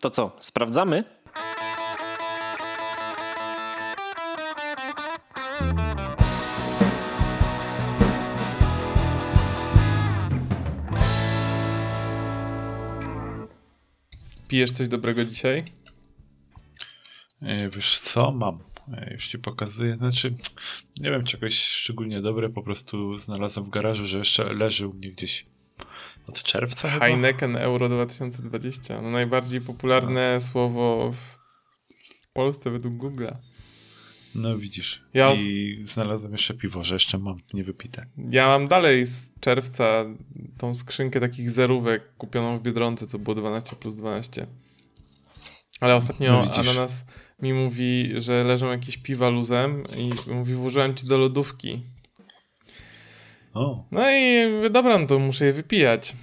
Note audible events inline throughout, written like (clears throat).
To co, sprawdzamy? Pijesz coś dobrego dzisiaj? E, Wiesz co, mam. E, Już ci pokazuję. Znaczy, nie wiem, czegoś szczególnie dobre, po prostu znalazłem w garażu, że jeszcze leży u mnie gdzieś od czerwca chyba. Heineken Euro 2020. No najbardziej popularne słowo w Polsce według Google'a. No widzisz. Ja I znalazłem jeszcze piwo, że jeszcze mam niewypite. Ja mam dalej z czerwca tą skrzynkę takich zerówek kupioną w Biedronce, co było 12 plus 12. Ale ostatnio No. Ananas mi mówi, że leżą jakieś piwa luzem i mówi, włożyłem ci do lodówki. O, No i mówię, dobra, no to muszę je wypijać.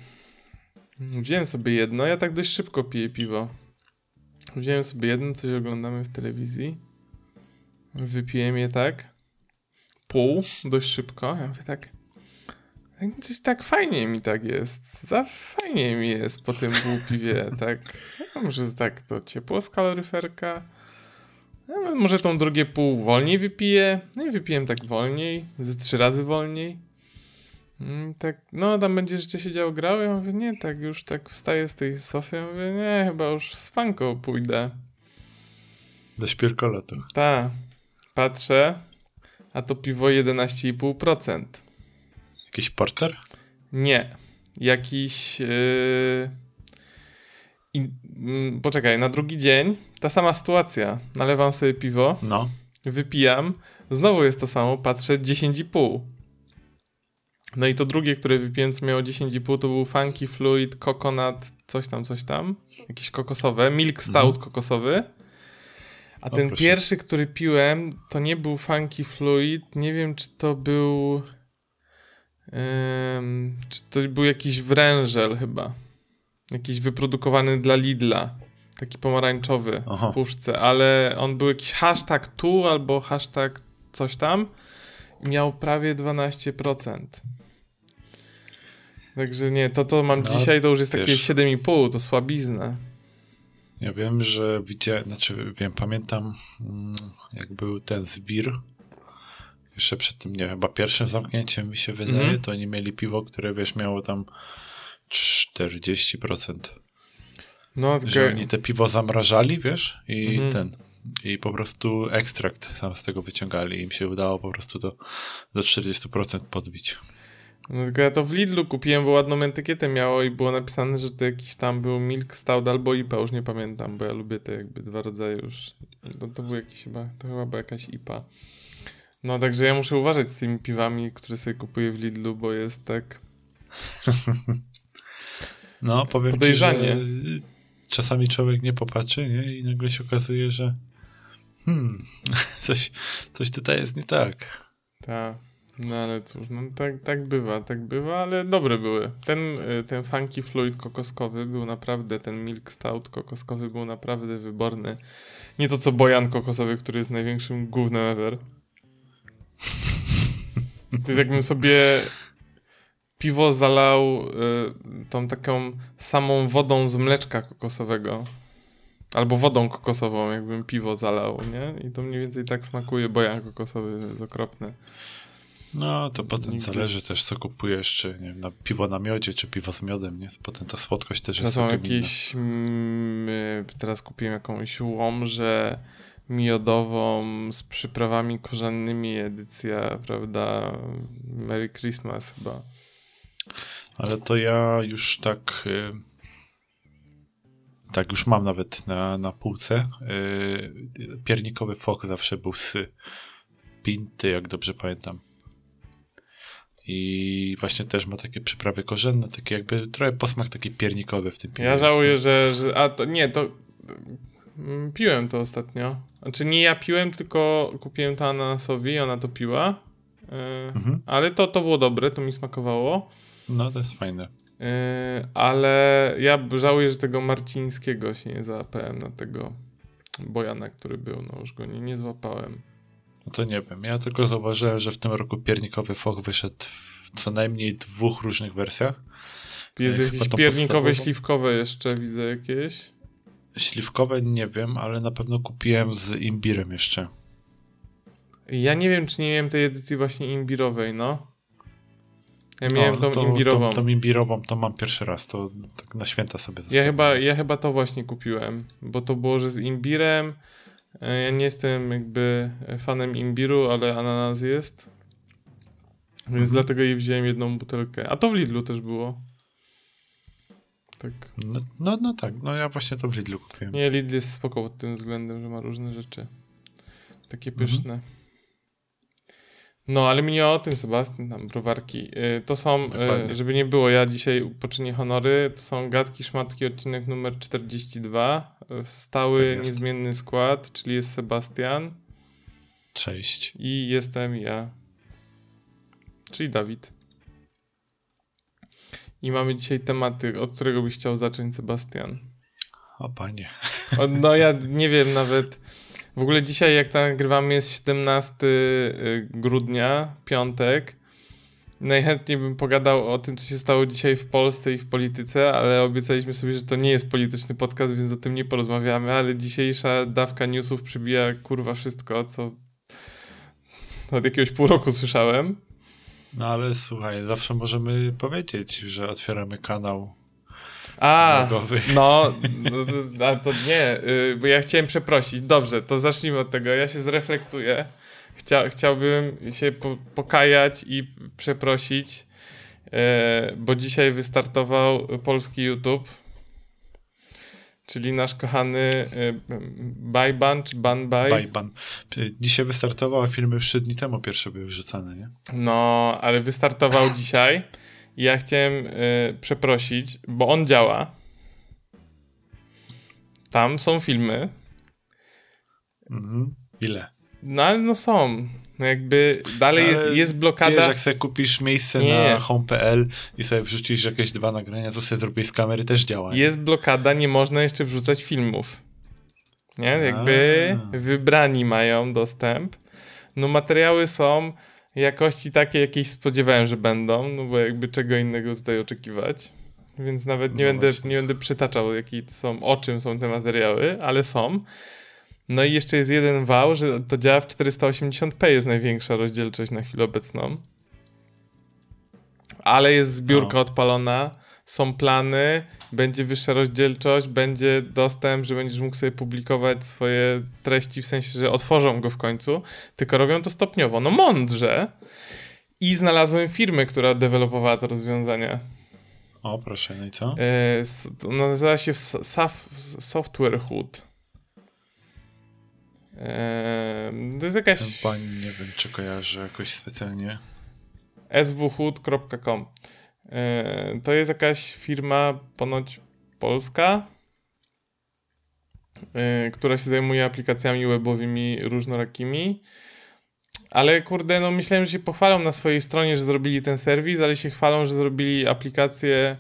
Wziąłem sobie jedno, ja tak dość szybko piję piwo. Wziąłem sobie jedno, coś oglądamy w telewizji. Wypiłem je tak. Pół, dość szybko. Ja mówię tak, tak, coś tak fajnie mi tak jest. Za fajnie mi jest po tym półpiwie, (laughs) tak. Ja może tak to ciepło z kaloryferka. Ja może tą drugie pół wolniej wypiję. No i wypiłem tak wolniej, ze trzy razy wolniej. Mm, tak, no tam będziesz jeszcze siedział grał? Ja mówię, nie, tak już tak wstaję z tej sofy, ja mówię, nie, chyba już w spanko pójdę. do śpierkolotu. Ta, patrzę, a to piwo 11,5%. Jakiś porter? Nie, jakiś... Yy... I, mm, poczekaj, na drugi dzień ta sama sytuacja. Nalewam sobie piwo, No. wypijam, znowu jest to samo, patrzę 10,5. No i to drugie, które wypiłem, co miało 10,5, to był Funky Fluid Coconut, coś tam, coś tam, jakieś kokosowe, Milk Stout kokosowy. A ten proszę. pierwszy, który piłem, to nie był Funky Fluid, nie wiem, czy to był... Ym, czy to był jakiś wrężel chyba. Jakiś wyprodukowany dla Lidla. Taki pomarańczowy Aha. w puszce, ale on był jakiś hashtag tu albo hashtag coś tam miał prawie 12%. Także nie, to to mam No, dzisiaj, to już jest takie wiesz. 7,5, to słabizna. Ja wiem, że widziałem, znaczy wiem, pamiętam mm, jak był ten zbir. Jeszcze przed tym, nie wiem, chyba pierwszym zamknięciem mi się wydaje, Mhm. to oni mieli piwo, które wiesz, miało tam 40%. No, Że tylko, oni te piwo zamrażali, wiesz, i Mhm. ten. I po prostu ekstrakt tam z tego wyciągali. Im się udało po prostu do, do 40% podbić. No, tylko ja to w Lidlu kupiłem, bo ładną etykietę miało i było napisane, że to jakiś tam był Milk Stout albo IPA, już nie pamiętam, bo ja lubię te jakby dwa rodzaje już. No, to był jakiś chyba, to chyba była jakaś IPA. No, także ja muszę uważać z tymi piwami, które sobie kupuję w Lidlu, bo jest tak... (laughs) No, powiem Podejrzanie. ci, że czasami człowiek nie popatrzy, nie? I nagle się okazuje, że hmm, (laughs) coś, coś tutaj jest nie tak. Tak. No ale cóż, no tak, tak bywa, tak bywa, ale dobre były. Ten, y, ten Funky Fluid kokoskowy był naprawdę, ten Milk Stout kokoskowy był naprawdę wyborny. Nie to co Bojan kokosowy, który jest największym gównem ever. To jest jakbym sobie piwo zalał y, tą taką samą wodą z mleczka kokosowego. Albo wodą kokosową, jakbym piwo zalał, nie? I to mniej więcej tak smakuje. Bojan kokosowy jest okropny. No, to potem zależy też, co kupujesz, czy nie wiem, na piwo na miodzie, czy piwo z miodem, nie? Potem ta słodkość też Teraz jest całkiem jakieś. Mm, y, teraz kupiłem jakąś łomżę miodową z przyprawami korzennymi, edycja, prawda? Merry Christmas chyba. Ale to ja już tak... Y, tak już mam nawet na, na półce. Y, piernikowy fok zawsze był z pinty, jak dobrze pamiętam. I właśnie też ma takie przyprawy korzenne, takie jakby trochę posmak taki piernikowy w tym piwie. Ja żałuję, że, że. A to nie, to. mm, Piłem to ostatnio. Znaczy nie ja piłem, tylko kupiłem to Ananasowi, ona to piła. Y, Mhm. Ale to, to było dobre, to mi smakowało. No, to jest fajne. Yy, ale ja żałuję, że tego Marcińskiego się nie załapałem na tego Bojana, który był, no już go nie, nie złapałem. No to nie wiem. Ja tylko zauważyłem, że w tym roku piernikowy fok wyszedł w co najmniej dwóch różnych wersjach. Jest Chyba jakieś piernikowe, podstawową. śliwkowe jeszcze, widzę jakieś. śliwkowe nie wiem, ale na pewno kupiłem z imbirem jeszcze. Ja nie wiem, czy nie miałem tej edycji właśnie imbirowej, no. Ja miałem tą to, imbirową. Tą, tą imbirową to mam pierwszy raz, to tak na święta sobie Ja chyba, ja chyba to właśnie kupiłem, bo to było, że z imbirem. E, Ja nie jestem jakby fanem imbiru, ale ananas jest. Więc Mhm. dlatego jej wziąłem jedną butelkę. A to w Lidlu też było. Tak. No, no, no tak, no ja właśnie to w Lidlu kupiłem. Nie, Lidl jest spoko pod tym względem, że ma różne rzeczy. Takie Mhm. pyszne. No, ale mi nie o tym, Sebastian, tam browarki. Y, To są, Dokładnie. żeby nie było, ja dzisiaj poczynię honory, to są Gadki Szmatki, odcinek numer 42. Stały, Tak niezmienny skład, czyli jest Sebastian Cześć. i jestem ja, czyli Dawid. I mamy dzisiaj tematy, od którego byś chciał zacząć, Sebastian. O panie. O, No ja nie wiem nawet. W ogóle dzisiaj jak nagrywamy jest 17 y, grudnia, piątek. Najchętniej bym pogadał o tym, co się stało dzisiaj w Polsce i w polityce, ale obiecaliśmy sobie, że to nie jest polityczny podcast, więc o tym nie porozmawiamy, ale dzisiejsza dawka newsów przybija kurwa wszystko, co od jakiegoś pół roku słyszałem. No ale słuchaj, zawsze możemy powiedzieć, że otwieramy kanał A, no, no, to nie, y, bo ja chciałem przeprosić. Dobrze, to zacznijmy od tego. Ja się zreflektuję. Chcia, chciałbym się po, pokajać i przeprosić, e, bo dzisiaj wystartował polski YouTube, czyli nasz kochany e, Bajban czy Banbaj. Bajban. Dzisiaj wystartował, a filmy już 3 dni temu pierwsze były wrzucane, nie? No, ale wystartował (laughs) dzisiaj i ja chciałem e, przeprosić, bo on działa. Tam są filmy, Mhm. Ile? No ale no są. No jakby dalej Ale jest, jest blokada. Wiesz, jak sobie kupisz miejsce Nie. na home.pl i sobie wrzucisz jakieś dwa nagrania, co sobie zrobisz z kamery, też działa. nie? Jest blokada, nie można jeszcze wrzucać filmów. Nie? Jakby A. wybrani mają dostęp. No materiały są jakości takie, jakieś spodziewałem, że będą, no bo jakby czego innego tutaj oczekiwać. Więc nawet nie, No będę, właśnie. nie będę przytaczał, jakie są, o czym są te materiały, ale są. No i jeszcze jest jeden wał, że to działa w 480p, jest największa rozdzielczość na chwilę obecną. Ale jest zbiórka No. odpalona, są plany, będzie wyższa rozdzielczość, będzie dostęp, że będziesz mógł sobie publikować swoje treści, w sensie, że otworzą go w końcu, tylko robią to stopniowo. No mądrze. I znalazłem firmę, która dewelopowała to rozwiązanie. O, proszę, no i co? To nazywa się Software Hood. E, to jest jakaś pani, nie wiem, czy kojarzę jakoś specjalnie. swhood.com. E, to jest jakaś firma ponoć polska, e, która się zajmuje aplikacjami webowymi różnorakimi. Ale kurde, no myślałem, że się pochwalą na swojej stronie, że zrobili ten serwis, ale się chwalą, że zrobili aplikację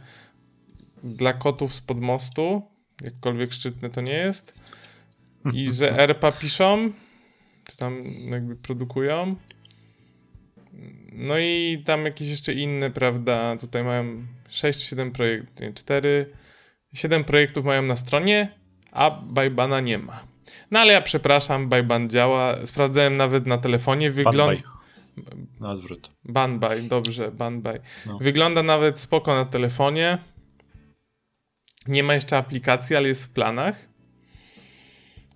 dla kotów spod mostu, jakkolwiek szczytne to nie jest. I że ERPA piszą, czy tam jakby produkują. No i tam jakieś jeszcze inne, prawda, tutaj mają 6-7 projektów, nie, 4, 7 projektów mają na stronie, a Bajbana nie ma. No ale ja przepraszam, Bajban działa, sprawdzałem nawet na telefonie, wygląda... Na odwrót. Banbaj, dobrze, Banbaj. No. Wygląda nawet spoko na telefonie. Nie ma jeszcze aplikacji, ale jest w planach.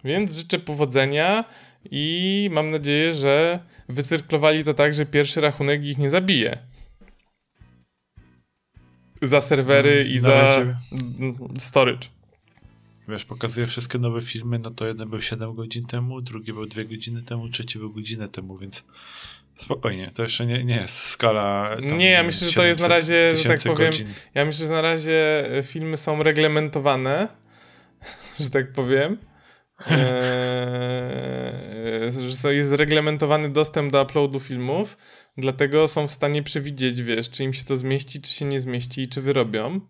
Więc życzę powodzenia i mam nadzieję, że wycyrklowali to tak, że pierwszy rachunek ich nie zabije. Za serwery i Na za razie- mm, storage. Wiesz, pokazuje wszystkie nowe filmy, no to jeden był 7 godzin temu, drugi był 2 godziny temu, trzeci był godzinę temu, więc spokojnie, to jeszcze nie, nie jest skala. Tam, Nie, ja myślę, że to jest na 700 razie, że tak powiem, godzin. Ja myślę, że na razie e, filmy są reglementowane, (laughs) że tak powiem. Eee, że jest reglamentowany dostęp do uploadu filmów, dlatego są w stanie przewidzieć, wiesz, czy im się to zmieści, czy się nie zmieści i czy wyrobią.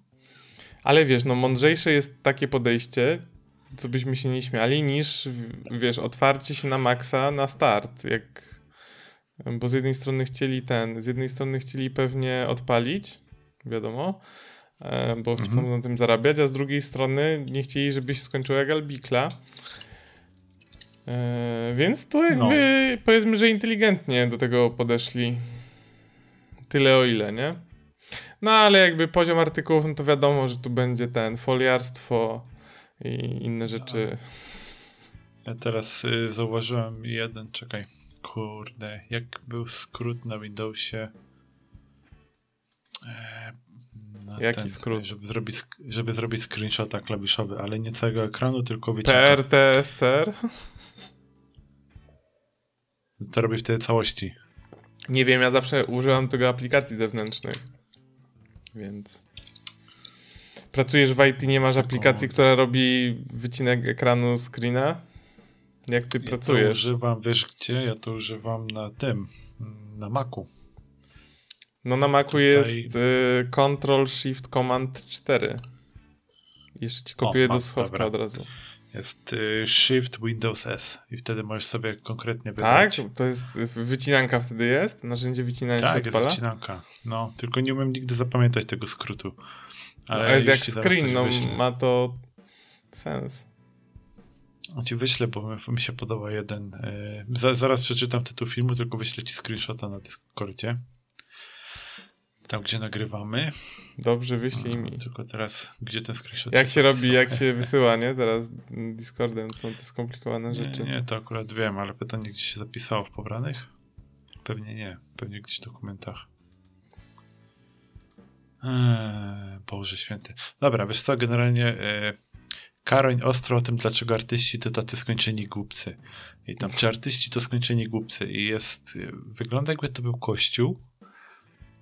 Ale wiesz, no mądrzejsze jest takie podejście, co byśmy się nie śmiali, niż, wiesz, otwarcie się na maksa na start, jak... Bo z jednej strony chcieli ten, z jednej strony chcieli pewnie odpalić, wiadomo, bo chcą na tym zarabiać, a z drugiej strony nie chcieli, żebyś skończył jak Albikla. E, więc tu jakby powiedzmy, że inteligentnie do tego podeszli. Tyle o ile, nie? No ale jakby poziom artykułów, no to wiadomo, że tu będzie ten foliarstwo i inne rzeczy. Ja teraz y, zauważyłem jeden, czekaj, kurde, jak był skrót na Windowsie. E, na Jaki skrót? Żeby zrobić, żeby zrobić screenshota klawiszowy, ale nie całego ekranu, tylko wycinka. PRTSR? To robi w tej całości. Nie wiem, ja zawsze używam tego aplikacji zewnętrznych. Więc. Pracujesz w IT, nie masz aplikacji, która robi wycinek ekranu screena? Jak ty Ja to pracujesz? używam, wiesz gdzie? Ja to używam na tym, na Macu. No na Macu Tutaj- jest y, Control Shift Command 4. Jeszcze ci kopiuję O, do schowka od razu. Jest y, Shift Windows S i wtedy możesz sobie konkretnie Tak? wybrać. To jest y, wycinanka wtedy jest? Narzędzie wycinania Tak, się jest odpala? wycinanka. No, tylko nie umiem nigdy zapamiętać tego skrótu. Ale jest jak screen, no wyślę. ma to sens. On ci wyślę, bo mi, mi się podoba jeden. y, za, zaraz przeczytam tytuł filmu, tylko wyślę ci screenshota na Discordzie. Tam, gdzie nagrywamy. Dobrze, wyślij mi. Tylko teraz, gdzie ten screenshot Jak się robi, jak się (laughs) wysyła, nie? Teraz Discordem są te skomplikowane Nie, rzeczy. nie, to akurat wiem, ale pytanie, gdzie się zapisało w pobranych? Pewnie nie. Pewnie gdzieś w dokumentach. Eee, Boże święty. Dobra, wiesz co, generalnie e, Karoń ostro o tym, dlaczego artyści to tacy skończeni głupcy. I tam, czy artyści to skończeni głupcy. I jest, e, wygląda jakby to był kościół.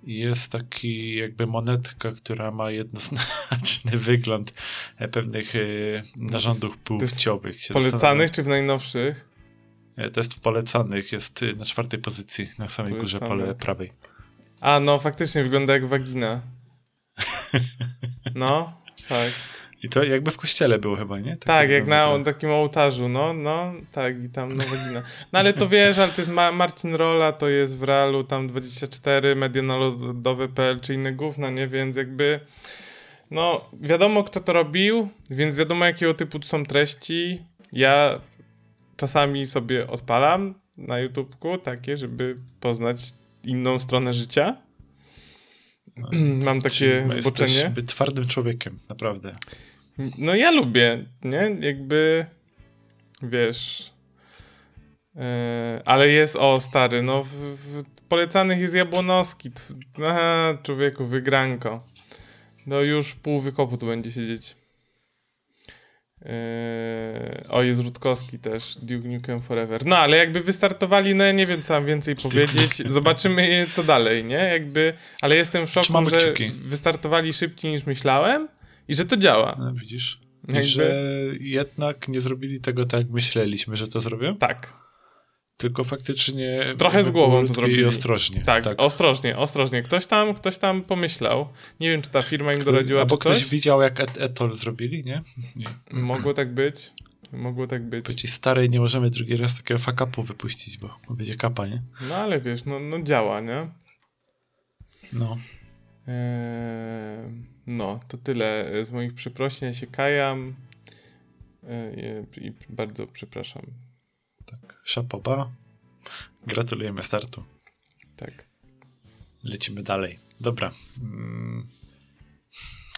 Jest taki jakby monetka, która ma jednoznaczny (laughs) wygląd e, pewnych e, narządów płciowych. Polecanych czy w najnowszych? E, Test w polecanych jest na czwartej pozycji, na samej górze Polecane. pole prawej. A, no faktycznie wygląda jak wagina. No, (laughs) fakt. I to jakby w kościele było chyba, nie? Tak, jak na takim ołtarzu, no, no, tak, i tam no wagina. No ale to wiesz, ale to jest Ma Marcin Rola, to jest w realu tam 24, medianarodowe.pl czy inne gówna, nie? Więc jakby, no, wiadomo kto to robił, więc wiadomo jakiego typu tu są treści. Ja czasami sobie odpalam na YouTubeku takie, żeby poznać inną stronę życia. (clears throat) Mam takie Czyli zboczenie. Jesteś twardym człowiekiem, naprawdę. No ja lubię, nie? Jakby, wiesz... e, ale jest, o stary, no w, w polecanych jest Jabłonowski. Tw- Aha, człowieku, wygranko. No już pół wykopu tu będzie siedzieć. E, o, jest Rutkowski też, Duke Nukem Forever. No, ale jakby wystartowali, no nie wiem, co mam więcej powiedzieć. Zobaczymy, co dalej, nie? Jakby, ale jestem w szoku, że kciuki. wystartowali szybciej niż myślałem i że to działa. No, widzisz? Jakby- I że jednak nie zrobili tego tak, jak myśleliśmy, że to zrobią, Tak, tylko faktycznie... Trochę z głową to zrobili. I ostrożnie. tak, ostrożnie, ostrożnie. Ktoś tam, ktoś tam pomyślał. Nie wiem, czy ta firma im doradziła, Albo ktoś coś. widział, jak et Etol zrobili, nie? (laughs) nie. Mogło tak być. Mogło tak być. Powiedzieć starej nie możemy drugi raz takiego fakapu wypuścić, bo bo będzie kapa, nie? No ale wiesz, no, no działa, nie? No. Eee, no, to tyle z moich przeprosin. Ja się kajam. Eee, I bardzo przepraszam. Tak. Szapoba. Gratulujemy startu. Tak. Lecimy dalej. Dobra. Mm.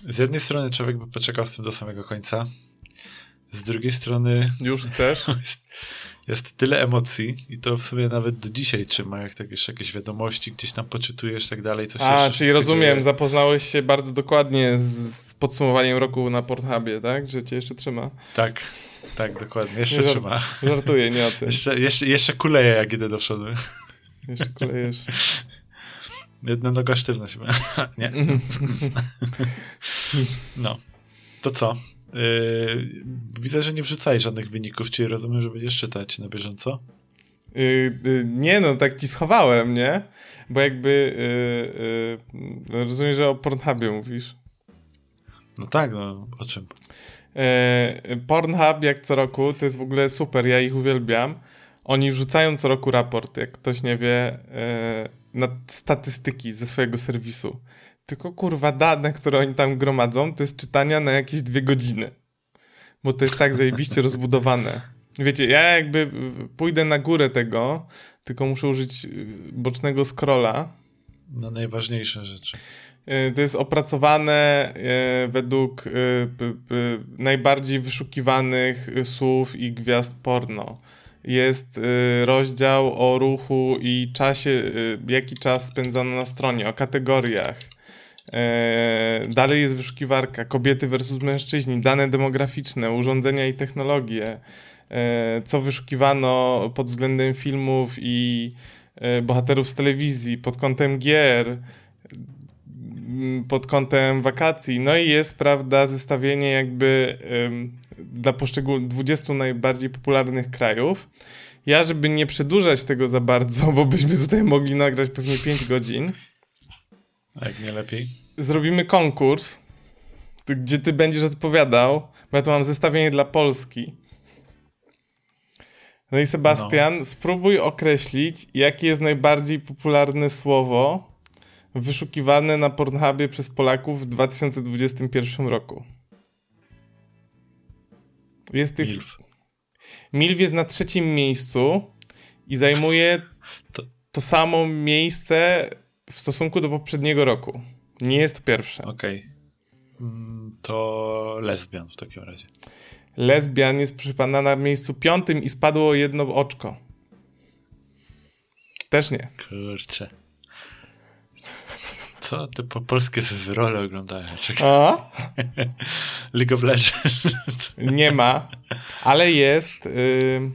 Z jednej strony człowiek by poczekał z tym do samego końca. Z drugiej strony Już chcesz? (laughs) jest, tyle emocji i to w sumie nawet do dzisiaj trzyma, jak tak jeszcze jakieś wiadomości gdzieś tam poczytujesz, tak dalej. Coś A, czyli rozumiem, dzieje. zapoznałeś się bardzo dokładnie z podsumowaniem roku na Pornhubie, tak? Że cię jeszcze trzyma. Tak, tak, dokładnie. Jeszcze żart- trzyma. Żartuję, nie o tym. Jeszcze, jeszcze, jeszcze kuleje, jak idę do przodu. Jeszcze kolejesz. Jedna noga sztywna się (laughs) Nie. (laughs) No. To co? Yy, widzę, że nie wrzucaj żadnych wyników, czyli rozumiem, że będziesz czytać na bieżąco. Y, y, nie no, tak ci schowałem, nie? Bo jakby y, y, rozumiem, że o Pornhubie mówisz. No tak, no o czym? E, Pornhub jak co roku to jest w ogóle super, ja ich uwielbiam. Oni wrzucają co roku raport, jak ktoś nie wie, na statystyki ze swojego serwisu. Tylko kurwa dane, które oni tam gromadzą, to jest czytania na jakieś dwie godziny. Bo to jest tak zajebiście rozbudowane. Wiecie, ja jakby pójdę na górę tego, tylko muszę użyć y, bocznego scrolla. Na najważniejsze rzeczy. Y, to jest opracowane y, według najbardziej wyszukiwanych słów i gwiazd porno. Jest rozdział o ruchu i czasie, jaki czas spędzano na stronie, o kategoriach. Dalej jest wyszukiwarka kobiety versus mężczyźni, dane demograficzne, urządzenia i technologie. E, co wyszukiwano pod względem filmów i e, bohaterów z telewizji, pod kątem gier, pod kątem wakacji. No i jest, prawda, zestawienie jakby dla poszczególnych 20 najbardziej popularnych krajów. Ja, żeby nie przedłużać tego za bardzo, bo byśmy tutaj mogli nagrać pewnie 5 godzin. A jak nie lepiej? Zrobimy konkurs, gdzie ty będziesz odpowiadał, bo ja tu mam zestawienie dla Polski. No i Sebastian, no. spróbuj określić, jakie jest najbardziej popularne słowo wyszukiwane na Pornhubie przez Polaków w 2021 roku. Jest tych... Milf. Milf jest na trzecim miejscu i zajmuje to... to samo miejsce w stosunku do poprzedniego roku. Nie jest to pierwsze. Okej. Okay. Mm, to lesbian w takim razie. Lesbian jest, proszę pana, na miejscu piątym i spadło jedno oczko. Też nie. Kurczę. To te po polskie zwrole oglądają. Czekaj. A? (laughs) League of Legends. Nie ma, ale jest. Yy,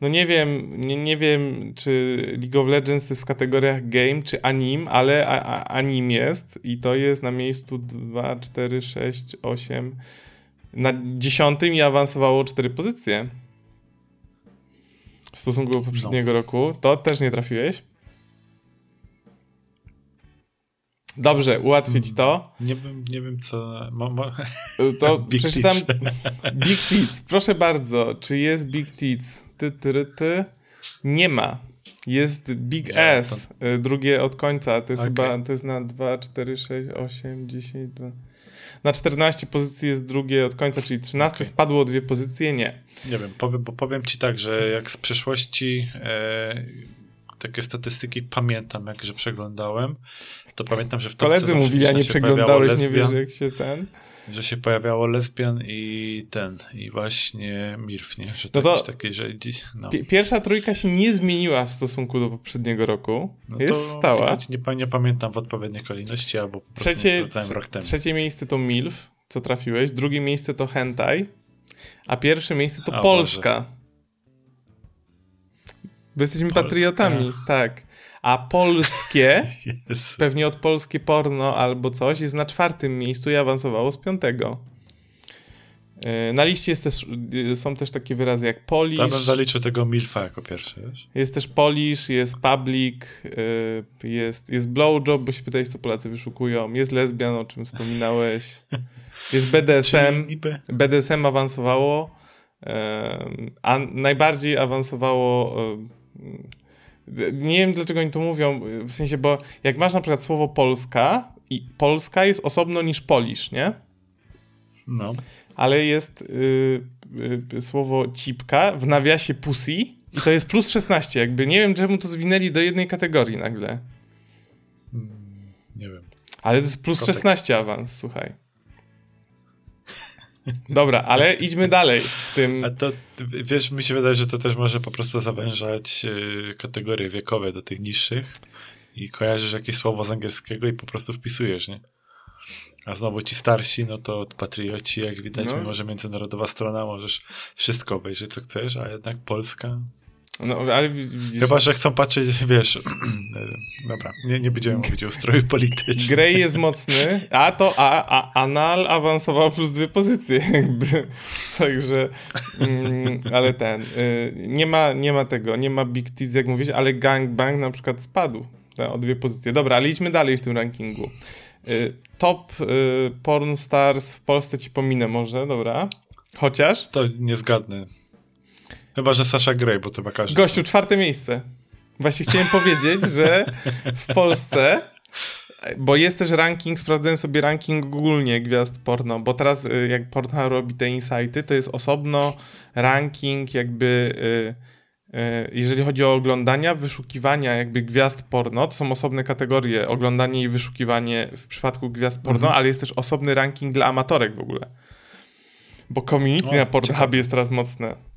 no nie wiem, nie, nie wiem, czy League of Legends to jest w kategoriach game czy anim, ale a, a, anim jest i to jest na miejscu 2, 4, 6, 8, na dziesiątym i awansowało cztery pozycje. W stosunku do poprzedniego no. roku. To też nie trafiłeś. Dobrze, ułatwić to. Nie wiem, nie wiem co. Mo, mo... To (laughs) Big przeczytam. Big Tits. Proszę bardzo, czy jest Big Tits? Ty, ty, ty. Nie ma. Jest Big nie, S, to... Y, drugie od końca. To jest okay. chyba, to jest na 2, 4, 6, 8, 10, 2. Na 14 pozycji jest drugie od końca, czyli 13 okay. spadło o dwie pozycje, nie. Nie wiem, powiem, bo powiem ci tak, że jak z przeszłości e, takie statystyki pamiętam, jak że przeglądałem, to pamiętam, że w Koledzy mówili, a nie przeglądałeś, lesbian, nie wiesz, jak się ten... Że się pojawiało lesbian i ten, i właśnie Mirf, nie? Że no to takie, że... No. Pierwsza trójka się nie zmieniła w stosunku do poprzedniego roku. No jest stała. Widać, nie, nie pamiętam w odpowiedniej kolejności, albo po trzecie, rok temu. Trzecie miejsce to Milf, co trafiłeś, drugie miejsce to Hentai, a pierwsze miejsce to a, Polska. Boże. Bo jesteśmy Polska. patriotami, tak. A polskie, (laughs) pewnie od polskie porno albo coś, jest na czwartym miejscu i awansowało z piątego. E, na liście jest też, e, są też takie wyrazy jak Polish. Tam bym zaliczył tego Milfa jako pierwszy, wiesz? Jest też Polish, jest Public, e, jest, jest Blowjob, bo się pytałeś, co Polacy wyszukują. Jest lesbian, o czym wspominałeś. (laughs) Jest BDSM. BDSM awansowało. A najbardziej awansowało nie wiem dlaczego oni to mówią, w sensie, bo jak masz na przykład słowo Polska i Polska jest osobno niż Polisz, nie? No. Ale jest y, y, słowo cipka w nawiasie pussy i to jest plus 16, jakby nie wiem czemu to zwinęli do jednej kategorii nagle. Hmm, nie wiem. Ale to jest plus 16 awans, słuchaj. Dobra, ale idźmy dalej w tym. A to, wiesz, mi się wydaje, że to też może po prostu zawężać y, kategorie wiekowe do tych niższych i kojarzysz jakieś słowo z angielskiego i po prostu wpisujesz, nie? A znowu ci starsi, no to patrioci, jak widać, no. mimo że międzynarodowa strona, możesz wszystko obejrzeć, co chcesz, a jednak Polska no, ale widzisz... Chyba, że chcą patrzeć, wiesz... (clears throat) Dobra, nie, nie będziemy mówić o ustroju politycznym. Grey jest (laughs) mocny, a to a, a, Anal awansował plus dwie pozycje, (laughs) jakby. Także... Mm, ale ten... Y, nie, ma, nie ma tego, nie ma Big Tits, jak mówisz, ale Gangbang na przykład spadł o dwie pozycje. Dobra, ale idźmy dalej w tym rankingu. Y, top y, porn stars w Polsce ci pominę może, dobra. Chociaż... To nie zgadnę. Chyba, że Sasha Grey, bo to chyba każdy. Gościu, czwarte miejsce. Właśnie chciałem powiedzieć, że w Polsce bo jest też ranking, sprawdzałem sobie ranking ogólnie gwiazd porno, bo teraz y, jak Pornhub robi te insighty, to jest osobno ranking jakby, y, y, jeżeli chodzi o oglądania, wyszukiwania jakby gwiazd porno, to są osobne kategorie, oglądanie i wyszukiwanie w przypadku gwiazd porno, Mhm. ale jest też osobny ranking dla amatorek w ogóle. Bo community O, na Pornhubie jest teraz mocne.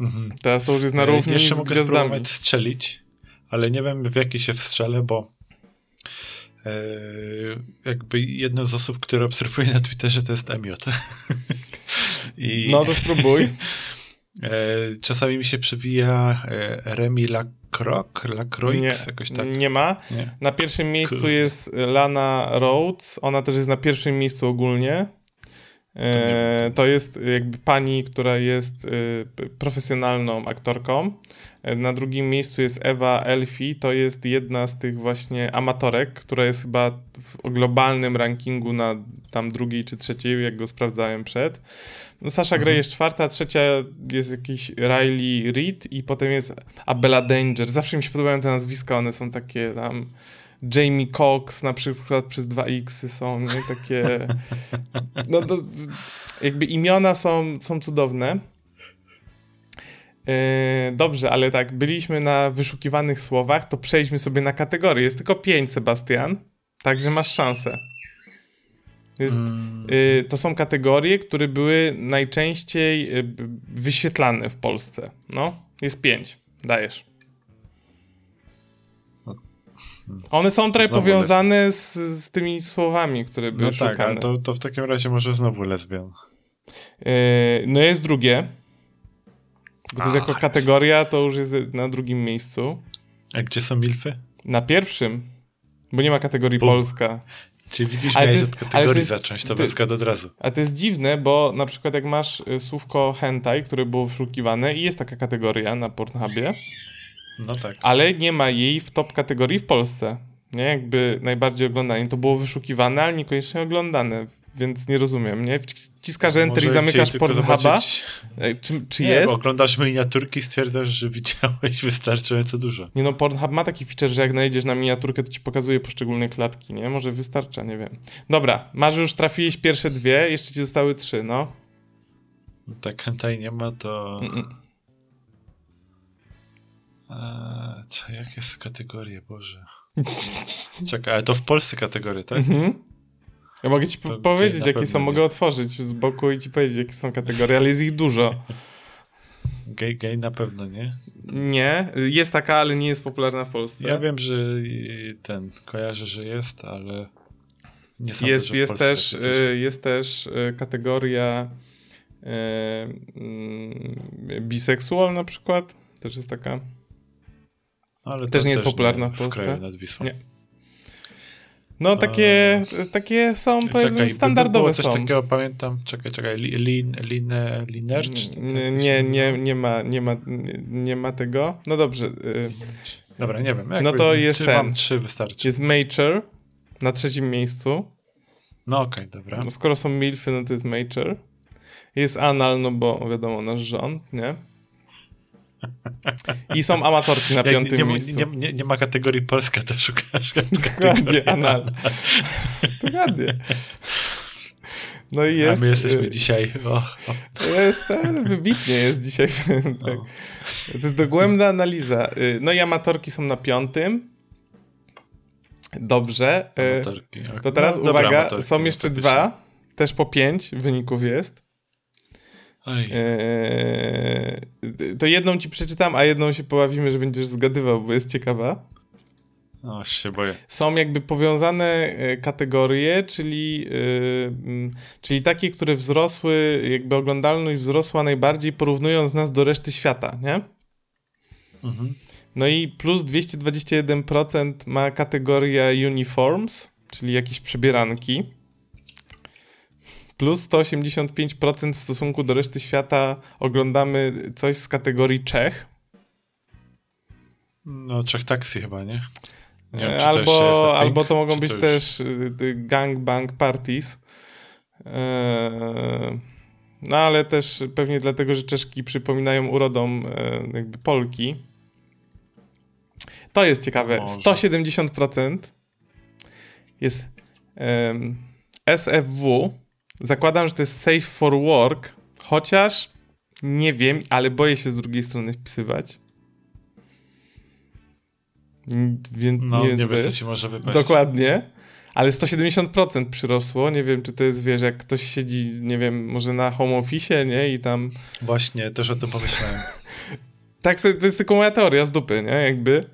Mhm. Teraz to już jest na E, równi Jeszcze z mogę gwiazdami. spróbować strzelić, ale nie wiem w jaki się wstrzelę, bo e, jakby jedna z osób, które obserwuję na Twitterze to jest Emiot. (laughs) I No to spróbuj. (laughs) e, czasami mi się przewija Remi Lacroix, Lacroix, Nie, jakoś tak. nie ma. Nie. Na pierwszym miejscu jest Lana Rhodes. Ona też jest na pierwszym miejscu ogólnie. E, to jest jakby pani, która jest e, profesjonalną aktorką. E, Na drugim miejscu jest Ewa Elfi. To jest jedna z tych właśnie amatorek, która jest chyba w globalnym rankingu na tam drugiej czy trzeciej, jak go sprawdzałem przed. No Sasha Grey jest czwarta, trzecia jest jakiś Riley Reid i potem jest Abella Danger. Zawsze mi się podobają te nazwiska, one są takie tam... Jamie Cox na przykład przez 2X są, nie? Takie... (laughs) No to jakby imiona są, są cudowne. Yy, dobrze, ale tak, byliśmy na wyszukiwanych słowach, to przejdźmy sobie na kategorie. Jest tylko pięć, Sebastian, także masz szansę. Jest, Mm, yy, to są kategorie, które były najczęściej b- wyświetlane w Polsce. No, jest pięć. Dajesz. One są trochę Znowu powiązane z, z tymi słowami, które były no tak, szukane. ale to, to w takim razie może znowu lesbian. Yy, no jest drugie. Bo to jako kategoria, to już jest na drugim miejscu. A gdzie są milfy? Na pierwszym, bo nie ma kategorii Bum. Polska. Czyli widzisz, Ale miałeś jest- od ale to kategorii jest- zacząć, to bez od razu. A to jest dziwne, bo na przykład jak masz y, słówko hentai, które było wyszukiwane i jest taka kategoria na Pornhubie, No tak. ale nie ma jej w top kategorii w Polsce. Nie, jakby najbardziej oglądane. To było wyszukiwane, ale niekoniecznie oglądane, więc nie rozumiem, nie? Wciskasz enter i zamykasz Pornhuba. Czy, czy Nie, jest? bo oglądasz miniaturki i stwierdzasz, że widziałeś wystarczająco dużo. Nie no, Pornhub ma taki feature, że jak najdziesz na miniaturkę, to ci pokazuje poszczególne klatki, nie? Może wystarcza, nie wiem. Dobra, masz już trafiłeś pierwsze dwie, jeszcze ci zostały trzy, no. Tak hentai nie ma, to... Mm-mm. Eee, jakie są kategorie, Boże. Czekaj, ale to w Polsce kategorie, tak? Mhm. Ja mogę ci po- To powiedzieć, jakie są, nie. mogę otworzyć z boku i ci powiedzieć, jakie są kategorie, ale jest ich dużo. Gay, gay na pewno, nie? Nie, jest taka, ale nie jest popularna w Polsce. Ja wiem, że ten, kojarzę, że jest, ale nie sądzę, jest, że w jest, też, takie coś- jest też kategoria y, mm, biseksual na przykład. Też jest taka. Ale to też nie jest popularna w Polsce. kraju nad Wisłą. Nie. No takie, takie są Czekaj, by- standardowe było coś są. takiego, pamiętam, czekaj, czekaj, li, lin, line, liner, czy Nie, nie, nie, nie, ma, nie, ma, nie, nie ma tego. No dobrze. y, Dobra, nie wiem. No jakby- to jest ten. Mam trzy wystarczy. Jest Major na trzecim miejscu. No okej, dobra. No skoro są milfy, no to jest Major. Jest Anal, no bo wiadomo, nasz rząd, nie? I są amatorki na piątym nie, miejscu. nie, nie, nie ma kategorii Polska, to szukasz Dokładnie, Anal. Dokładnie. No i A jest... my jesteśmy y, dzisiaj... O, o, To jest, wybitnie jest dzisiaj. tak. No. To jest dogłębna analiza. Y, No i amatorki są na piątym. Dobrze. y, amatorki. To teraz No, uwaga, są jeszcze dwa. Też po pięć wyników jest. Eee, to jedną ci przeczytam, a jedną się pobawimy, że będziesz zgadywał, bo jest ciekawa. no, aż się boję. Są jakby powiązane e, kategorie, czyli, mm, czyli takie, które wzrosły, jakby oglądalność wzrosła najbardziej porównując nas do reszty świata, nie? Mhm. No i plus 221% ma kategoria uniforms, czyli jakieś przebieranki. Plus 185% w stosunku do reszty świata oglądamy coś z kategorii Czech. No, trzech taksy chyba, nie? Nie wiem, czy to albo, albo to mogą być już- też y, y, gangbang parties. E, No ale też pewnie dlatego, że Czeszki przypominają urodą e, jakby Polki. To jest ciekawe. Może. 170%. jest SFW. Zakładam, że to jest Safe for Work, chociaż nie wiem, ale boję się z drugiej strony wpisywać. Więc No, nie, nie, wiesz, co ci może wypaść. Dokładnie. Ale 170% przyrosło. Nie wiem, czy to jest, wiesz, jak ktoś siedzi, nie wiem, może na home office, nie? I tam. Właśnie, też o tym pomyślałem. (laughs) Tak, to jest tylko moja teoria z dupy, nie? Jakby.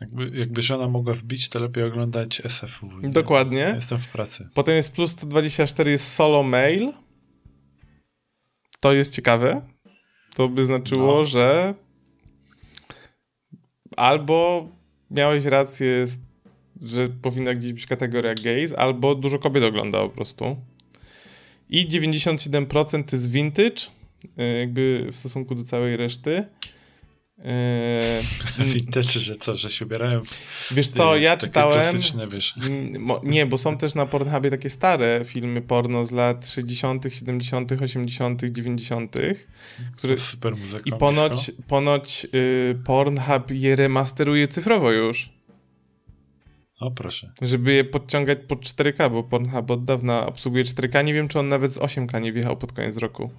Jakby, jakby żona mogła wbić, to lepiej oglądać SFW. nie? Dokładnie. Jestem w pracy. Potem jest plus 124, jest solo mail. To jest ciekawe. To by znaczyło, No. że albo miałeś rację, że powinna gdzieś być kategoria gays, albo dużo kobiet ogląda po prostu. I 97% to jest vintage, y, jakby w stosunku do całej reszty. Yy, (laughs) Vintage, że co, że się ubierają wiesz co, ja czytałem... klasyczne, wiesz. Mm, Nie, bo są też na Pornhubie takie stare filmy porno z lat 60., 70., 80., 90., które Super muzyka. i ponoć, ponoć y, Pornhub je remasteruje cyfrowo już, O, proszę. żeby je podciągać pod 4K, bo Pornhub od dawna obsługuje 4K. Nie wiem, czy on nawet z 8K nie wjechał pod koniec roku.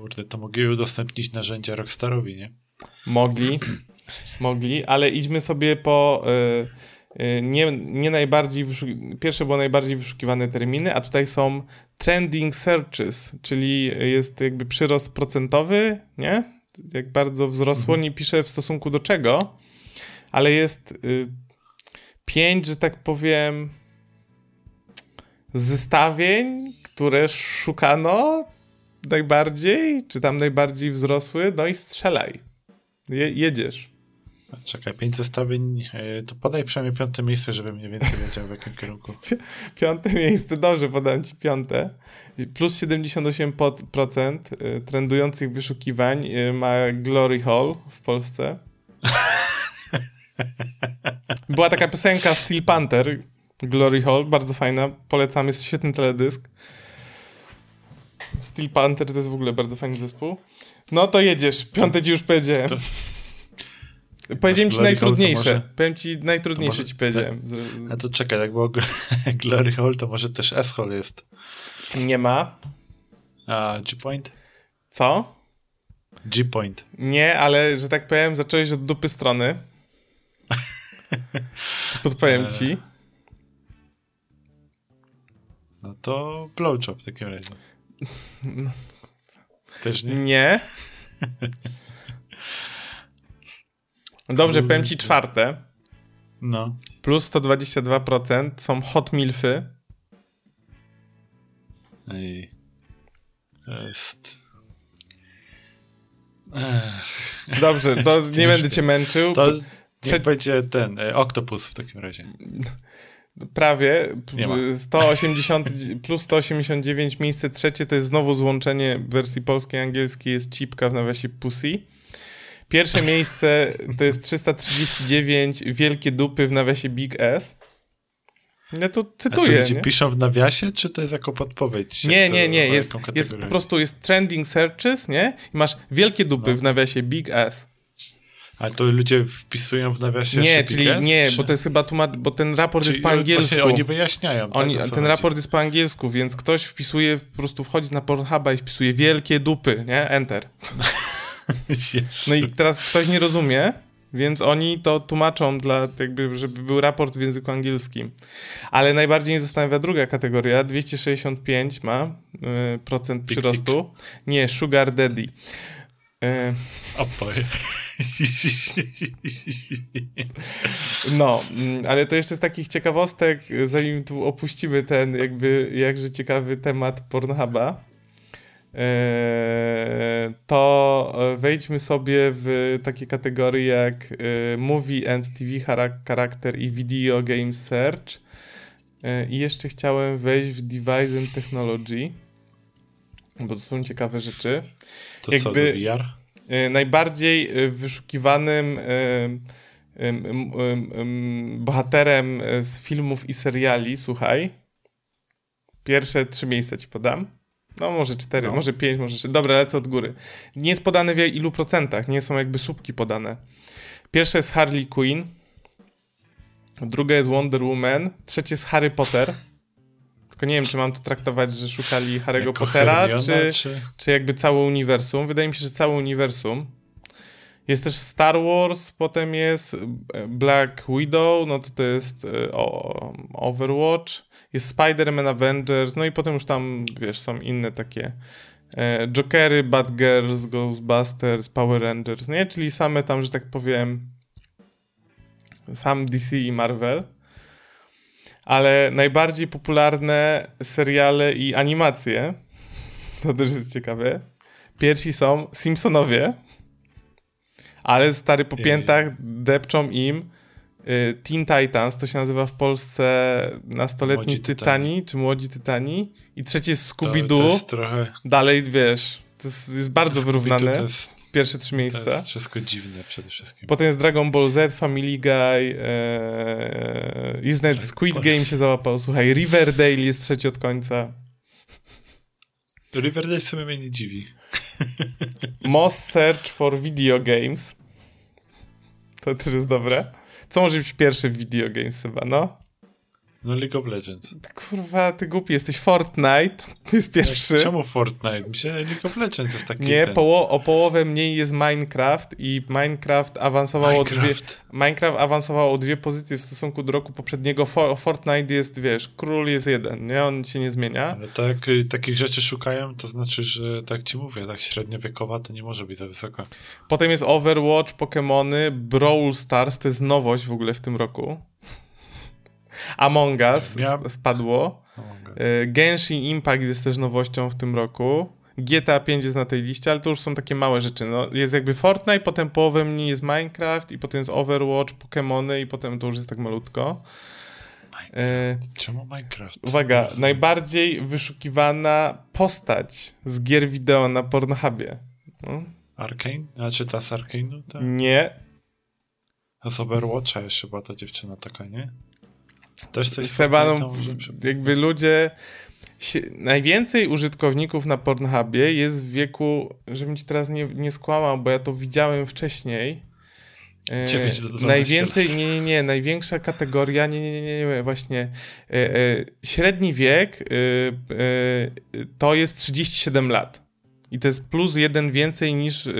Kurde, to mogli udostępnić narzędzia Rockstarowi, nie? Mogli, mogli, ale idźmy sobie po y, y, nie, nie najbardziej pierwsze było najbardziej wyszukiwane terminy, a tutaj są trending searches, czyli jest jakby przyrost procentowy, nie? Jak bardzo wzrosło, nie piszę w stosunku do czego, ale jest y, pięć, że tak powiem, zestawień, które szukano najbardziej, czy tam najbardziej wzrosły, no i strzelaj. Je, jedziesz. Czekaj, pięć zestawień, e, to podaj przynajmniej piąte miejsce, żebym mniej więcej wiedział w jakim kierunku. (laughs) Piąte miejsce, dobrze, podam ci piąte. Plus 78% y, trendujących wyszukiwań y, ma Glory Hall w Polsce. (laughs) Była taka piosenka Steel Panther, Glory Hall, bardzo fajna, polecam, jest świetny teledysk. Steel Panther to jest w ogóle bardzo fajny zespół. No to jedziesz, piąte ci już powiedziałem. to- Powiedziałem ci najtrudniejsze. może- Powiem ci najtrudniejsze może ci powiedziałem. Z- z- A to czekaj, jak było (laughs) Glory Hall, to może też S-Hall jest. Nie ma. A G-Point? Co? G-Point. Nie, ale że tak powiem, zacząłeś od dupy strony. (laughs) Podpowiem ci. No to blowjob w takim razie. Też nie? Nie. Dobrze, powiem ci czwarte. No. Plus 122% są hot milfy. Ej. To jest... Ech, Dobrze, to (laughs) nie będę cię męczył. to niech będzie ten, e, Octopus w takim razie. Prawie. Nie ma. 180, plus 189, miejsce trzecie to jest znowu złączenie w wersji polskiej i angielskiej jest cipka w nawiasie pussy. Pierwsze miejsce to jest 339 wielkie dupy w nawiasie Big S. Ja tu A to cytuję. ludzie Nie? piszą w nawiasie, czy to jest jako podpowiedź? Nie, to- nie, nie. Jest, jest po prostu jest trending searches, nie? I masz wielkie dupy No. w nawiasie Big S. A to ludzie wpisują w nawiasie Nie, czyli nie, czy- bo to jest chyba tłumacz, bo ten raport czyli jest po angielsku. Oni wyjaśniają. tak, Oni, co ten chodzi. raport jest po angielsku, więc ktoś wpisuje, po prostu wchodzi na Pornhuba i wpisuje wielkie dupy, nie? Enter. (laughs) No i teraz ktoś nie rozumie, więc oni to tłumaczą dla, jakby, żeby był raport w języku angielskim. Ale najbardziej mnie zastanawia druga kategoria, 265 ma y, procent przyrostu. Nie, Sugar Daddy. Y, Opoj. (laughs) No, mm, ale to jeszcze z takich ciekawostek, zanim tu opuścimy ten jakby jakże ciekawy temat Pornhuba, e, to wejdźmy sobie w takie kategorie jak e, Movie and TV chara- Character i Video Game Search. E, I jeszcze chciałem wejść w Device and Technology, bo to są ciekawe rzeczy. To co, Jakby- VR? Najbardziej wyszukiwanym em, em, em, em, bohaterem z filmów i seriali, słuchaj. Pierwsze trzy miejsca ci podam. No może cztery, No. może pięć, może trzy. Dobra, lecę od góry. Nie jest podane w ilu procentach, nie są jakby słupki podane. Pierwsze jest Harley Quinn. Druga jest Wonder Woman. Trzecie jest Harry Potter. Tylko nie wiem, czy mam to traktować, że szukali Harry'ego Pottera, czy, czy... czy jakby całe uniwersum. Wydaje mi się, że całe uniwersum. Jest też Star Wars, potem jest e, Black Widow, no to to jest e, o, Overwatch, jest Spider-Man Avengers, no i potem już tam, wiesz, są inne takie e, Jokery, Bad Girls, Ghostbusters, Power Rangers, nie? Czyli same tam, że tak powiem, sam DC i Marvel. Ale najbardziej popularne seriale i animacje, to też jest ciekawe. Pierwsi są Simpsonowie, ale stary po piętach depczą im y, Teen Titans, to się nazywa w Polsce nastoletni Młodzi tytani, Tytani. czy młodzi tytani. I trzeci jest Scooby-Doo. trochę... Dalej, wiesz, to jest, jest bardzo wyrównane. To jest, Pierwsze trzy to miejsca. jest wszystko dziwne przede wszystkim. Potem jest Dragon Ball Z, Family Guy, ee, Tak, Squid Game się załapał, słuchaj, Riverdale jest trzeci od końca. Riverdale sobie mnie nie dziwi. (laughs) Most Search for Video Games. To też jest dobre. Co może być pierwszy w Video Games chyba, no? No League of Legends. Kurwa, ty głupi jesteś. Fortnite (laughs) jest pierwszy. Czemu Fortnite? Mi się League of Legends jest taki Nie, ten... poło o połowę mniej jest Minecraft i Minecraft awansował o dwie... Minecraft. Minecraft awansował o dwie pozycje w stosunku do roku poprzedniego. For Fortnite jest, wiesz, król jest jeden, nie? On się nie zmienia. Ale tak, y, takich rzeczy szukają, to znaczy, że tak ci mówię, tak średniowiekowa to nie może być za wysoko. Potem jest Overwatch, Pokémony, Brawl Stars, to jest nowość w ogóle w tym roku. Among Us Tak, sp- spadło. Y, Genshin Impact jest też nowością w tym roku. GTA 5 jest na tej liście, ale to już są takie małe rzeczy. No, jest jakby Fortnite, potem połowę mniej jest Minecraft i potem jest Overwatch, Pokémony i potem to już jest tak malutko. Y, Czemu Minecraft? Uwaga, jest- najbardziej wyszukiwana postać z gier wideo na Pornhubie. No. Arkane? Znaczy ta z Arkane'u? Ta? Nie, A z Overwatcha jeszcze była ta dziewczyna taka, nie? Też coś Sebaną, pamiętam, że przy- jakby ludzie. Najwięcej użytkowników na Pornhubie jest w wieku, żebym ci teraz nie, nie skłamał, bo ja to widziałem wcześniej. E, 9 do 12 najwięcej, lat. nie, nie, nie, największa kategoria, nie, nie, nie, nie właśnie e, e, średni wiek e, e, to jest 37 lat. I to jest plus jeden więcej niż e,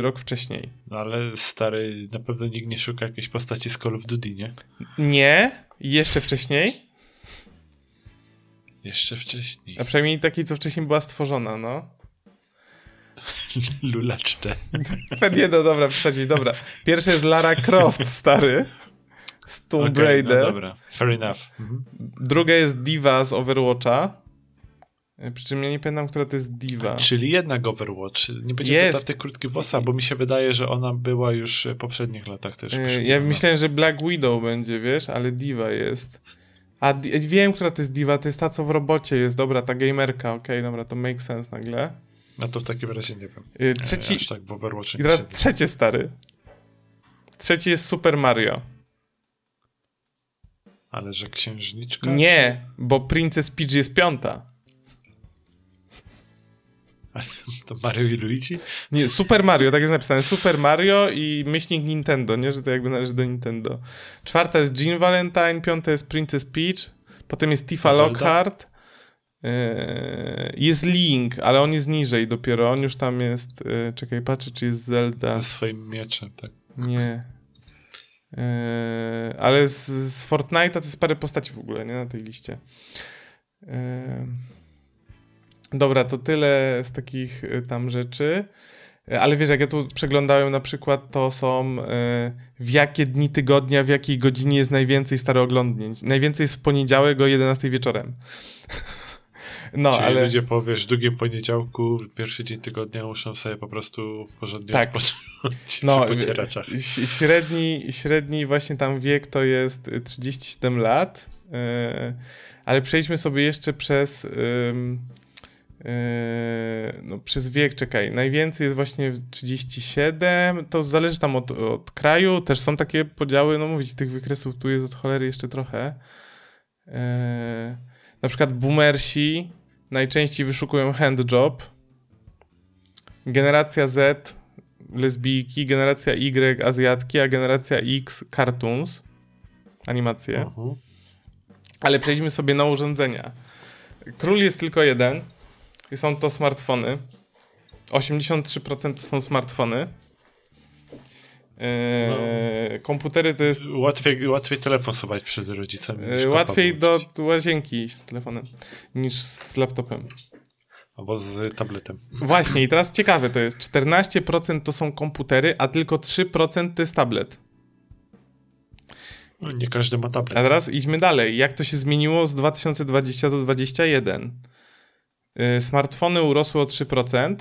rok wcześniej. No ale stary, na pewno nikt nie szuka jakiejś postaci z Call of Duty, nie? Nie, jeszcze wcześniej. Jeszcze wcześniej. A przynajmniej takiej, co wcześniej była stworzona, no. (laughs) Lula 4. Pewnie, no dobra, przedstawić, dobra. Pierwszy jest Lara Croft, stary. Z Tomb Okej, Raider. no dobra, fair enough. Mhm. Druga jest Diva z Overwatcha. E, Przy czym ja nie pamiętam, która to jest Diva. Czyli jednak Overwatch. Nie będzie Jest. to ta krótkie włosa, bo mi się wydaje, że ona była już w poprzednich latach też. E, Ja myślałem, że Black Widow będzie, wiesz, ale Diva jest. A di- wiem, która to jest Diva, to jest ta, co w robocie jest. Dobra, ta gamerka, okej, dobra, to make sense nagle. No to w takim razie nie wiem. E, Trzeci, Aż tak w Overwatchu i teraz trzecie, stary. Trzeci jest Super Mario. Ale że księżniczka? Nie, bo Princess Peach jest piąta. To Mario i Luigi? Nie, Super Mario, tak jest napisane. Super Mario i myślnik Nintendo, nie? Że to jakby należy do Nintendo. Czwarta jest Jean Valentine, piąta jest Princess Peach, potem jest Tifa Zelda? Lockhart, yy, jest Link, ale on jest niżej dopiero, on już tam jest, yy, czekaj, patrzę, czy jest Zelda. Ze swoim mieczem, tak. Nie. Yy, ale z, z Fortnite'a to jest parę postaci w ogóle, nie? Na tej liście. Yy, dobra, to tyle z takich y, tam rzeczy. Y, Ale wiesz, jak ja tu przeglądałem na przykład, to są y, w jakie dni tygodnia, w jakiej godzinie jest najwięcej stare oglądnięć. Najwięcej jest w poniedziałek o 11 wieczorem. (laughs) No, Czyli ale... ludzie po, wiesz, drugim poniedziałku, pierwszy dzień tygodnia muszą sobie po prostu porządnie Tak. odpocząć No, ś- średni, średni właśnie tam wiek to jest y, 37 lat, ale przejdźmy sobie jeszcze przez no, przez wiek, czekaj, najwięcej jest właśnie 37, to zależy tam od, od kraju, też są takie podziały, no mówić, tych wykresów tu jest od cholery jeszcze trochę. Yy, na przykład boomersi najczęściej wyszukują handjob, generacja Z lesbijki, generacja Y azjatki, a generacja X cartoons. animacje. Mhm. Ale przejdźmy sobie na urządzenia. Król jest tylko jeden są to smartfony. 83% to są smartfony. Eee, Komputery to jest Łatwiej, łatwiej telefon schować przed rodzicami. e, kompa łatwiej do łazienki iść z telefonem niż z laptopem. Albo z tabletem. Właśnie, i teraz ciekawe to jest. 14% to są komputery, a tylko 3% to jest tablet. No, Nie każdy ma A tablet. teraz idźmy dalej. Jak to się zmieniło z 2020 do 2021? Yy, smartfony urosły o 3%,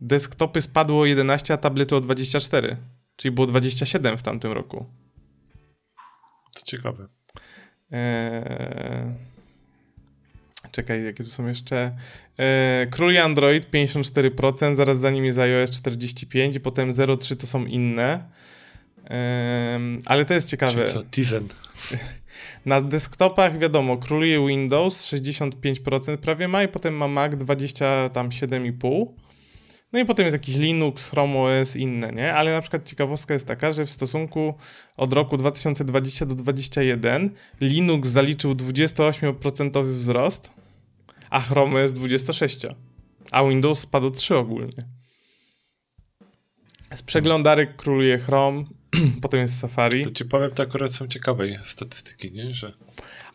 desktopy spadło o 11, a tablety o 24. Czyli było 27 w tamtym roku. To ciekawe. Eee... Czekaj, jakie tu są jeszcze? Eee, Króli Android 54%, zaraz za nim jest iOS 45, i potem 0,3 to są inne. Eee, ale to jest ciekawe. Czyli co, Tizen. (laughs) Na desktopach wiadomo, króluje Windows 65% prawie ma i potem ma Mac 27,5%. No i potem jest jakiś Linux, Chrome OS, inne, nie? Ale na przykład ciekawostka jest taka, że w stosunku od roku 2020 do 2021 Linux zaliczył 28% wzrost, a Chrome OS 26%. A Windows spadł 3 ogólnie. Z przeglądarek króluje Chrome, (clears throat) potem jest Safari. To ci powiem, to akurat są ciekawe statystyki, nie? Że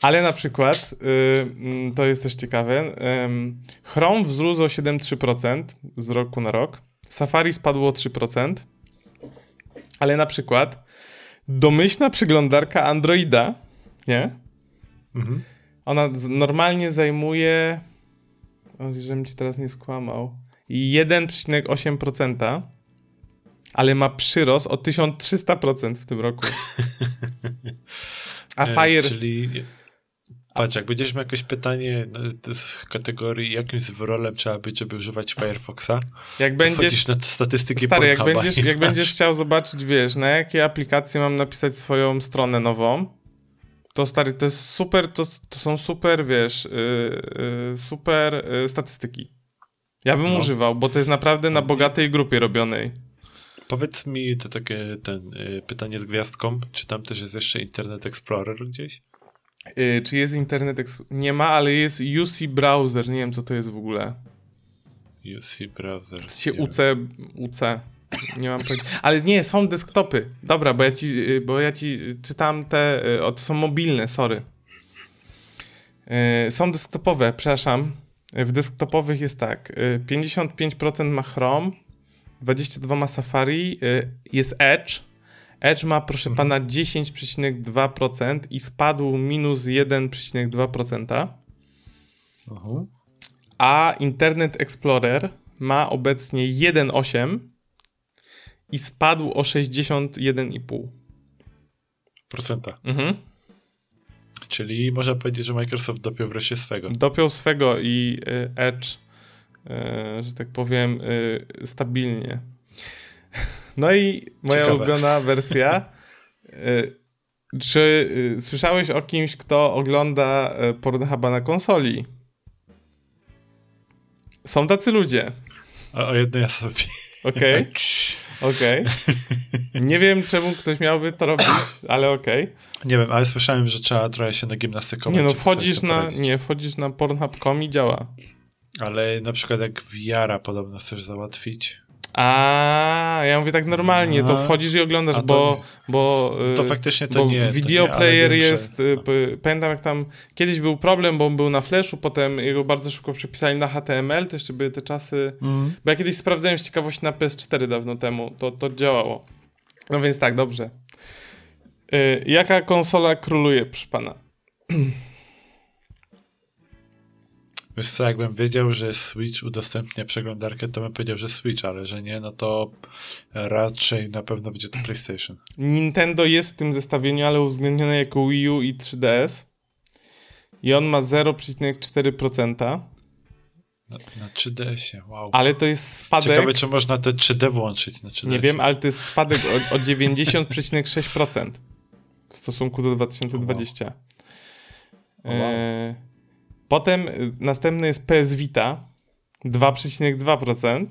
Ale na przykład, y, mm, to jest też ciekawe, ym, Chrome wzrósł o 7,3% z roku na rok, Safari spadło o 3%, ale na przykład domyślna przeglądarka Androida, nie? Mhm. Ona normalnie zajmuje, o, żebym ci teraz nie skłamał, 1,8%, ale ma przyrost o 1300% w tym roku. (laughs) A E, Fire... Czyli patrz, jak będziesz miał jakieś pytanie no, jest w kategorii jakim zwrolem trzeba być, żeby używać Firefoxa, Jak będziesz, na statystyki stary, jak będziesz, jak masz. będziesz chciał zobaczyć, wiesz, na jakie aplikacje mam napisać swoją stronę nową, to stary, to jest super, to, to są super, wiesz, yy, yy, super yy, statystyki. Ja bym No. używał, bo to jest naprawdę na bogatej grupie robionej. Powiedz mi to takie ten, y, pytanie z gwiazdką, czy tam też jest jeszcze Internet Explorer gdzieś? Yy, czy jest Internet Ex- Nie ma, ale jest UC Browser, nie wiem co to jest w ogóle. UC Browser. się. UC, UC. Nie mam pojęcia. Ale nie, są desktopy. Dobra, bo ja ci, y, bo ja ci czytam te, y, o, to są mobilne, sorry. Są desktopowe, przepraszam. W desktopowych jest tak, y, 55% ma Chrome, 22% ma Safari, y, jest Edge. Edge ma, proszę pana, 10,2% i spadł minus 1,2%. Mhm. A Internet Explorer ma obecnie 1.8 i spadł o 61,5. Procenta. Mhm. Czyli można powiedzieć, że Microsoft dopiął wreszcie swego. Dopiął swego i y, Edge, że tak powiem, y, stabilnie. (laughs) No i moja Ciekawe. ulubiona wersja. Y, (laughs) czy słyszałeś o kimś, kto ogląda Pornhuba na konsoli? Są tacy ludzie, A o jednej osobie. okej? (laughs) Okej. Nie wiem, czemu ktoś miałby to robić, ale okej. Nie wiem, ale słyszałem, że trzeba trochę się nagimnastykować. Nie no, wchodzisz na, nie, wchodzisz na pornhub.com i działa. Ale na przykład jak VR-a podobno chcesz załatwić, A, ja mówię tak normalnie, to wchodzisz i oglądasz, to bo, bo, to y, faktycznie to bo nie, video nie, player wiem, że- jest, y, p- pamiętam jak tam, kiedyś był problem, bo on był na flashu, potem jego bardzo szybko przepisali na HTML, to jeszcze były te czasy, Mm. bo ja kiedyś sprawdzałem z ciekawości na PS4 dawno temu, to, to działało. No więc tak, dobrze. Y, jaka konsola króluje, proszę pana? (clears throat) Wiesz co, jakbym wiedział, że Switch udostępnia przeglądarkę, to bym powiedział, że Switch, ale że nie, no to raczej na pewno będzie to PlayStation. Nintendo jest w tym zestawieniu, ale uwzględnione jako Wii U i 3DS. I on ma 0,4%, Na, na 3DS-ie, wow. ale to jest spadek. Ciekawe, czy można te 3D włączyć na 3DS. Nie wiem, ale to jest spadek o, o 90,6% w stosunku do 2020. O, wow. E, potem y, następny jest PS Vita 2,2%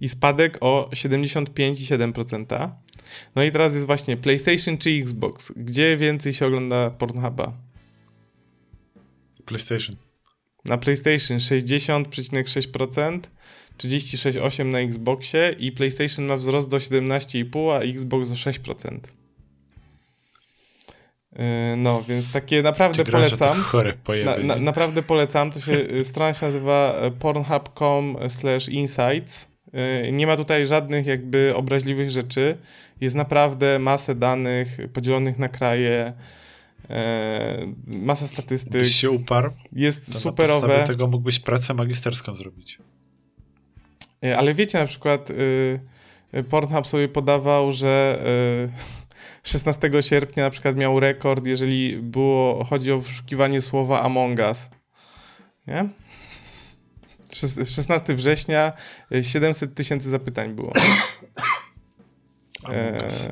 i spadek o 75,7%. No i teraz jest właśnie PlayStation czy Xbox? Gdzie więcej się ogląda Pornhuba? PlayStation. Na PlayStation 60,6%, 36,8% na Xboxie i PlayStation ma wzrost do 17,5%, a Xbox do 6%. Yy, No, więc takie naprawdę Ty grasz, polecam. Chore Na, pojawy. na, naprawdę polecam. To się, y, strona się nazywa e, pornhub.com slash insights. Y, Nie ma tutaj żadnych jakby obraźliwych rzeczy. Jest naprawdę masę danych podzielonych na kraje, masa statystyk. Byś się uparł, Jest to na superowe. podstawie tego mógłbyś pracę magisterską zrobić. Ale wiecie, na przykład y, y, Pornhub sobie podawał, że y, 16 sierpnia na przykład miał rekord, jeżeli było, chodzi o wyszukiwanie słowa Among Us. Nie? Szes- 16 września y, 700 tysięcy zapytań było. Among Us. E,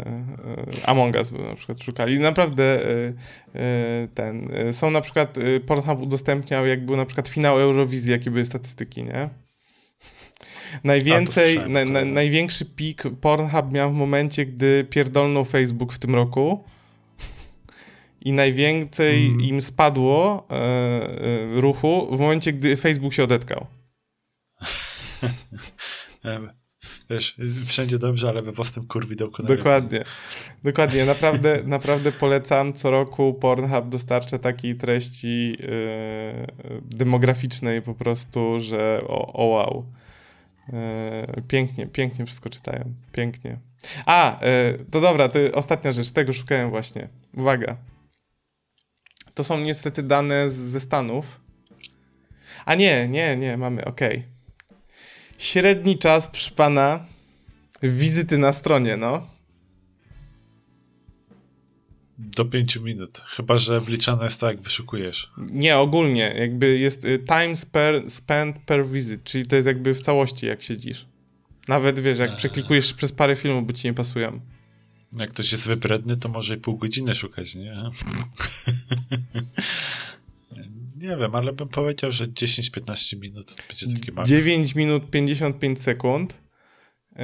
e, Among Us był na przykład szukali. Naprawdę e, e, ten. e, Są na przykład e, Pornhub udostępniał, jak był na przykład finał Eurowizji, jakie były statystyki, nie? Najwięcej, słyszałem, na, na, największy pik Pornhub miał w momencie, gdy pierdolnął Facebook w tym roku. I najwięcej Mhm. im spadło e, e, ruchu w momencie, gdy Facebook się odetkał. (laughs) Wiesz, wszędzie dobrze, ale we własnym kurwidełku. Dokładnie. Dokładnie. Naprawdę, (laughs) naprawdę polecam. Co roku Pornhub dostarcza takiej treści yy, demograficznej po prostu, że o, o wow. Yy, pięknie, pięknie wszystko czytają. Pięknie. A, yy, to dobra, to ostatnia rzecz. Tego szukałem właśnie. Uwaga. To są niestety dane z, ze Stanów. A nie, nie, nie, mamy, okej. Średni czas, proszę pana, wizyty na stronie, no. Do pięciu minut. Chyba, że wliczane jest tak, jak wyszukujesz. Nie, ogólnie, jakby jest y, time per, spent per visit, czyli to jest jakby w całości, jak siedzisz. Nawet wiesz, jak przeklikujesz przez parę filmów, bo ci nie pasują. Jak ktoś jest wybredny, to może i pół godziny szukać, nie? (laughs) nie wiem, ale bym powiedział, że 10-15 minut będzie taki maks. 9 minut 55 sekund y,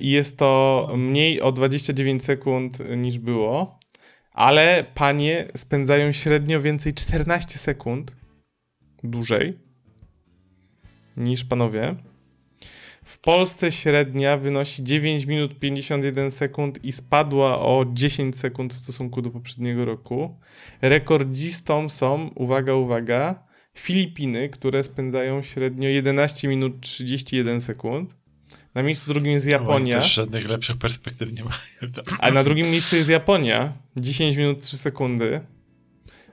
i jest to mniej o 29 sekund niż było, ale panie spędzają średnio więcej 14 sekund dłużej niż panowie. W Polsce średnia wynosi 9 minut 51 sekund i spadła o 10 sekund w stosunku do poprzedniego roku. Rekordzistą są, uwaga, uwaga, Filipiny, które spędzają średnio 11 minut 31 sekund. Na miejscu drugim jest Oni Japonia, też żadnych lepszych perspektyw nie mają. (laughs) a na drugim miejscu jest Japonia, 10 minut 3 sekundy.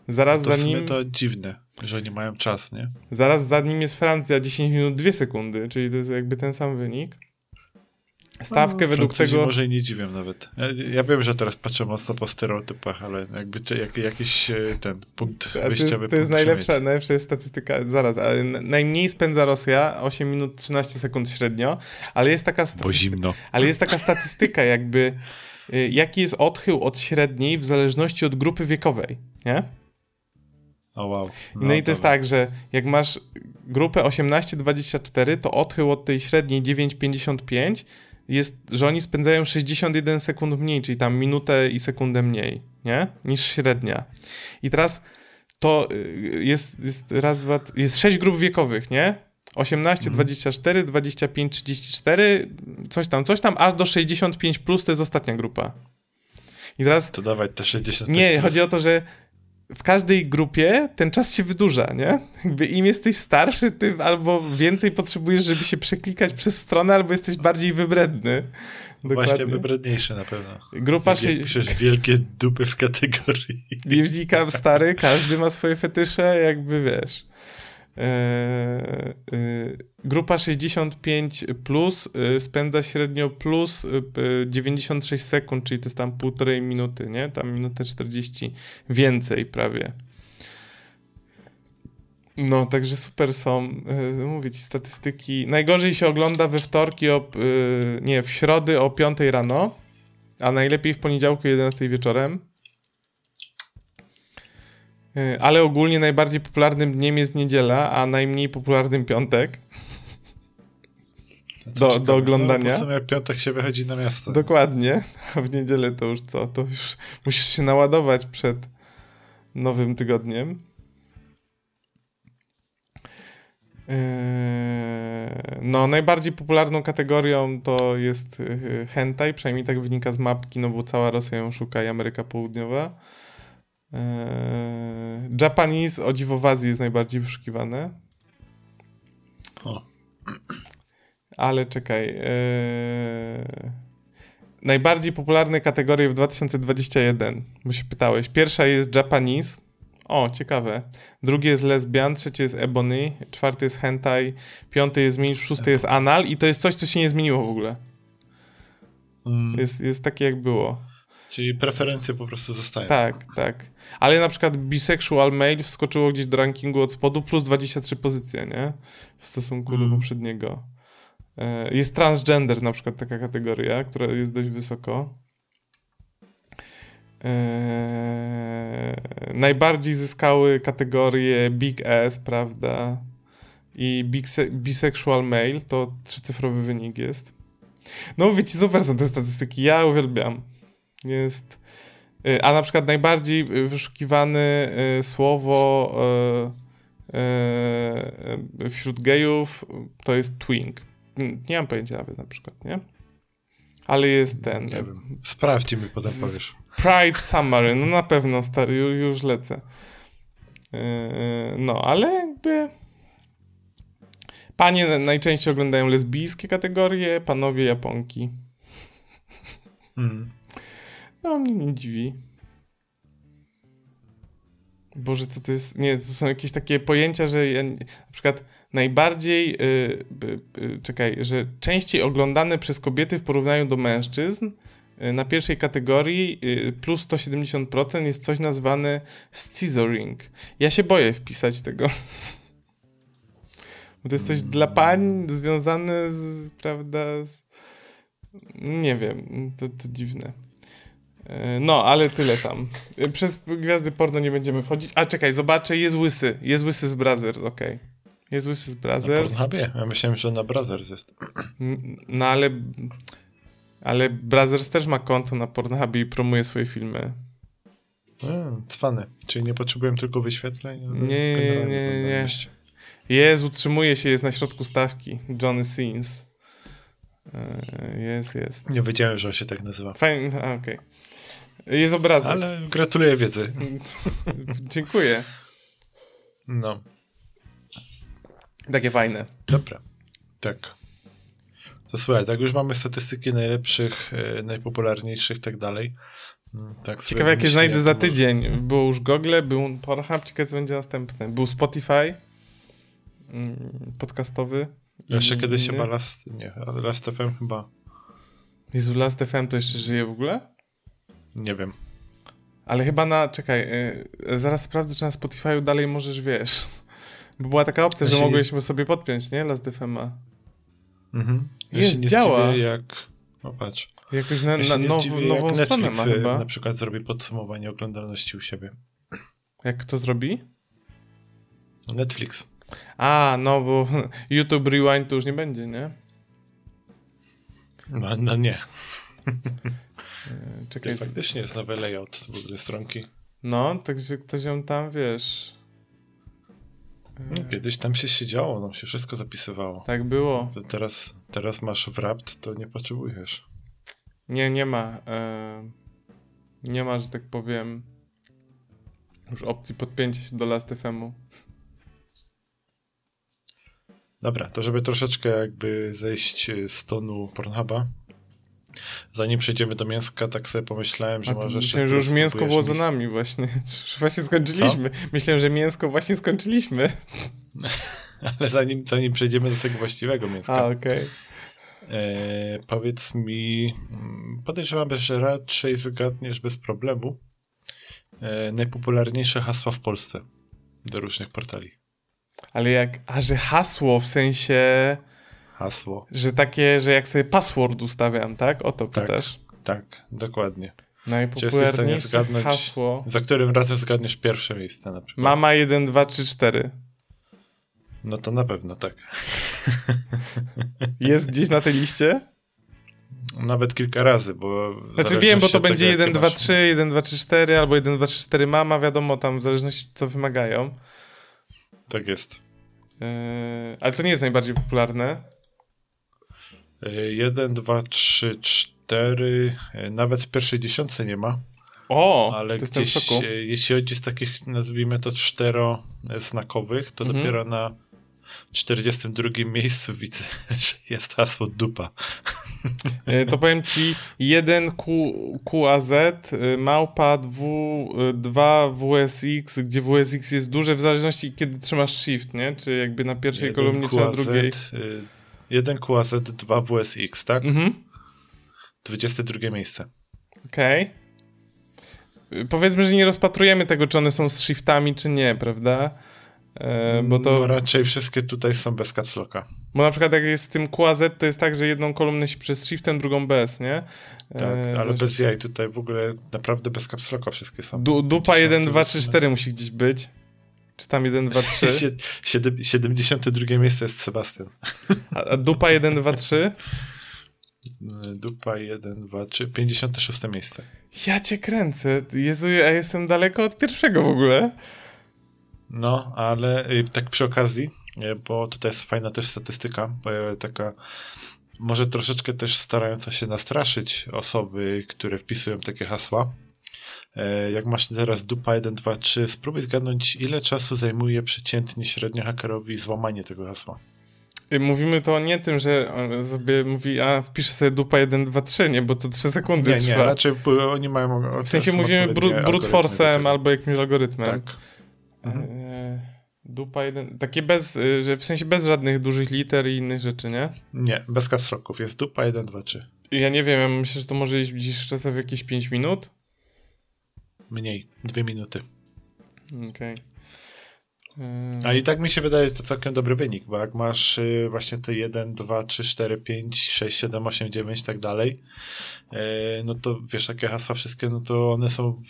Zaraz To za nim, to dziwne, że nie mają czas, nie? zaraz za nim jest Francja, 10 minut 2 sekundy, czyli to jest jakby ten sam wynik. Stawkę No, według Francuzi tego... może i nie dziwią nawet. Ja, ja wiem, że teraz patrzę mocno po stereotypach, ale jakby czy- jak, jakiś e, ten punkt A to jest, wyjściowy to jest punkt najlepsza, mieć. najlepsza jest statystyka, zaraz, najmniej spędza Rosja, 8 minut 13 sekund średnio, ale jest taka, Bo statystyka, zimno. ale jest taka statystyka jakby, y, jaki jest odchył od średniej w zależności od grupy wiekowej, nie? O wow. No, i to jest dobra. tak, że jak masz grupę 18-24, to odchył od tej średniej 9,55 jest, że oni spędzają 61 sekund mniej, czyli tam minutę i sekundę mniej, nie? Niż średnia. I teraz to y, jest, jest raz, dwa, jest sześć grup wiekowych, nie? 18, 24, 25, 34, coś tam, coś tam, aż do 65 plus to jest ostatnia grupa. I teraz To te 60 nie, chodzi o to, że w każdej grupie ten czas się wydłuża, nie? Jakby im jesteś starszy, tym albo więcej potrzebujesz, żeby się przeklikać przez stronę, albo jesteś bardziej wybredny. Właśnie wybredniejsze na pewno. Grupa się... piszesz wielkie dupy w kategorii. Jeździka stary, każdy ma swoje fetysze, jakby wiesz. Eee, y, grupa 65 plus y, spędza średnio plus y, y, 96 sekund, czyli to jest tam półtorej minuty, nie? Tam minutę 40 więcej prawie. No, także super są, mówię ci, statystyki. Najgorzej się ogląda we wtorki, o, nie, w środy o 5 rano, a najlepiej w poniedziałku 11 wieczorem. Y, Ale ogólnie najbardziej popularnym dniem jest niedziela, a najmniej popularnym piątek. Do, ciekawe. do oglądania. No, w sumie piątek się wychodzi na miasto. Dokładnie. (laughs) A w niedzielę to już co? To już musisz się naładować przed nowym tygodniem. Eee, No, najbardziej popularną kategorią to jest e, hentai, przynajmniej tak wynika z mapki, no bo cała Rosja ją szuka i Ameryka Południowa. Eee, Japanese, o dziwo w Azji jest najbardziej wyszukiwane. O. Ale czekaj. Eee... Najbardziej popularne kategorie w 2021, bo się pytałeś. Pierwsza jest Japanese. O, ciekawe. Drugie jest lesbian, trzecie jest ebony, czwarty jest hentai, piąty jest milf, szósty jest anal i to jest coś, co się nie zmieniło w ogóle. Mm, Jest, jest takie jak było. Czyli preferencje po prostu zostają. Tak, tak. Ale na przykład bisexual male wskoczyło gdzieś do rankingu od spodu plus 23 pozycje, nie? W stosunku Mm. do poprzedniego. E, Jest transgender na przykład taka kategoria, która jest dość wysoko. E, Najbardziej zyskały kategorie Big S, prawda? I bise- bisexual male, to trzycyfrowy wynik jest. No wiecie, super są te statystyki, ja uwielbiam. Jest... Y, A na przykład najbardziej wyszukiwane y, słowo y, wśród gejów to jest twink. N- Nie mam pojęcia nawet na przykład, nie? Ale jest ten. Nie wiem. Sprawdź i mi potem powiesz. Pride Summary, no na pewno stary, ju- już lecę. No, ale jakby. Panie na- najczęściej oglądają lesbijskie kategorie, panowie Japonki. Mm. No, mnie nie dziwi. Boże, co to jest? Nie, to są jakieś takie pojęcia, że ja, na przykład najbardziej, y, czekaj, że częściej oglądane przez kobiety w porównaniu do mężczyzn y, na pierwszej kategorii y, plus 170% jest coś nazwane scissoring. Ja się boję wpisać tego. (laughs) Bo to jest coś dla pań związane z, prawda, z, nie wiem, to, to dziwne. E, No, ale tyle tam. E, Przez gwiazdy porno nie będziemy wchodzić. A czekaj, zobaczę, jest łysy. Jest łysy z Brothers, okej. Jest łysy z Na Brothers. Pornhubie? Ja myślałem, że na Brothers jest. N- No ale. Ale Brothers też ma konto na Pornhubie i promuje swoje filmy. Mm, cwany. Czyli nie potrzebuję tylko wyświetleń? Nie, nie, nie, nie. Jest, utrzymuje się, jest na środku stawki. Johnny Sins. E, Jest, jest. Nie wiedziałem, że on się tak nazywa. Fajnie, okej. Jest obrazek. Ale gratuluję wiedzy. (laughs) Dziękuję. No, Takie fajne. dobra. Tak. To słuchaj, tak już mamy statystyki najlepszych, e, najpopularniejszych i tak dalej. Mm, Tak, Ciekawe, jakie znajdę za tydzień. Było już Google, był Pornhub, ciekawe, co będzie następne. Był Spotify mm, podcastowy. Jeszcze kiedyś chyba Last, nie, Last FM chyba, Jezu, Last FM to jeszcze żyje w ogóle? Nie wiem. Ale chyba na, czekaj, y, zaraz sprawdzę, czy na Spotify dalej możesz, wiesz. (laughs) Bo była taka opcja, Ja że się nie sobie podpiąć, nie? Last FM-a. Mhm. Ja Jest, działa. jak... No patrz. Jakoś na, Ja na now, zdziwię, nową jak stronę Netflix ma chyba. na przykład zrobi podsumowanie oglądalności u siebie. Jak to zrobi? Netflix. A, no bo (laughs) YouTube Rewind to już nie będzie, nie? No, no nie. (laughs) Czekaj. To faktycznie jest nowy layout w ogóle stronki. No, także ktoś ją tam, wiesz... No, kiedyś tam się siedziało, nam się wszystko zapisywało. Tak było. To teraz, teraz masz wrapped, to nie potrzebujesz. Nie, nie ma. E, nie ma, że tak powiem, już opcji podpięcia się do Last FM-u. Dobra, to żeby troszeczkę jakby zejść z tonu Pornhuba, zanim przejdziemy do mięska, tak sobie pomyślałem, że może myślałem, że już mięsko było za nami właśnie. (laughs) Już właśnie skończyliśmy. Myślałem, że mięsko właśnie skończyliśmy. (laughs) Ale zanim, zanim przejdziemy do tego właściwego mięska, A, okej. e, powiedz mi, mm, podejrzewam, że raczej zgadniesz bez problemu e, najpopularniejsze hasła w Polsce do różnych portali. Ale jak, a że hasło w sensie, Hasło. że takie, że jak sobie password ustawiam, tak? O to Tak. pytasz. Tak, dokładnie. Najpopularniejsze zgadnąć- hasło. Za którym razem zgadniesz pierwsze miejsce na przykład? Mama 1, 2, 3, 4. No to na pewno tak. (laughs) Jest gdzieś na tej liście? Nawet kilka razy, bo... Znaczy wiem, bo to będzie tego, 1, jakie 2, masz- 3, 1, 2, 3, 4 albo 1, 2, 3, 4 mama, wiadomo tam w zależności co wymagają. Tak jest. Yy, ale to nie jest najbardziej popularne. Y, Jeden, dwa, trzy, cztery. y, Nawet w pierwszej dziesiątce nie ma. O, Ale gdzieś, e, jeśli chodzi z takich, nazwijmy to, czteroznakowych, to Mhm. dopiero na 42 miejscu widzę, (laughs) że jest hasło dupa. Yy, to powiem ci 1 Q, QAZ, małpa 2, 2 WSX, gdzie WSX jest duże w zależności kiedy trzymasz shift, nie? Czy jakby na pierwszej kolumnie, czy na drugiej. Y, jeden QAZ, 2 WSX, tak? Mhm. 22 miejsce. Okej. Y, Powiedzmy, że nie rozpatrujemy tego, czy one są z shiftami, czy nie, prawda? E, bo to. No, raczej wszystkie tutaj są bez capslocka. Bo na przykład jak jest z tym QAZ, to jest tak, że jedną kolumnę się przez shiftem, drugą bez, nie? Tak, E, ale znaczy- bez jaj. Tutaj w ogóle naprawdę bez capslocka wszystkie są. Du, dupa Dziesiąty 1, 2, 3, zaczyna. 4 musi gdzieś być. Czy tam 1, 2, 3? Sie- siedem- 72 miejsce jest Sebastian. A, a dupa 1, 2, 3? Y, Dupa 1, 2, 3, 56 miejsce. Ja cię kręcę. Jezu, ja jestem daleko od pierwszego w ogóle. No, ale y, tak przy okazji, y, bo tutaj jest fajna też statystyka, y, taka może troszeczkę też starająca się nastraszyć osoby, które wpisują takie hasła. Y, Jak masz teraz dupa 1, 2, 3, spróbuj zgadnąć, ile czasu zajmuje przeciętnie średnio hakerowi złamanie tego hasła. Mówimy to nie tym, że on sobie mówi, a wpiszę sobie dupa 1, 2, 3, nie? Bo to 3 sekundy Nie, nie, trwa. raczej p- oni mają... W sensie mówimy bru, brute force'em albo jakimś algorytmem. Tak. E, dupa jeden. Takie bez, y, że w sensie bez żadnych dużych liter i innych rzeczy, nie? Nie, bez kasroków. Jest dupa 1, 2, 3. Ja nie wiem, ja myślę, że to może iść gdzieś czasem w jakieś 5 minut. Mniej, dwie minuty. Okej. E, A i tak mi się wydaje, że to całkiem dobry wynik, bo jak masz y, właśnie te 1, 2, 3, 4, 5, 6, 7, 8, 9 i tak dalej, y, no to wiesz, takie hasła wszystkie, no to one są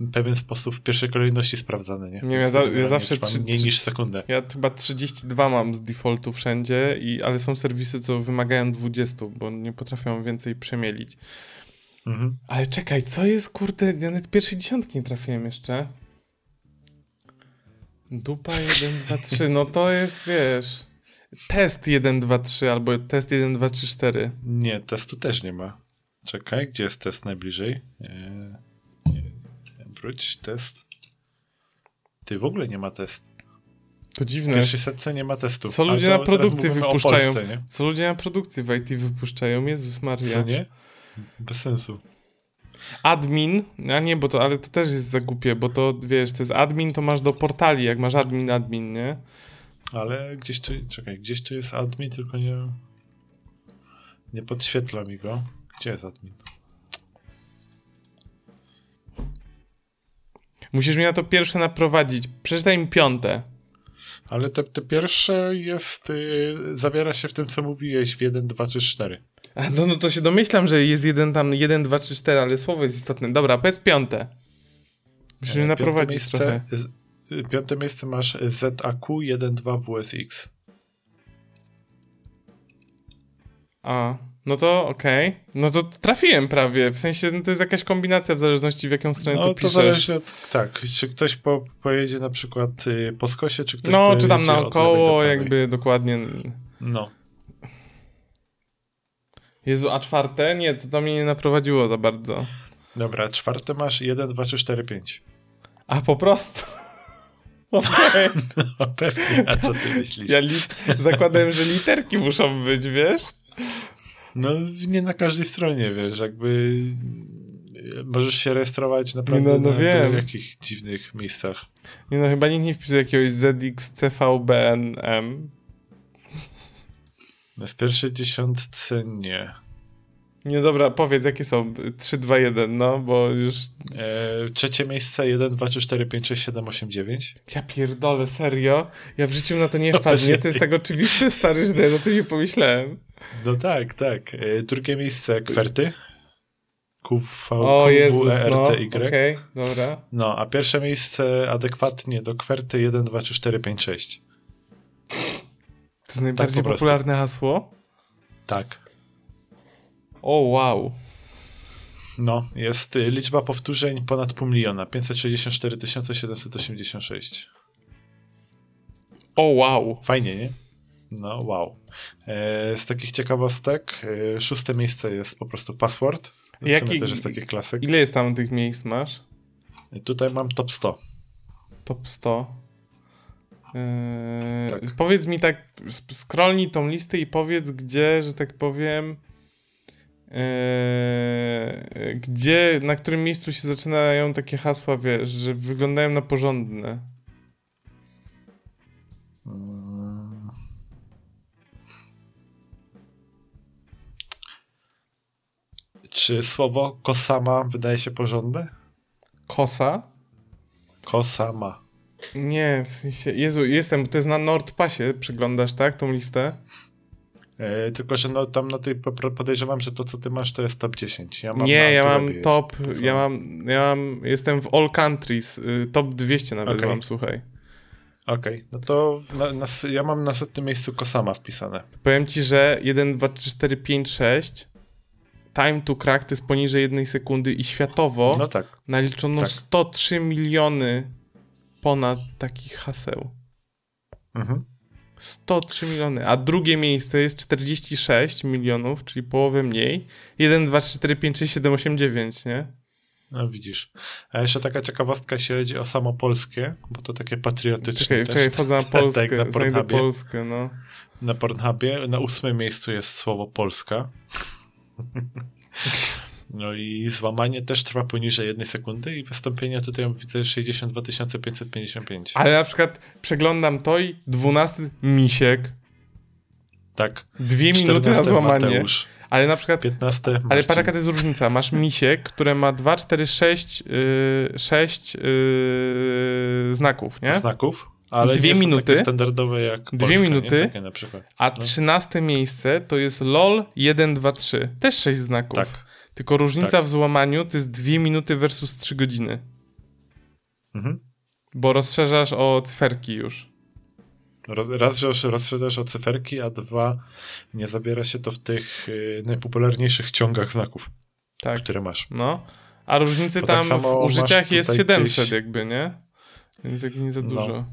w pewien sposób w pierwszej kolejności sprawdzane, nie? Nie, ja za- ja zawsze trzy- mniej niż sekundę. Ja chyba 32 mam z defaultu wszędzie, i, ale są serwisy, co wymagają 20, bo nie potrafią więcej przemielić. Mhm. Ale czekaj, co jest, kurde, ja nawet pierwszej dziesiątki nie trafiłem jeszcze. Dupa 1, 2, 3, no to jest, wiesz, test 1, 2, 3 albo test 1, 2, 3, 4. Nie, testu też nie ma. Czekaj, gdzie jest test najbliżej? Nie, wróć, test. Ty, w ogóle nie ma test. To W dziwne. pierwszej setce nie ma testu. Co ludzie na produkcji wypuszczają? Polsce? Co ludzie na produkcji w IT wypuszczają? Jezus Maria. Co nie? Bez sensu. Admin, a nie, bo to, ale to też jest za głupie, bo to, wiesz, to jest admin, to masz do portali, jak masz admin, admin, nie? Ale gdzieś tu, czekaj, gdzieś tu jest admin, tylko nie, nie podświetla mi go. Gdzie jest admin? Musisz mnie na to pierwsze naprowadzić. Przeczytaj mi piąte. Ale te, te pierwsze jest, y, zawiera się w tym, co mówiłeś w 1, 2, 3, 4. No, no to się domyślam, że jest jeden tam, jeden, dwa, trzy, cztery, ale słowo jest istotne. Dobra, powiedz piąte. Musisz mnie naprowadzić trochę. z, y, piąte miejsce masz ZAQ 1, 2 WSX. A, no to okej. No to trafiłem prawie. W sensie no to jest jakaś kombinacja w zależności w jaką stronę No to to piszesz. zależy od, tak, czy ktoś po, pojedzie na przykład y, po skosie, czy ktoś No, czy tam do naokoło, jakby dokładnie. No. Jezu, a czwarte? Nie, to, to mnie nie naprowadziło za bardzo. Dobra, czwarte masz 1, 2, 3, 4, 5. A po prostu. (laughs) Okej. No pewnie, a co ty myślisz? Ja zakładałem, że literki muszą być, wiesz? No nie na każdej stronie, wiesz, jakby y, możesz się rejestrować naprawdę No, no na wiem. w jakich dziwnych miejscach. Nie no, chyba nikt nie wpisuje jakiegoś ZXCVBNM. W pierwszej dziesiątce nie. Nie, dobra, powiedz, jakie są? 3, 2, 1, no, bo już... E, trzecie miejsce 1, 2, 3, 4, 5, 6, 7, 8, 9. Ja pierdolę, serio? Ja w życiu na to nie No, wpadł, nie? To jest tak oczywiste, stary, że ja o tym nie pomyślałem. No tak, tak. E, drugie miejsce kwerty. QV, O Jezus, no, QWERTY. okej, dobra. No, a pierwsze miejsce adekwatnie do kwerty 1, 2, 3, 4, 5, 6. jest najbardziej po prostu. popularne hasło? Tak. O, wow. No, jest y, liczba powtórzeń ponad pół miliona. 564 786. O, wow. Fajnie, nie? No, wow. E, z takich ciekawostek, e, szóste miejsce jest po prostu password. Jaki- też jest taki klasyk. Ile jest tam tych miejsc masz? Tutaj mam top 100. Top 100. Eee, Tak. Powiedz mi tak, scrollnij tą listę i powiedz, gdzie, że tak powiem, eee, gdzie, na którym miejscu się zaczynają takie hasła, wiesz, że wyglądają na porządne. Czy słowo kosama wydaje się porządne? Kosa? Kosama. Nie, w sensie, Jezu, jestem, to jest na NordPassie, przyglądasz, tak, tą listę? E, tylko, że no, tam na tej po- podejrzewam, że to, co ty masz, to jest top 10. Ja mam nie, ja mam jest top, pokazane. ja mam, ja mam, jestem w all countries, y, top 200 nawet Okej. mam, słuchaj. Okej, no to na, na, ja mam na setnym miejscu Kosama wpisane. Powiem ci, że 1, 2, 3, 4, 5, 6 time to crack to jest poniżej jednej sekundy i światowo No tak. naliczono tak. 103 miliony ponad takich haseł. Mhm. 103 miliony, a drugie miejsce jest 46 milionów, czyli połowę mniej. 1, 2, 3, 4, 5, 6, 7, 8, 9, nie? No widzisz. A jeszcze taka ciekawostka, jeśli chodzi o samo polskie, bo to takie patriotyczne Czekaj, też. czekaj, wchodzę na Polskę, na znajdę Pornhubie. Polskę, no. Na Pornhubie na ósmym miejscu jest słowo Polska. No i złamanie też trwa poniżej jednej sekundy i wystąpienia tutaj widzę 62 555. Ale na przykład przeglądam to i 12 misiek, Tak. dwie minuty na 14 złamanie. Mateusz, Ale na przykład 15 Ale patrz jaka to jest różnica. Masz misiek, które ma 2, 4, 6, yy, 6 yy, znaków, nie? znaków, ale Dwie minuty. standardowe jak Dwie Polska, minuty. Nie? Na przykład. A No. 13 miejsce to jest LOL 1, 2, 3. Też 6 znaków. Tak. Tylko różnica Tak. w złamaniu to jest 2 minuty versus 3 godziny. Mhm. Bo rozszerzasz o cyferki już. Raz, że rozszerzasz o cyferki, a dwa, nie zabiera się to w tych y, najpopularniejszych ciągach znaków, Tak. które masz. No. A różnicy Bo tam tak w użyciach jest tutaj 700 gdzieś- jakby, nie? Więc jak nie za No.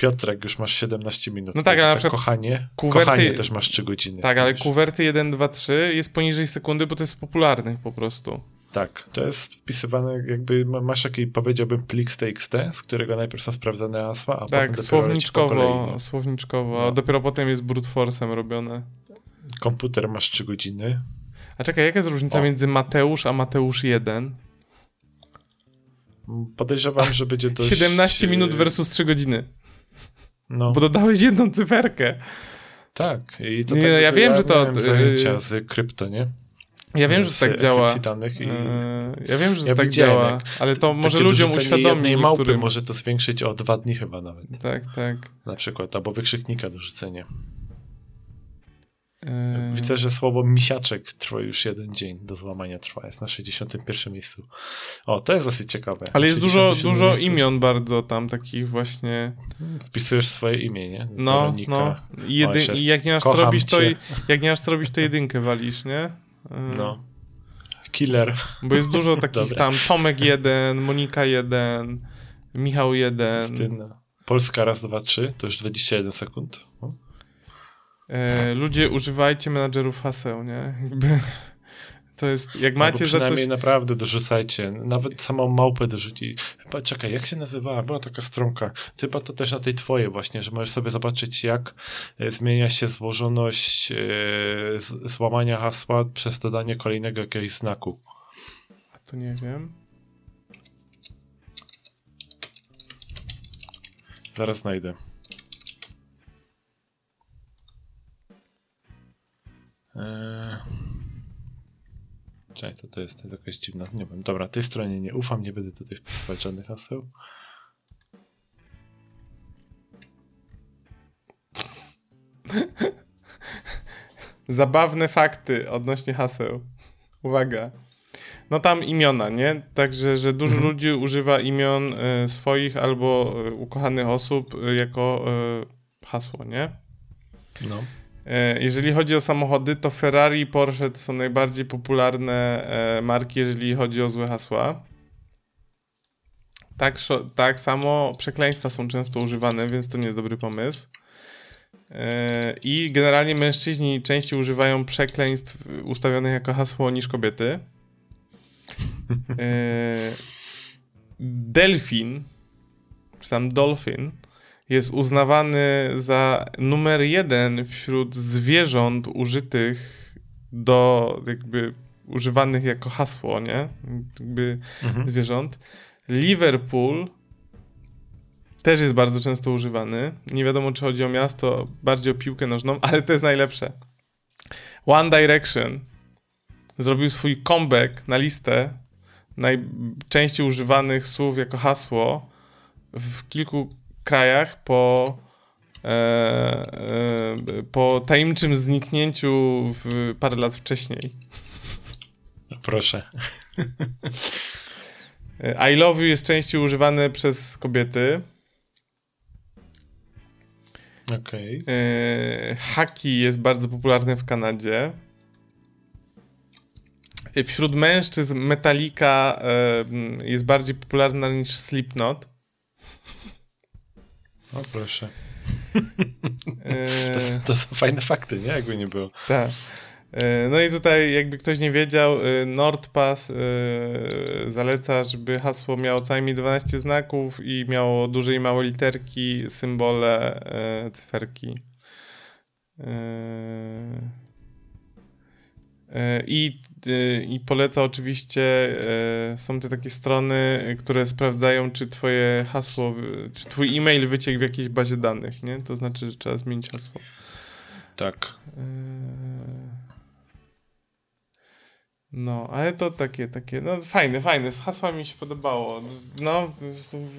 Piotrek, już masz 17 minut. No tak, ale na Za przykład kochanie, kuwerty- kochanie też masz 3 godziny. Tak, ale kuwerty 1, 2, 3 jest poniżej sekundy, bo to jest popularnych po prostu. Tak, to jest wpisywane, jakby ma- masz taki, powiedziałbym, plik z TXT, z którego najpierw są sprawdzane hasła, a potem Tak, dopiero leci po słowniczkowo, słowniczkowo, a No. dopiero potem jest brute force'em robione. Komputer masz 3 godziny. A czekaj, jaka jest różnica O. między Mateusz a Mateusz 1? Podejrzewam, że będzie (laughs) dość... 17 minut versus 3 godziny, No, bo dodałeś jedną cyferkę. tak. I to Nie, tak, ja wiem, że to, miałem y, zajęcia z krypto, nie? Ja wiem, że tak działa. i... Eee, Ja wiem, że Ja tak działa, jak ale to może ludziom dorzucenie uświadomi jednej małpy niektórym. może to zwiększyć o dwa dni chyba nawet, Tak, tak. na przykład, albo wykrzyknika dorzucenie. Eee, Widzę, że słowo misiaczek trwa już jeden dzień do złamania trwa, jest na 61 miejscu. O, to jest dosyć ciekawe. Ale jest dużo, 67 dużo miejscu. imion bardzo tam takich właśnie. Wpisujesz swoje imię, nie? No, Weronika. no. Jedy, I jak nie masz co robić, to jak nie masz co robić, to jedynkę walisz, nie? Eee, No. Killer. Bo jest dużo takich (laughs) tam Tomek 1, Monika 1, Michał 1. Ty, Polska raz, dwa, trzy, to już 21 sekund. E, ludzie używajcie menadżerów haseł, nie? Jakby, (laughs) to jest, jak Albo macie za przynajmniej coś... naprawdę dorzucajcie. Nawet samą małpę dorzuci. Chyba, czekaj, jak się nazywała? Była taka stronka. Chyba to też na tej twojej właśnie, że możesz sobie zobaczyć, jak e, zmienia się złożoność e, z, złamania hasła przez dodanie kolejnego jakiegoś znaku. To nie wiem. Zaraz znajdę. Czekaj, co to jest? To jest jakaś dziwna... Nie wiem. Dobra, tej stronie nie ufam, nie będę tutaj wpisywać żadnych haseł. (laughs) Zabawne fakty odnośnie haseł. Uwaga. No tam imiona, nie? Także, że dużo Mhm. ludzi używa imion e, swoich albo e, ukochanych osób e, jako e, hasło, nie? No. E, jeżeli chodzi o samochody, to Ferrari i Porsche to są najbardziej popularne e, marki, jeżeli chodzi o złe hasła. Tak, tak samo przekleństwa są często używane, więc to nie jest dobry pomysł. E, I generalnie mężczyźni częściej używają przekleństw ustawionych jako hasło niż kobiety. Delfin, czy tam Dolphin, jest uznawany za numer jeden wśród zwierząt użytych do jakby używanych jako hasło, nie? Jakby Mhm. zwierząt. Liverpool też jest bardzo często używany. Nie wiadomo, czy chodzi o miasto, bardziej o piłkę nożną, (laughs) ale to jest najlepsze. One Direction zrobił swój comeback na listę najczęściej używanych słów jako hasło w kilku krajach po, e, e, po tajemniczym zniknięciu w parę lat wcześniej. No, Proszę. (laughs) I love you jest częściej używane przez kobiety. Okej. E, haki jest bardzo popularny w Kanadzie. E, Wśród mężczyzn Metallica e, jest bardziej popularna niż Slipknot. O, proszę. (laughs) To, to są fajne fakty, nie? Jakby nie było. Tak. E, No i tutaj, jakby ktoś nie wiedział, e, NordPass e, zaleca, żeby hasło miało co najmniej 12 znaków i miało duże i małe literki, symbole, cyferki. I, I poleca oczywiście, e, są te takie strony, e, które sprawdzają, czy twoje hasło, czy twój e-mail wyciekł w jakiejś bazie danych, nie? To znaczy, że trzeba zmienić hasło. Tak. Eee, No, ale to takie, takie, no fajne, fajne, z hasła mi się podobało. No,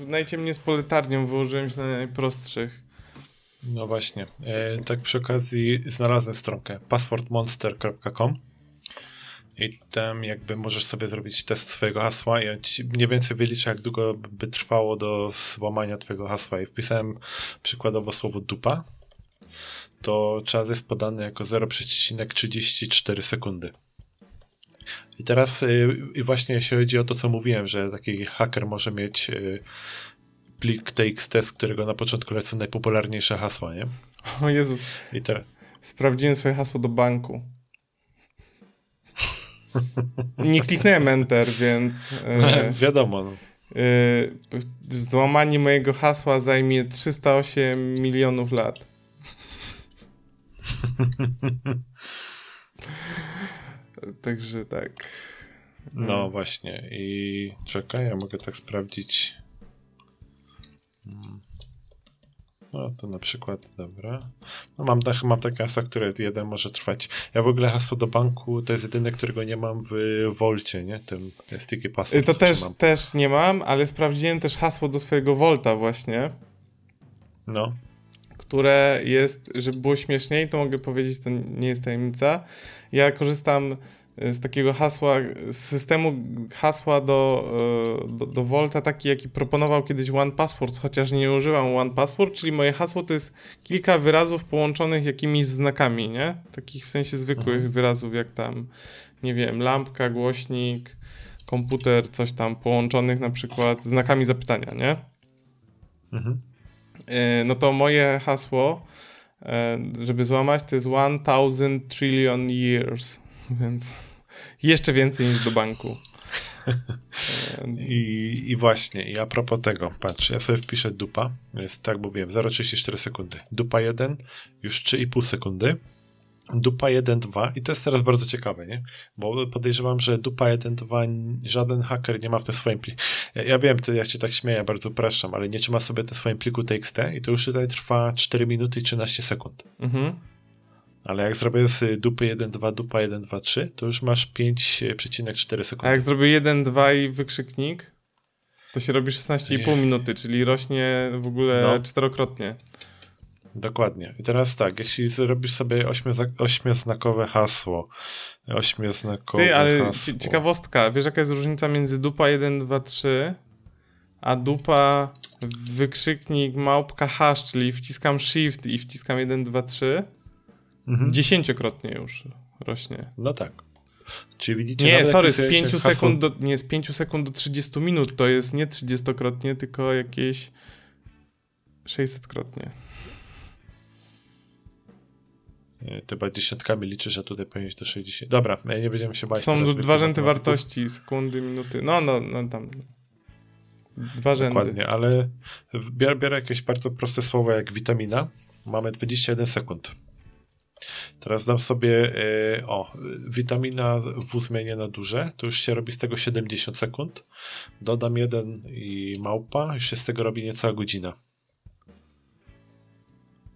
najciemniej z poletarnią wyłożyłem się na najprostszych. No właśnie. E, tak przy okazji znalazłem stronkę passwordmonster.com i tam jakby możesz sobie zrobić test swojego hasła i on ci mniej więcej wylicza, jak długo by trwało do złamania twojego hasła. I wpisałem przykładowo słowo dupa, to czas jest podany jako 0,34 sekundy. I teraz y, i właśnie jeśli chodzi o to, co mówiłem, że taki haker może mieć y, plik TXT, z którego na początku lecą najpopularniejsze hasła, nie? O Jezus, I teraz. sprawdziłem swoje hasło do banku. Nie kliknąłem Enter, więc (laughs) e, Wiadomo, no. e, złamanie mojego hasła zajmie 308 milionów lat. (laughs) Także tak. no właśnie. I czekaj, ja mogę tak sprawdzić. Mm. No to na przykład, dobra. No mam, mam takie hasła, które jeden może trwać. Ja w ogóle hasło do banku to jest jedyne, którego nie mam w Volcie, nie? Tym sticky Y, password. To co też, mam. też nie mam, ale sprawdziłem też hasło do swojego Volta właśnie, No. które jest, żeby było śmieszniej, to mogę powiedzieć, to nie jest tajemnica. Ja korzystam y, z takiego hasła, z systemu hasła do, y, do, do Volta, taki jaki proponował kiedyś OnePassword, chociaż nie używam OnePassword, czyli moje hasło to jest kilka wyrazów połączonych jakimiś znakami, nie? Takich w sensie zwykłych wyrazów, jak tam, nie wiem, lampka, głośnik, komputer, coś tam połączonych na przykład znakami zapytania, nie? Mhm. E, no to moje hasło, e, żeby złamać, to jest 1000 trillion years, (laughs) więc jeszcze więcej niż do banku. I, I właśnie, i a propos tego, patrz, ja sobie wpiszę dupa, jest tak mówiłem, 0,34 sekundy. Dupa 1, już 3,5 sekundy. Dupa 1, 2 i to jest teraz bardzo ciekawe, nie? Bo podejrzewam, że dupa 1, 2 żaden haker nie ma w tym swoim pliku. Ja, ja wiem, to ja cię tak śmieję, bardzo przepraszam, ale nie trzyma sobie w swoim pliku TXT i to już tutaj trwa 4 minuty i 13 sekund. mhm. Ale jak zrobię z dupy 1, 2, dupa 1, 2, 3, to już masz 5,4 A sekundy. jak zrobię 1, 2 i wykrzyknik, to się robi 16,5 Nie. minuty, czyli rośnie w ogóle No. czterokrotnie. Dokładnie. I teraz tak, jeśli zrobisz sobie ośmiozna- ośmioznakowe hasło, ośmioznakowe Ty, ale hasło. cie- ciekawostka, wiesz jaka jest różnica między dupa 1, 2, 3, a dupa wykrzyknik małpka hash, czyli wciskam shift i wciskam 1, 2, 3? Mhm. Dziesięciokrotnie już rośnie. No tak. Czyli widzicie, Nie, sorry, z wpisujecie 5 hasło- sekund do, nie, z 5 sekund do 30 minut to jest nie 30-krotnie, tylko jakieś 600-krotnie. Nie, Ty chyba dziesiątkami liczysz, a tutaj powinieneś do 60. Dobra, nie będziemy się bać. Są dwa rzędy wartości, sekundy, minuty. No, no, no tam. Dwa rzędy. Dokładnie, ale biorę, biorę jakieś bardzo proste słowa jak witamina. Mamy 21 sekund. Teraz dam sobie, e, o, witamina W zmienię na duże, to już się robi z tego 70 sekund. Dodam jeden i małpa, już się z tego robi niecała godzina.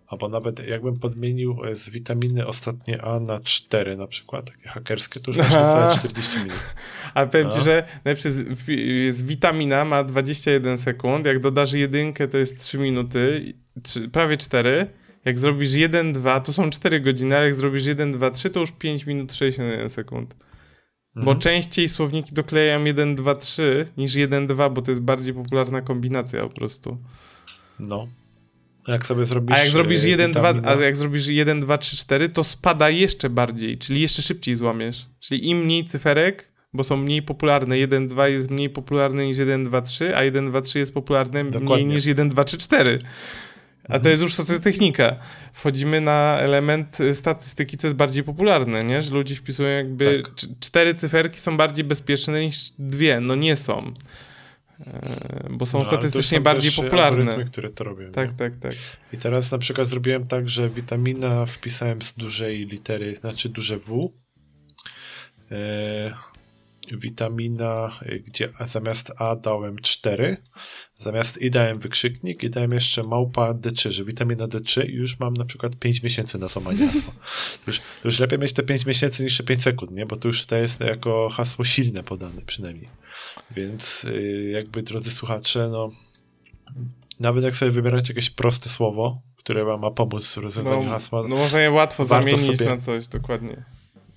Albo nawet jakbym podmienił e, z witaminy ostatnie A na 4 na przykład, takie hakerskie, to już masz niecałe 40 minut. A powiem ci, No. że najpierw jest, witamina, ma 21 sekund. Jak dodasz jedynkę, to jest 3 minuty, trzy, prawie 4. Jak zrobisz 1, 2, to są 4 godziny, ale jak zrobisz 1, 2, 3, to już 5 minut 61 sekund. Bo Mhm. częściej słowniki doklejają 1, 2, 3 niż 1, 2, bo to jest bardziej popularna kombinacja po prostu. No. Jak sobie zrobisz. A jak zrobisz e, 1, 2, witamina- a jak zrobisz 1, 2, 3, 4, to spada jeszcze bardziej, czyli jeszcze szybciej złamiesz. Czyli im mniej cyferek, bo są mniej popularne, 1, 2 jest mniej popularny niż 1, 2, 3, a 1, 2, 3 jest popularny mniej Dokładnie. niż 1, 2, 3, 4. A to jest już technika. Wchodzimy na element y, statystyki, co jest bardziej popularne, nie? Że ludzie wpisują jakby Tak. cz- cztery cyferki są bardziej bezpieczne niż dwie. No nie są. E, Bo są No, statystycznie są bardziej popularne. algorytmy, które to robią. Tak, nie? tak, tak. I teraz na przykład zrobiłem tak, że witamina wpisałem z dużej litery, znaczy duże W. Witamina, e, gdzie zamiast A dałem 4, zamiast I dałem wykrzyknik i dałem jeszcze małpa D3, że witamina D3 i już mam na przykład 5 miesięcy na. To (laughs) już, to już lepiej mieć te 5 miesięcy niż te 5 sekund, nie? Bo to już to jest jako hasło silne podane przynajmniej. Więc y, jakby drodzy słuchacze, no nawet jak sobie wybieracie jakieś proste słowo, które ma pomóc w rozwiązaniu No, hasła, no można je łatwo zamienić sobie- na coś, dokładnie.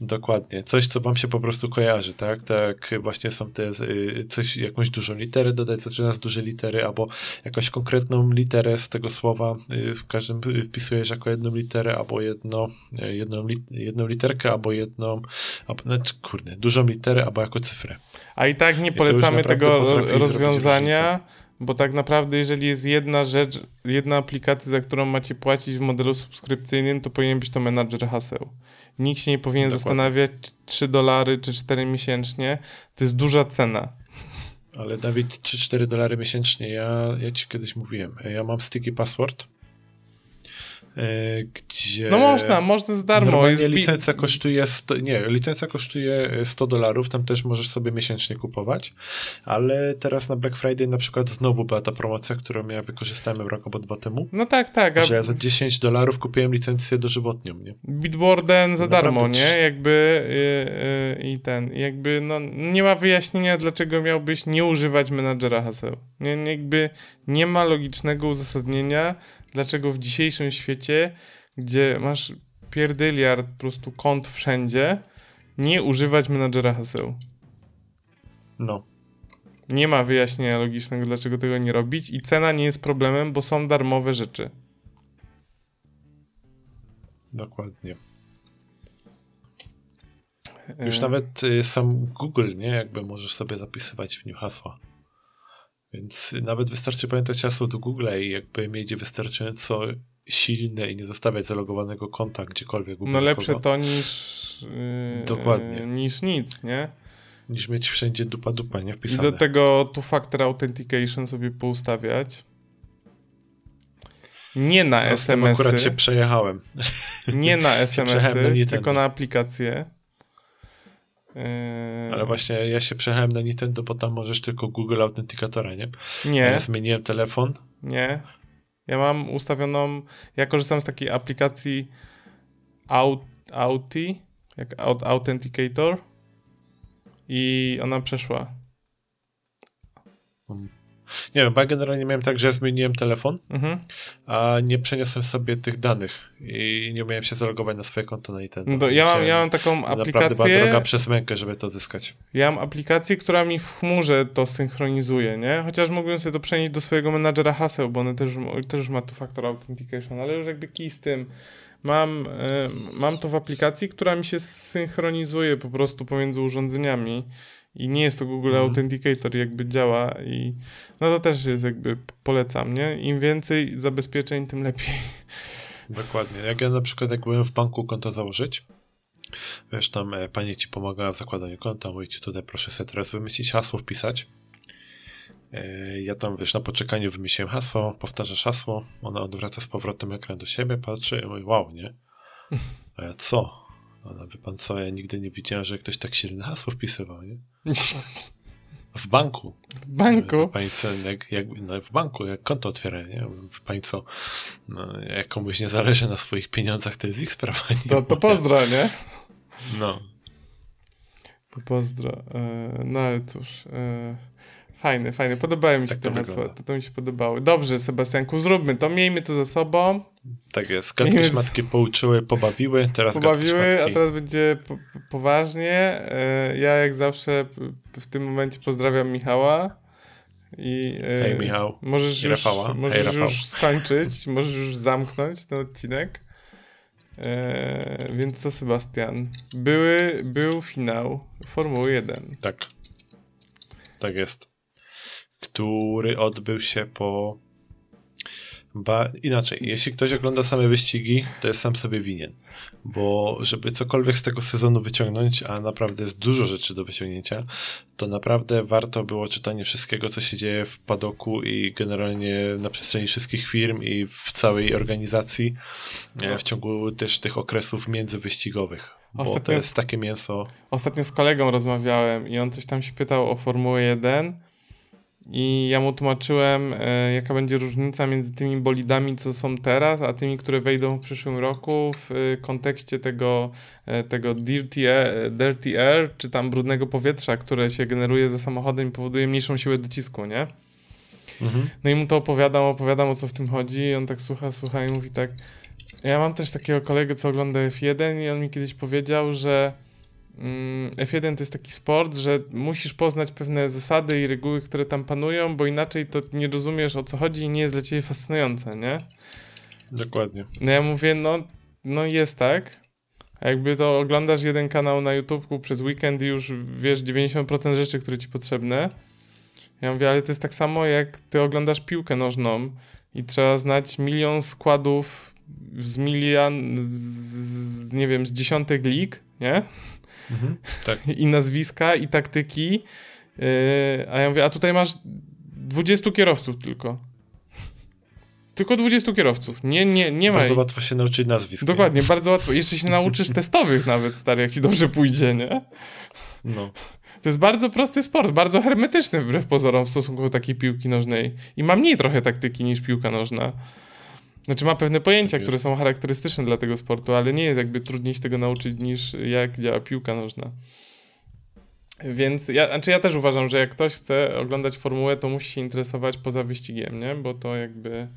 Dokładnie, coś, co wam się po prostu kojarzy, tak? Tak właśnie są te, y, coś, jakąś dużą literę dodać, zaczyna z dużej litery, albo jakąś konkretną literę z tego słowa, y, w każdym y, wpisujesz jako jedną literę, albo jedno, jedną, jedną literkę, albo jedną, albo, znaczy, kurde, dużą literę, albo jako cyfrę. A i tak nie polecamy tego rozwiązania, bo tak naprawdę jeżeli jest jedna rzecz, jedna aplikacja, za którą macie płacić w modelu subskrypcyjnym, to powinien być to menadżer haseł. Nikt się nie powinien Dokładnie. zastanawiać, czy 3 dolary czy 4 miesięcznie. To jest duża cena. Ale Dawid, 3-4 dolary miesięcznie. Ja, ja ci kiedyś mówiłem. Ja mam sticky password, gdzie... No można, można za darmo. Normalnie Jest licencja kosztuje 100, nie, licencja kosztuje 100 dolarów, tam też możesz sobie miesięcznie kupować, ale teraz na Black Friday na przykład znowu była ta promocja, którą ja wykorzystałem rok albo dwa temu, No tak, tak. Że ja za 10 dolarów kupiłem licencję dożywotnią, nie? Bitwarden za Naprawdę darmo, nie? Jakby y, i ten, jakby no nie ma wyjaśnienia, dlaczego miałbyś nie używać menadżera haseł. Nie, jakby nie ma logicznego uzasadnienia, dlaczego w dzisiejszym świecie, gdzie masz pierdyliard po prostu kont wszędzie, nie używać menadżera haseł. No, Nie ma wyjaśnienia logicznego, dlaczego tego nie robić i cena nie jest problemem, bo są darmowe rzeczy. dokładnie. Już nawet y, sam Google, nie? Jakby możesz sobie zapisywać w nim hasła. Więc nawet wystarczy pamiętać hasło do Google'a i jakby mieć wystarczająco silne i nie zostawiać zalogowanego konta gdziekolwiek. No lepsze kogo, to niż. Yy, Dokładnie. Niż nic, nie? Niż mieć wszędzie dupa dupa, nie? I Wpisane. do tego two-factor authentication sobie poustawiać. Nie na no, tym akurat się SMS-y, przejechałem. nie na (laughs) SMS-y, tylko na aplikacje. Yy, Ale właśnie ja się przejechałem na Nintendo, bo tam możesz tylko Google Authenticatora, nie? Nie, Ja zmieniłem telefon. nie. Ja mam ustawioną, ja korzystam z takiej aplikacji Aut, Auti, jak Aut, Authenticator i ona przeszła. Nie wiem, bo ja generalnie miałem tak, że ja zmieniłem telefon, Mhm. a nie przeniosłem sobie tych danych i nie umiałem się zalogować na swoje konto na Nintendo. No to ja mam, ja mam taką Naprawdę była aplikację. droga przez mękę, żeby to zyskać. Ja mam aplikację, która mi w chmurze to synchronizuje, nie? Chociaż mógłbym sobie to przenieść do swojego menadżera haseł, bo one też, też ma tu factor authentication, ale już jakby kij z tym, mam, e, mam to w aplikacji, która mi się synchronizuje po prostu pomiędzy urządzeniami i nie jest to Google Mhm. Authenticator, jakby działa i no to też jest jakby polecam, nie? Im więcej zabezpieczeń, tym lepiej. Dokładnie. Jak ja na przykład, jak byłem w banku konto założyć, wiesz, tam e, pani ci pomagała w zakładaniu konta, mówi ci tutaj proszę sobie teraz wymyślić hasło, wpisać. E, ja tam, wiesz, na poczekaniu wymyśliłem hasło, powtarzasz hasło, ona odwraca z powrotem ekran do siebie, patrzy i mówi, wow, nie? A ja co? Ona, wie pan co, ja nigdy nie widziałem, że ktoś tak silne hasło wpisywał, nie? (laughs) W banku. W banku. Pani co, jak, jak, no w banku, jak konto otwiera, nie? Pani co, no, jak komuś nie zależy na swoich pieniądzach, to jest ich sprawa. Nie To, to pozdro, nie? No, To pozdro. E, no ale cóż. E, fajne, fajne. Podobały mi się Tak te hasła. To, to mi się podobały. Dobrze, Sebastianku, zróbmy to. Miejmy to za sobą. tak jest. Gadki Jest. szmatki pouczyły, pobawiły, teraz Pobawiły, a teraz będzie po, po, poważnie. E, ja jak zawsze w tym momencie pozdrawiam Michała. I, e, Hej, Michał. Możesz, I już, Rafała. możesz Hej, już skończyć, możesz już zamknąć ten odcinek. E, więc co, Sebastian? Były, był finał Formuły 1. Tak. Tak jest. Który odbył się po... Ba... Inaczej, jeśli ktoś ogląda same wyścigi, to jest sam sobie winien. Bo żeby cokolwiek z tego sezonu wyciągnąć, a naprawdę jest dużo rzeczy do wyciągnięcia, to naprawdę warto było czytanie wszystkiego, co się dzieje w padoku i generalnie na przestrzeni wszystkich firm i w całej organizacji e, w ciągu też tych okresów międzywyścigowych. Bo Ostatnio to jest jest- takie mięso... Ostatnio z kolegą rozmawiałem i on coś tam się pytał o Formułę 1 i ja mu tłumaczyłem, e, jaka będzie różnica między tymi bolidami, co są teraz, a tymi, które wejdą w przyszłym roku w e, kontekście tego, e, tego dirty, air, dirty air, czy tam brudnego powietrza, które się generuje ze samochodem i powoduje mniejszą siłę docisku, nie? Mhm. No i mu to opowiadam, opowiadam o co w tym chodzi i on tak słucha, słucha i mówi tak ja mam też takiego kolegę, co ogląda F1 i on mi kiedyś powiedział, że F1 to jest taki sport, że musisz poznać pewne zasady i reguły, które tam panują, bo inaczej to nie rozumiesz o co chodzi i nie jest dla ciebie fascynujące, nie? Dokładnie. No ja mówię, no, no jest tak. Jakby to oglądasz jeden kanał na YouTubeku przez weekend i już wiesz 90% rzeczy, które ci potrzebne. Ja mówię, ale to jest tak samo jak ty oglądasz piłkę nożną i trzeba znać milion składów z milion, z, z, nie wiem, z dziesiątek lig, nie? Mhm. Tak. I nazwiska, i taktyki. Yy, a ja mówię, a tutaj masz 20 kierowców tylko. Tylko 20 kierowców. Nie, nie, nie ma. Bardzo łatwo się nauczyć nazwisk. nie? Dokładnie, bardzo łatwo. Jeszcze się nauczysz testowych nawet, stary, jak ci dobrze pójdzie, nie? No. To jest bardzo prosty sport, bardzo hermetyczny wbrew pozorom w stosunku do takiej piłki nożnej. I ma mniej trochę taktyki niż piłka nożna. Znaczy ma pewne pojęcia, Tak które są charakterystyczne dla tego sportu, ale nie jest jakby trudniej się tego nauczyć niż jak działa piłka nożna. Więc ja, znaczy ja też uważam, że jak ktoś chce oglądać formułę, to musi się interesować poza wyścigiem, nie? Bo to jakby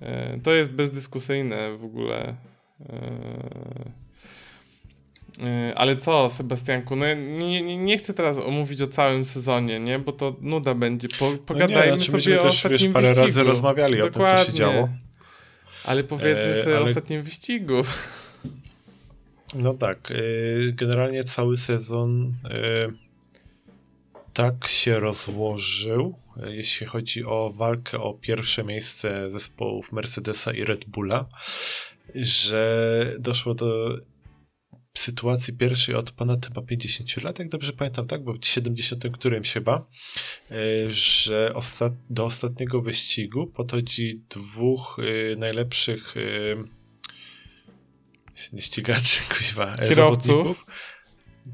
e, to jest bezdyskusyjne w ogóle. E, e, ale co, Sebastianku, no nie, nie, nie chcę teraz omówić o całym sezonie, nie? Bo to nuda będzie. Po, pogadajmy no nie, znaczy sobie myśmy o też, wiesz, parę wyścigu. razy rozmawiali o tym, co się Dokładnie. działo. Ale powiedzmy E, sobie o ale- ostatnim wyścigu. No tak, y, generalnie cały sezon y, tak się rozłożył, jeśli chodzi o walkę o pierwsze miejsce zespołów Mercedesa i Red Bulla, że doszło do sytuacji pierwszej od ponad chyba 50 lat, jak dobrze pamiętam, tak, bo w 70 którymś chyba, y, że ostat do ostatniego wyścigu podchodzi dwóch y, najlepszych y, nie ścigaczy, (laughs) kuźwa, e, Kierowców. zawodników.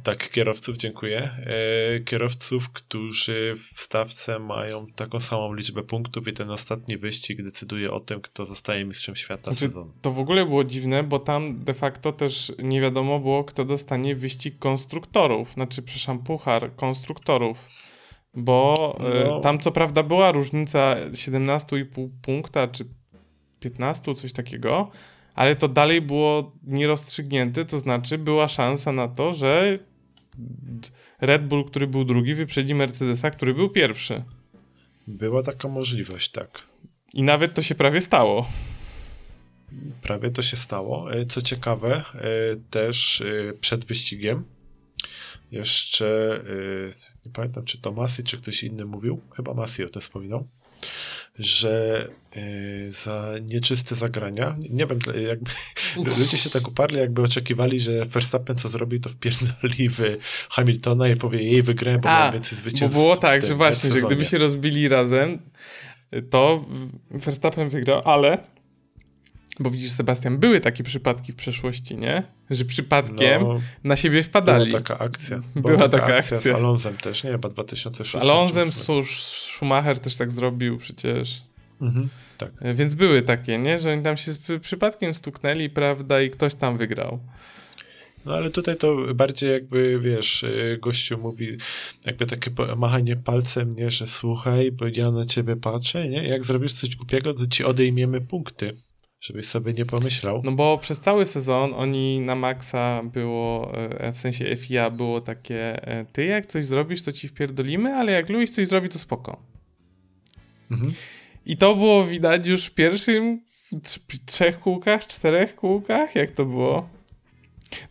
Tak, kierowców, dziękuję. E, kierowców, którzy w stawce mają taką samą liczbę punktów i ten ostatni wyścig decyduje o tym, kto zostaje mistrzem świata Znaczy, sezonu. to w ogóle było dziwne, bo tam de facto też nie wiadomo było, kto dostanie wyścig konstruktorów. Znaczy, przepraszam, puchar konstruktorów. Bo e, No. tam co prawda była różnica 17,5 punkta, czy 15, coś takiego, ale to dalej było nierozstrzygnięte, to znaczy była szansa na to, że Red Bull, który był drugi, wyprzedzi Mercedesa, który był pierwszy. Była taka możliwość, tak. I nawet to się prawie stało. prawie to się stało. E, co ciekawe, e, też e, przed wyścigiem jeszcze, nie pamiętam czy to Masi, czy ktoś inny mówił, chyba Masi o tym wspominał, że za nieczyste zagrania, nie wiem, jakby (laughs) ludzie się tak uparli, jakby oczekiwali, że Verstappen co zrobi, to wpierdoli w Hamiltona i powie, jej wygrałem, bo mam więcej zwycięstw. Bo było tak, że właśnie, że gdyby się rozbili razem, to Verstappen wygrał, ale bo widzisz, Sebastian, były takie przypadki w przeszłości, nie? Że przypadkiem no, na siebie wpadali. Była taka akcja. (laughs) Była, była taka, taka akcja. z Alonzem też, nie? Chyba 2006. Z Alonzem Schumacher też tak zrobił przecież. Mhm, tak. E, więc były takie, nie? Że oni tam się przypadkiem stuknęli, prawda, i ktoś tam wygrał. No ale tutaj to bardziej jakby, wiesz, y, gościu mówi jakby takie machanie palcem, nie, że słuchaj, bo ja na ciebie patrzę, nie? Jak zrobisz coś głupiego, to ci odejmiemy punkty żebyś sobie nie pomyślał. No bo przez cały sezon oni na maksa było, e, w sensie FIA było takie, e, ty jak coś zrobisz, to ci wpierdolimy, ale jak Luis coś zrobi, to spoko. Mhm. I to było widać już w pierwszym trzech kółkach, czterech kółkach, jak to było?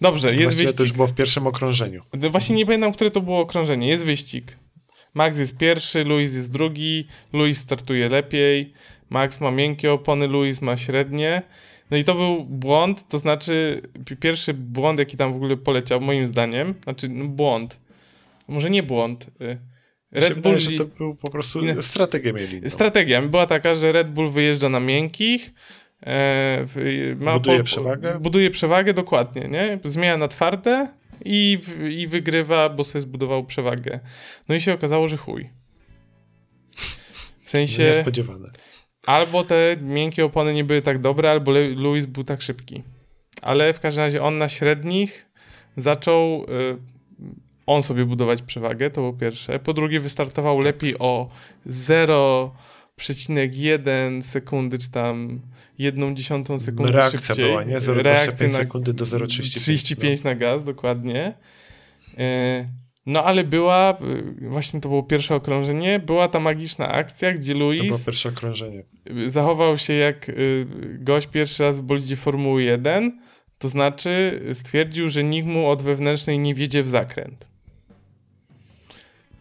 Dobrze, jest Właściwie wyścig. to już było w pierwszym okrążeniu. No właśnie nie pamiętam, które to było okrążenie. Jest wyścig. Max jest pierwszy, Luis jest drugi, Luis startuje lepiej, Max ma miękkie opony, Luis ma średnie. No i to był błąd, to znaczy pierwszy błąd, jaki tam w ogóle poleciał, moim zdaniem, znaczy no, błąd, może nie błąd. Y, Red Bull... Wydaje, że to był po prostu strategia mieli. No. Strategia była taka, że Red Bull wyjeżdża na miękkich, e, ma buduje po, przewagę. Buduje przewagę, dokładnie, nie? Zmienia na twarde i, i wygrywa, bo sobie zbudował przewagę. No i się okazało, że chuj. W sensie... Niespodziewane. Albo te miękkie opony nie były tak dobre, albo Lewis był tak szybki. Ale w każdym razie on na średnich zaczął y, on sobie budować przewagę, to po pierwsze. Po drugie wystartował tak. lepiej o 0,1 sekundy, czy tam jedną dziesiątą sekundy Reakcja szybciej. była, nie? 0,25 sekundy do 0,35. 35 no. na gaz, dokładnie. No ale była, y, właśnie to było pierwsze okrążenie, była ta magiczna akcja, gdzie Luis... To było pierwsze okrążenie. Zachował się jak y, gość pierwszy raz w bolidzie Formuły 1, to znaczy stwierdził, że nikt mu od wewnętrznej nie wiedzie w zakręt.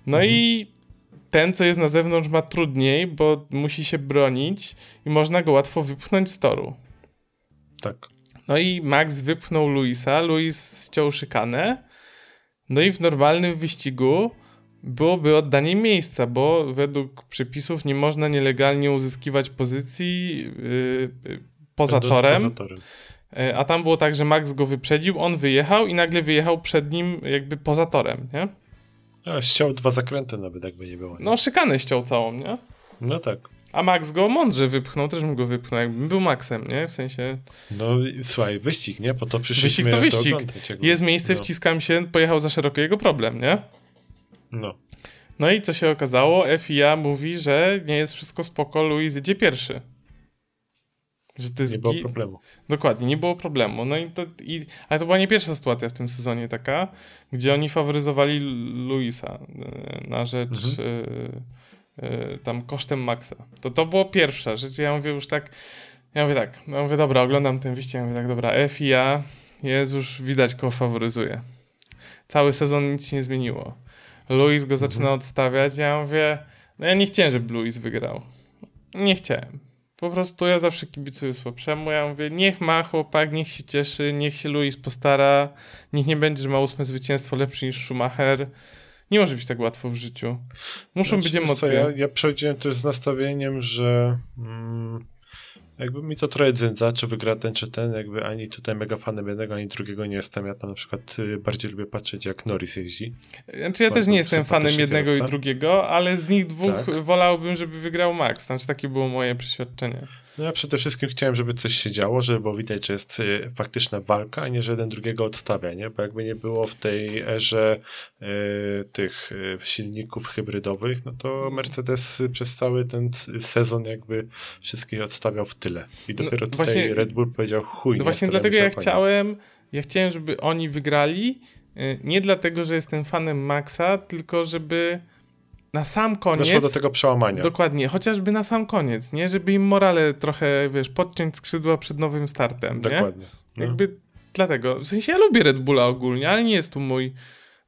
No mhm. i ten, co jest na zewnątrz ma trudniej, bo musi się bronić i można go łatwo wypchnąć z toru. Tak. No i Max wypchnął Luisa, Luis ściął szykanę, no i w normalnym wyścigu byłoby oddanie miejsca, bo według przepisów nie można nielegalnie uzyskiwać pozycji yy, poza torem. Yy, a tam było tak, że Max go wyprzedził, on wyjechał i nagle wyjechał przed nim jakby poza torem, nie? A, ściął dwa zakręty nawet, jakby nie było. Nie? No, szykanę ściął całą, nie? No tak. A Max go mądrze wypchnął, też bym go wypchnął, jakbym był Maxem, nie? W sensie... No, słuchaj, wyścig, nie? Po to przyszliśmy wyścig to wyścig. To oglądać, Jest miejsce, no. wciskam się, pojechał za szeroko, jego problem, nie? No. No i co się okazało? FIA mówi, że nie jest wszystko spoko, Luis idzie pierwszy. Że to jest nie było problemu. Dokładnie, nie było problemu. No i to, i, ale to była nie pierwsza sytuacja w tym sezonie taka, gdzie oni faworyzowali Luisa e, na rzecz... Mhm. Y, tam kosztem maksa. To to było pierwsza rzecz. Ja mówię już tak, ja mówię tak, ja mówię dobra, oglądam ten wyścig, ja mówię tak, dobra, FIA jest już widać, kogo faworyzuje. Cały sezon nic się nie zmieniło. Luis go zaczyna mhm. odstawiać, ja mówię, no ja nie chciałem, żeby Luis wygrał. Nie chciałem. Po prostu ja zawsze kibicuję słabszemu, ja mówię, niech ma chłopak, niech się cieszy, niech się Luis postara, niech nie będzie, że ma ósme zwycięstwo lepsze niż Schumacher. Nie może być tak łatwo w życiu. Muszą znaczy, być emocje. Co, ja, ja przechodziłem też z nastawieniem, że mm, jakby mi to trochę dzędza, czy wygra ten, czy ten, jakby ani tutaj mega fanem jednego, ani drugiego nie jestem. Ja tam na przykład y, bardziej lubię patrzeć, jak Norris jeździ. Znaczy ja też nie jestem fanem jednego kierowca. i drugiego, ale z nich dwóch tak. wolałbym, żeby wygrał Max. Znaczy takie było moje przeświadczenie. No ja przede wszystkim chciałem, żeby coś się działo, żeby było widać, że jest y, faktyczna walka, a nie, że jeden drugiego odstawia, nie? Bo jakby nie było w tej erze y, tych y, silników hybrydowych, no to Mercedes przez cały ten sezon jakby wszystkich odstawiał w tyle. I no dopiero no, tutaj właśnie, Red Bull powiedział chuj. No właśnie dlatego ja chciałem, ja chciałem, żeby oni wygrali, nie dlatego, że jestem fanem Maxa, tylko żeby na sam koniec... Doszło do tego przełamania. Dokładnie, chociażby na sam koniec, nie? Żeby im morale trochę, wiesz, podciąć skrzydła przed nowym startem, nie? Dokładnie. No. Jakby dlatego, w sensie ja lubię Red Bulla ogólnie, ale nie jest tu mój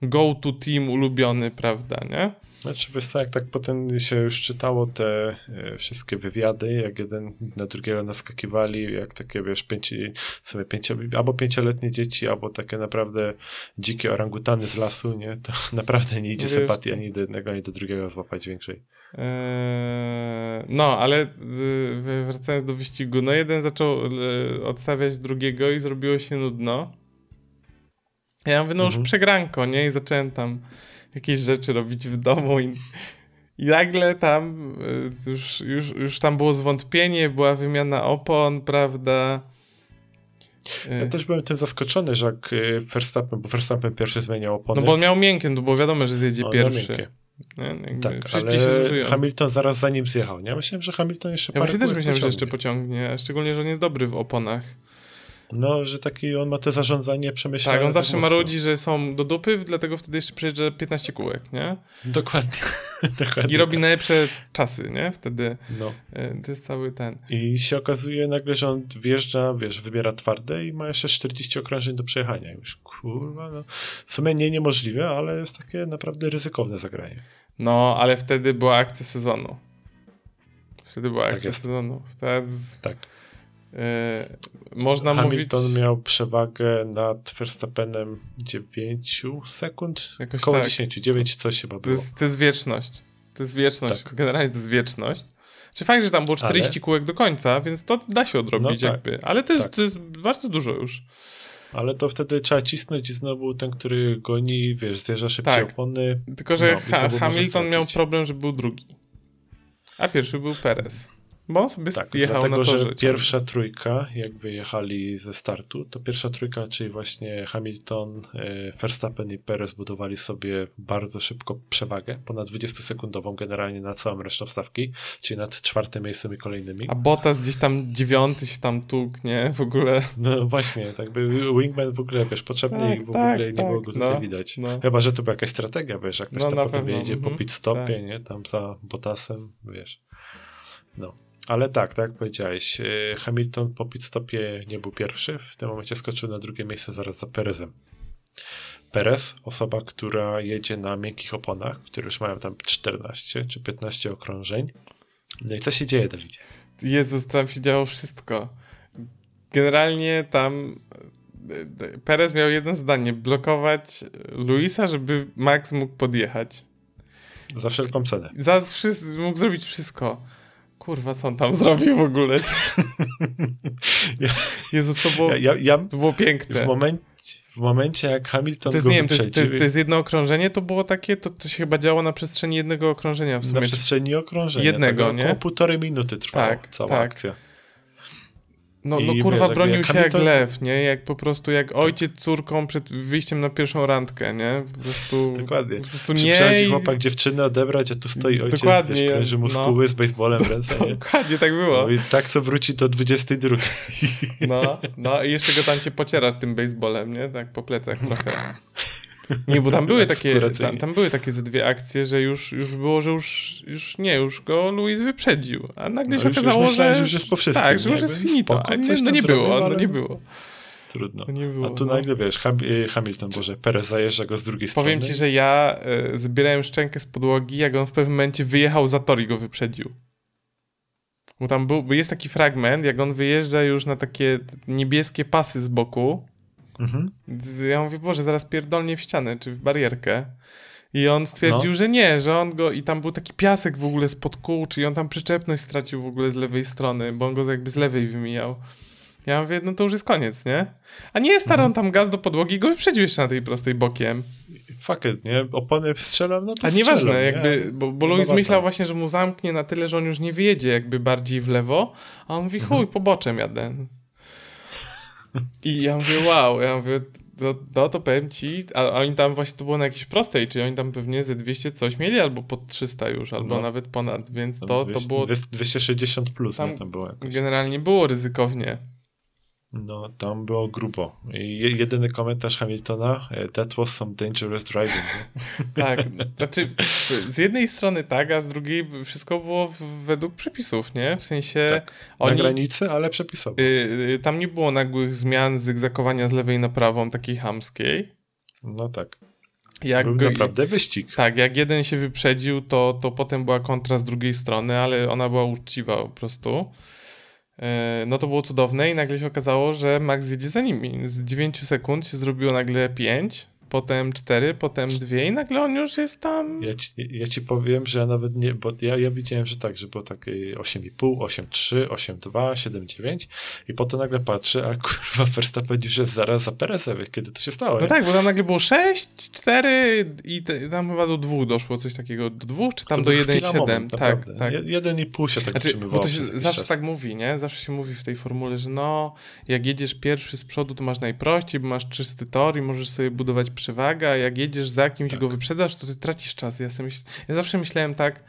go-to team ulubiony, prawda, nie? Znaczy, wiesz co, jak tak potem się już czytało te e, wszystkie wywiady, jak jeden na drugiego naskakiwali, jak takie, wiesz, pięci, w sumie pięcio, albo pięcioletnie dzieci, albo takie naprawdę dzikie orangutany z lasu, nie? To (laughs) naprawdę nie idzie Wiesz, sympatii ani do jednego, ani do drugiego złapać większej. Eee, no, ale y, wracając do wyścigu, no jeden zaczął y, odstawiać drugiego i zrobiło się nudno. Ja mówię, no już Mhm. przegranko, nie? I zacząłem tam jakieś rzeczy robić w domu i, i nagle tam y, już, już, już tam było zwątpienie, była wymiana opon, prawda? Y, Ja też byłem tym zaskoczony, że jak e, Verstappen, bo Verstappen pierwszy zmieniał opony. no bo on miał miękkie, no bo wiadomo, że zjedzie on pierwszy. Nie? Jakby Tak, ale. Hamilton zaraz za nim zjechał, nie? Myślałem, że Hamilton jeszcze Ja parę też myślałem, że jeszcze pociągnie. pociągnie, a szczególnie, że on jest dobry w oponach. No, że taki on ma te zarządzanie przemyślane. Tak, on zawsze mocno. marudzi, że są do dupy, dlatego wtedy jeszcze przejeżdża 15 kółek, nie? Dokładnie. (laughs) Dokładnie I robi tak. najlepsze czasy, nie? Wtedy No. e, to jest cały ten. I się okazuje nagle, że on wjeżdża, wiesz, wybiera twarde i ma jeszcze 40 okrążeń do przejechania. Już kurwa, no. W sumie nie niemożliwe, ale jest takie naprawdę ryzykowne zagranie. No, ale wtedy była akcja sezonu. Wtedy była Tak akcja jest. sezonu. Wtedy Tak. E, można Hamilton mówić... miał przewagę nad Verstappenem 9 sekund. Jakoś Około tak. 10, 9 coś chyba To było. jest, to jest wieczność. To jest wieczność. Tak. Generalnie to jest wieczność. Czy fakt, że tam było 40 Ale- kółek do końca, więc to da się odrobić No tak. jakby. Ale to jest, Tak. to jest bardzo dużo już. Ale to wtedy trzeba cisnąć i znowu ten, który goni, wiesz, zjeżdża szybciej Tak. opony. Tylko, że No, ha Hamilton miał problem, że był drugi. A pierwszy był Perez. Bo sobie Tak, jechał dlatego, na torze. że pierwsza trójka, jakby jechali ze startu, to pierwsza trójka, czyli właśnie Hamilton, e, Verstappen i Perez budowali sobie bardzo szybko przewagę, ponad 20-sekundową generalnie na całą resztę stawki, czyli nad czwartym miejscem i kolejnymi. A Bottas gdzieś tam dziewiąty się tam tuk, nie? W ogóle. No właśnie, tak by Wingman w ogóle, wiesz, potrzebny Tak, w tak, ogóle nie tak, było go no, tutaj widać. no. Chyba, że to była jakaś strategia, wiesz, jak ktoś No, tam potem pewno, wyjedzie po mhm, pit stopie, tak. nie, tam za Bottasem, wiesz. No. Ale tak, tak jak powiedziałeś, e, Hamilton po pit stopie nie był pierwszy, w tym momencie skoczył na drugie miejsce zaraz za Perezem. Perez, osoba, która jedzie na miękkich oponach, które już mają tam 14 czy 15 okrążeń. No i co się dzieje, Dawidzie? Jezus, tam się działo wszystko. Generalnie tam e, e, Perez miał jedno zdanie. Blokować Luisa, żeby Max mógł podjechać. Za wszelką cenę. Wszyscy, mógł zrobić wszystko. Kurwa, co on tam zrobił w ogóle? (laughs) Jezus, to było, Ja, ja, ja to było piękne. w, momencie, w momencie, jak Hamilton To jest, go nie wiem, to jest, to, jest, to jest jedno okrążenie, to było takie, to, to się chyba działo na przestrzeni jednego okrążenia w na sumie. przestrzeni okrążenia. jednego, tak, nie? Około półtorej minuty trwała Tak, cała tak. akcja. No, no kurwa, wiesz, bronił jak się jak Hamilton- lew, nie? Jak po prostu jak ojciec córką przed wyjściem na pierwszą randkę, nie? Po prostu... Dokładnie. Po prostu nie... Przychodzi i- chłopak dziewczynę odebrać, a tu stoi ojciec, Dokładnie, wiesz, kręży mu no. z baseballem w ręce, nie? Dokładnie tak było. No i tak co wróci do 22. No, no i jeszcze go tam cię pociera tym baseballem, nie? Tak po plecach trochę. Nie, bo tam były takie, tam, tam były takie ze dwie akcje, że już, już było, że już, już nie, już go Luis wyprzedził. A nagle No się już- już okazało, myślałem, że, że już jest po wszystkim, Tak, że już jest finito. spoko, A nie, coś no tam nie było, zrobił, no nie było. Trudno. No nie było, A tu no. nagle, wiesz, Ham y, Hamilton, Boże, Perez zajeżdża go z drugiej Powiem strony. ci, że ja e, zbierałem szczękę z podłogi, jak on w pewnym momencie wyjechał za tor i go wyprzedził. Bo tam był, jest taki fragment, jak on wyjeżdża już na takie niebieskie pasy z boku. Mhm. Ja mówię, Boże, zaraz pierdolnie w ścianę, czy w barierkę. I on stwierdził, No. że nie, że on go, i tam był taki piasek w ogóle spod kół, czyli on tam przyczepność stracił w ogóle z lewej strony, bo on go jakby z lewej wymijał. Ja mówię, no to już jest koniec, nie? A nie, stary, Mhm. on tam gaz do podłogi i go wyprzedził jeszcze na tej prostej bokiem. Fuck it, nie? Opony strzelam, no to A strzelam, nieważne, nie? jakby, bo, bo No Louis dobra. myślał właśnie, że mu zamknie na tyle, że on już nie wyjedzie jakby bardziej w lewo, a on mówi, Mhm. chuj, poboczem jadę. I ja mówię, wow, ja mówię, to, no to powiem ci, a, a oni tam właśnie to było na jakiejś prostej, czyli oni tam pewnie ze 200 coś mieli, albo pod 300 już, albo No. nawet ponad, więc to, to 200 było, 260 plus, Tam- nie? Tam było jakoś. generalnie było ryzykownie. No, tam było grubo. I je- jedyny komentarz Hamiltona, e, that was some dangerous driving. (laughs) Tak, znaczy z jednej strony tak, a z drugiej wszystko było według przepisów, nie? W sensie Tak, Na oni... granicy, ale przepisowo. Y, y, tam nie było nagłych zmian, zygzakowania z lewej na prawą, takiej hamskiej. No tak. Jak Był naprawdę wyścig. Tak, jak jeden się wyprzedził, to, to potem była kontra z drugiej strony, ale ona była uczciwa po prostu. E, No to było cudowne i nagle się okazało, że Max jedzie za nimi. Z 9 sekund się zrobiło nagle 5, potem 4, potem 2 i nagle on już jest tam. Ja ci, ja ci powiem, że ja nawet nie, bo ja, ja widziałem, że tak, że było takie 8,5, 8,3, 8,2, 7,9 i potem nagle patrzę, a kurwa Verstappen już jest zaraz za Perezem, kiedy to się stało, No nie? tak, bo tam nagle było 6, 4 i te, tam chyba do 2 doszło coś takiego. Do 2 czy tam To do był chwila 1,7. moment, Tak, tak. Je- Jeden i pół się tak Znaczy, utrzymywało bo to się zawsze czas. tak mówi, nie? Zawsze się mówi w tej formule, że no, jak jedziesz pierwszy z przodu, to masz najprościej, bo masz czysty tor i możesz sobie budować przewagę, a jak jedziesz za kimś Tak. go wyprzedzasz, to ty tracisz czas. Ja, sobie myśl... ja zawsze myślałem tak,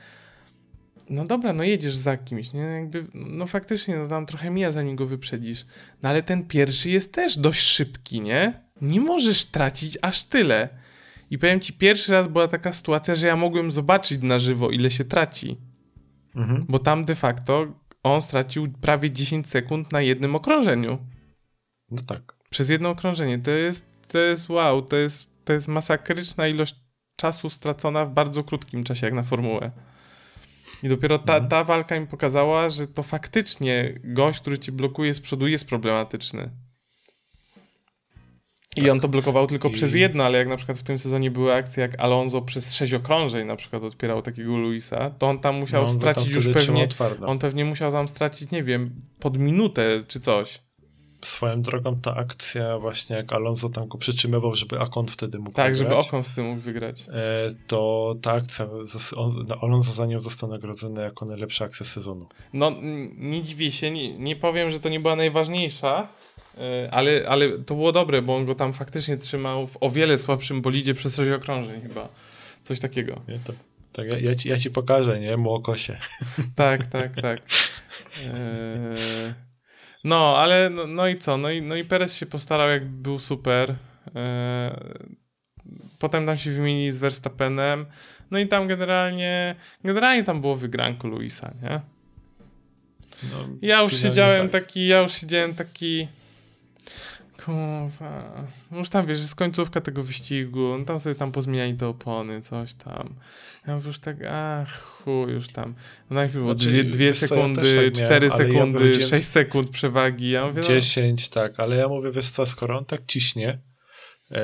no dobra, no jedziesz za kimś, nie? Jakby, no faktycznie, no tam trochę mija, zanim go wyprzedzisz. No ale ten pierwszy jest też dość szybki, nie? Nie możesz tracić aż tyle. I powiem ci, pierwszy raz była taka sytuacja, że ja mogłem zobaczyć na żywo, ile się traci. Mhm. Bo tam de facto on stracił prawie 10 sekund na jednym okrążeniu. No tak. Przez jedno okrążenie. To jest, to jest wow, to jest, to jest masakryczna ilość czasu stracona w bardzo krótkim czasie, jak na formułę. I dopiero ta, ta walka mi pokazała, że to faktycznie gość, który ci blokuje z przodu, jest problematyczny. I on to blokował tylko I- przez jedno, ale jak na przykład w tym sezonie były akcje, jak Alonso przez sześć okrążeń na przykład odpierał takiego Luisa, to on tam musiał No, on stracić już pewnie, on pewnie musiał tam stracić, nie wiem, pod minutę czy coś. Swoją drogą ta akcja właśnie, jak Alonso tam go przytrzymywał, żeby Akon wtedy mógł Tak, wygrać, żeby Okon z tym mógł wygrać. e, to ta akcja, on, Alonso za nią został nagrodzony jako najlepsza akcja sezonu. No, nie dziwię się, nie, nie powiem, że to nie była najważniejsza, y, ale, ale to było dobre, bo on go tam faktycznie trzymał w o wiele słabszym bolidzie przez sześć okrążeń chyba. Coś takiego. Nie? To, tak, ja, ja, ci, ja ci pokażę, nie? Młokosie. Tak, tak, tak. Eee, (laughs) No, ale no, no i co? No i, no i Perez się postarał, jak był super. Eee, Potem tam się wymienili z Verstappenem. No i tam generalnie, generalnie tam było wygranko Luisa, nie? No, Ja już siedziałem tak. taki, ja już siedziałem taki. Kurwa. No Już tam wiesz, jest końcówka tego wyścigu, no tam sobie tam pozmieniali te opony, coś tam. Ja już tak, ach, chuj, już tam. No najpierw było Znaczy, dwie, dwie wiesz co, ja sekundy, tak miałem, cztery ja sekundy, powiedziałem- sześć sekund przewagi. Ja mówię, no, 10, tak, ale ja mówię, wiesz co, skoro on tak ciśnie, e,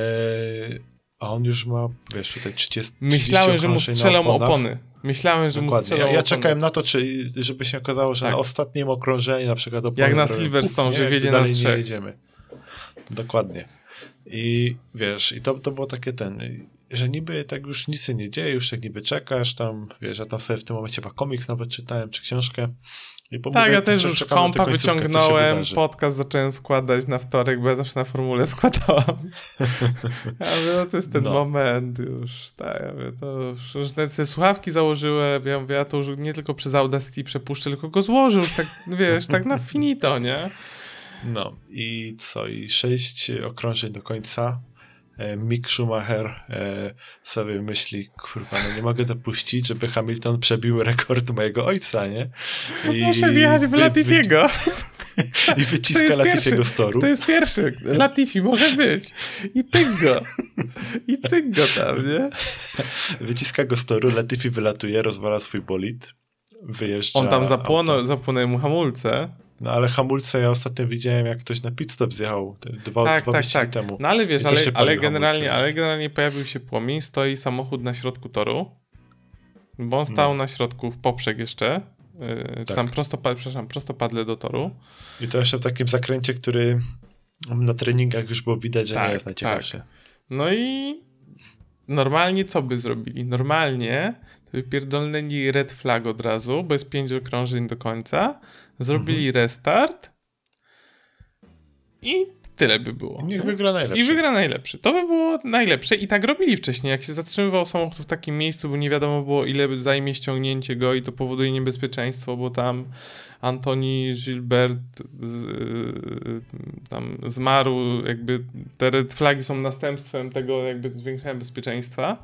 a on już ma, wiesz, tutaj 30 myślałem, że mu 30 okrążeń na strzelą opony. Myślałem, że mu Dokładnie. strzelą Ja, ja czekałem na to, czy, żeby się okazało, że Tak. na ostatnim okrążeniu na przykład Jak na Silverstone, że nie, dalej na nie trzech. jedziemy. Dokładnie. I wiesz, i to, to było takie ten, że niby tak już nic się nie dzieje, już tak niby czekasz tam, wiesz, ja tam sobie w tym momencie chyba komiks nawet czytałem, czy książkę. I Tak, ja też już kompa wyciągnąłem, podcast zacząłem składać na wtorek, bo ja zawsze na formule (laughs) składałam. Ja mówię, no to jest ten No. moment już, tak, ja mówię, to już, już te, te słuchawki założyłem, ja mówię, ja to już nie tylko przez Audacity przepuszczę, tylko go złożę już tak, wiesz, tak na finito, nie? No i co, i sześć okrążeń do końca. E, Mick Schumacher e, sobie myśli, kurwa, no nie mogę dopuścić, żeby Hamilton przebił rekord mojego ojca, nie? I Muszę wjechać w Latifiego. (laughs) I wyciska Latifiego z toru. to jest pierwszy, Latifi może być. I pyk go. I cyk go tam, nie? Wyciska go z toru, Latifi wylatuje, rozwala swój bolid, wyjeżdża. On tam zapłonął, zapłonęły mu hamulce. No ale hamulce ja ostatnio widziałem, jak ktoś na pit stop zjechał te dwa, tak, dwa tak, tak. temu. No ale wiesz, ale, ale, generalnie, hamulce, ale generalnie pojawił się płomień, stoi samochód na środku toru, bo on stał na środku w poprzek jeszcze, yy, czy Tak. tam prostopad, przepraszam, prostopadle do toru. I to jeszcze w takim zakręcie, który na treningach już było widać, że Tak, nie jest najciekawszy. No i normalnie co by zrobili? Normalnie to by pierdolnęli red flag od razu, bez pięć okrążeń do końca, zrobili Mhm. restart i tyle by było. Niech nie? wygra najlepszy. I wygra najlepszy. To by było najlepsze i tak robili wcześniej. Jak się zatrzymywał samochód w takim miejscu, bo nie wiadomo było, ile zajmie ściągnięcie go i to powoduje niebezpieczeństwo, bo tam Antoni Gilbert z, yy, tam zmarł, jakby te red flagi są następstwem tego jakby zwiększenia bezpieczeństwa.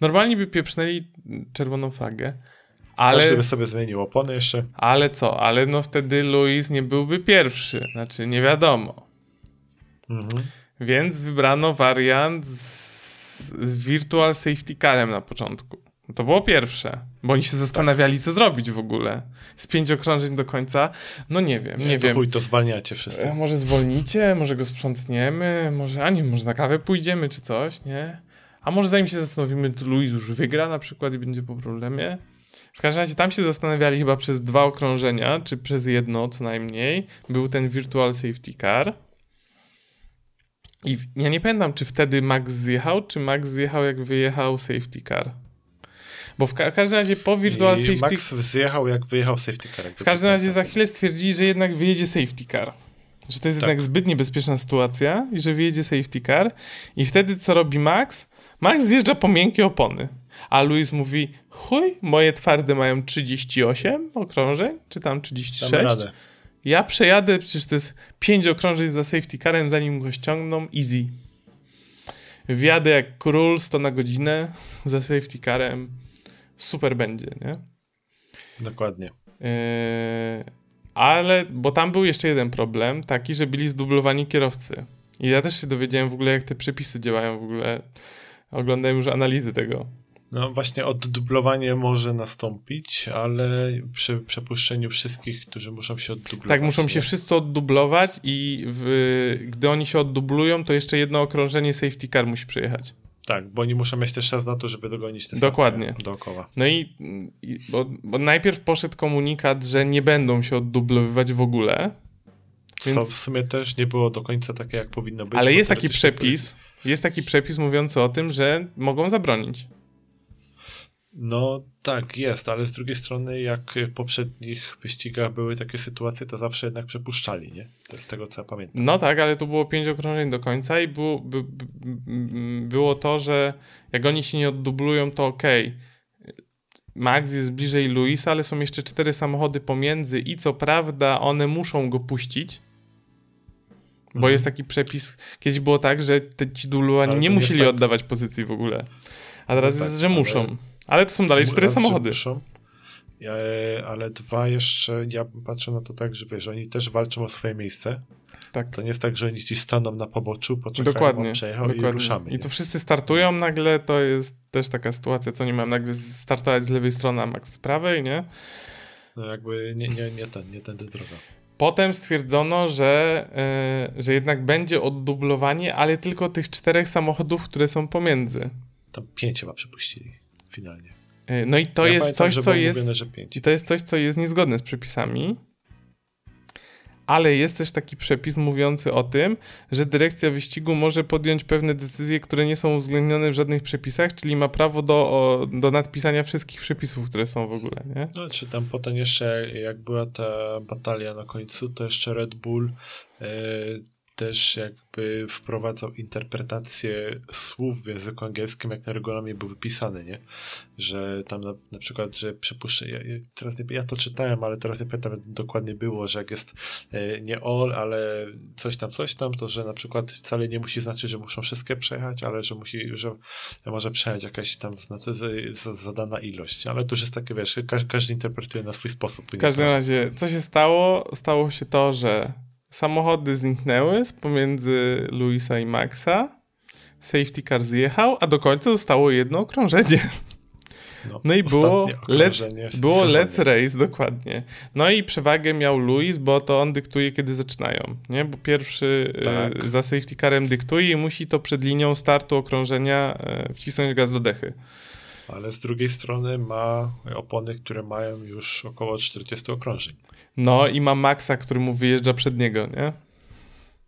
Normalnie by pieprznęli czerwoną flagę. Ale, Każdy by sobie zmienił opony jeszcze. ale co? Ale no wtedy Luis nie byłby pierwszy. Znaczy, nie wiadomo. Mhm. Więc wybrano wariant z, z Virtual Safety Carem na początku. To było pierwsze, bo oni się zastanawiali, co zrobić w ogóle. Z pięć okrążeń do końca. No nie wiem, nie, to wiem. chuj, to zwalniacie wszyscy. E, Może zwolnicie, może go sprzątniemy, może, a nie, może na kawę pójdziemy czy coś, nie? A może zanim się zastanowimy, to Luis już wygra na przykład i będzie po problemie. W każdym razie tam się zastanawiali chyba przez dwa okrążenia, czy przez jedno co najmniej. Był ten Virtual Safety Car. I w- ja nie pamiętam, czy wtedy Max zjechał, czy Max zjechał jak wyjechał Safety Car. Bo w ka- każdym razie po Virtual I Safety Max zjechał jak wyjechał safety car. w każdym razie za chwilę stwierdzili, że jednak wyjedzie safety car. Że to jest Tak. jednak zbyt niebezpieczna sytuacja i że wyjedzie safety car. I wtedy co robi Max? Max zjeżdża po miękkie opony. A Luis mówi, chuj, moje twarde mają 38 okrążeń, czy tam Damy 36. radę. Ja przejadę, przecież to jest 5 okrążeń za safety carem, zanim go ściągną, easy. Wjadę jak król 100 na godzinę za safety carem, super będzie, nie? Dokładnie. Yy, ale, bo tam był jeszcze jeden problem, taki, że byli zdublowani kierowcy. I ja też się dowiedziałem w ogóle, jak te przepisy działają w ogóle. Oglądałem już analizy tego. No właśnie oddublowanie może nastąpić, ale przy przepuszczeniu wszystkich, którzy muszą się oddublować. Tak, muszą się nie? wszyscy oddublować i w, gdy oni się oddublują, to jeszcze jedno okrążenie safety car musi przejechać. Tak, bo oni muszą mieć też czas na to, żeby dogonić te Dokładnie. dookoła. No i, i bo, bo najpierw poszedł komunikat, że nie będą się oddublowywać w ogóle, Co Więc- w sumie też nie było do końca takie, jak powinno być. ale jest taki przepis, jest taki przepis mówiący o tym, że mogą zabronić. No tak, jest, ale z drugiej strony, jak w poprzednich wyścigach były takie sytuacje, to zawsze jednak przepuszczali, nie? To jest tego, co ja pamiętam. No tak, ale tu było pięć okrążeń do końca i było, by, by, by, było to, że jak oni się nie oddublują, to okej. Max jest bliżej Luisa, ale są jeszcze cztery samochody pomiędzy i co prawda one muszą go puścić, bo Mhm. jest taki przepis, kiedyś było tak, że te, ci dublowani Ale nie jest musieli tak. oddawać pozycji w ogóle. A teraz No jest, tak, że ale- muszą. Ale to są dalej cztery Raz, że samochody. muszą, e, ale dwa jeszcze, ja patrzę na to tak, że wiesz, oni też walczą o swoje miejsce. Tak. To nie jest tak, że oni gdzieś staną na poboczu, poczekają, Dokładnie. przejechał dokładnie. i ruszamy. I tu wszyscy startują nagle, to jest też taka sytuacja, co nie mam nagle startować z lewej strony, a Max z prawej, nie? No jakby nie, nie, nie ten, nie tędy droga. Potem stwierdzono, że, e, że jednak będzie oddublowanie, ale tylko tych czterech samochodów, które są pomiędzy. Tam pięć chyba przepuścili finalnie. E, no i to ja jest pamiętam, coś, co jest. mówione. I to jest coś, co jest niezgodne z przepisami. Ale jest też taki przepis mówiący o tym, że dyrekcja wyścigu może podjąć pewne decyzje, które nie są uwzględnione w żadnych przepisach, czyli ma prawo do, o, do nadpisania wszystkich przepisów, które są w ogóle, nie? No, czy tam potem jeszcze, jak- była ta batalia na końcu, to jeszcze Red Bull e, też jakby wprowadzał interpretację słów w języku angielskim, jak na regulaminie był wypisany, nie? Że tam na, na przykład, że przypuszczę, ja, ja, teraz nie, ja to czytałem, ale teraz nie pamiętam jak dokładnie było, że jak jest e, nie all, ale coś tam, coś tam, to że na przykład wcale nie musi znaczyć, że muszą wszystkie przejechać, ale że musi, że może przejechać jakaś tam znaczy, zadana ilość, ale to już jest takie, wiesz, każdy, każdy interpretuje na swój sposób. W każdym razie, co się stało? Stało się to, że samochody zniknęły z pomiędzy Luisa i Maxa. Safety car zjechał, a do końca zostało jedno okrążenie. No i było let's, było let's race, dokładnie. No i przewagę miał Luis, bo to on dyktuje, kiedy zaczynają, nie? Bo pierwszy Tak. e, za safety carem dyktuje i musi to przed linią startu okrążenia e, wcisnąć gaz do dechy. Ale z drugiej strony ma opony, które mają już około 40 okrążeń. No i ma Maxa, który mu wyjeżdża przed niego, nie?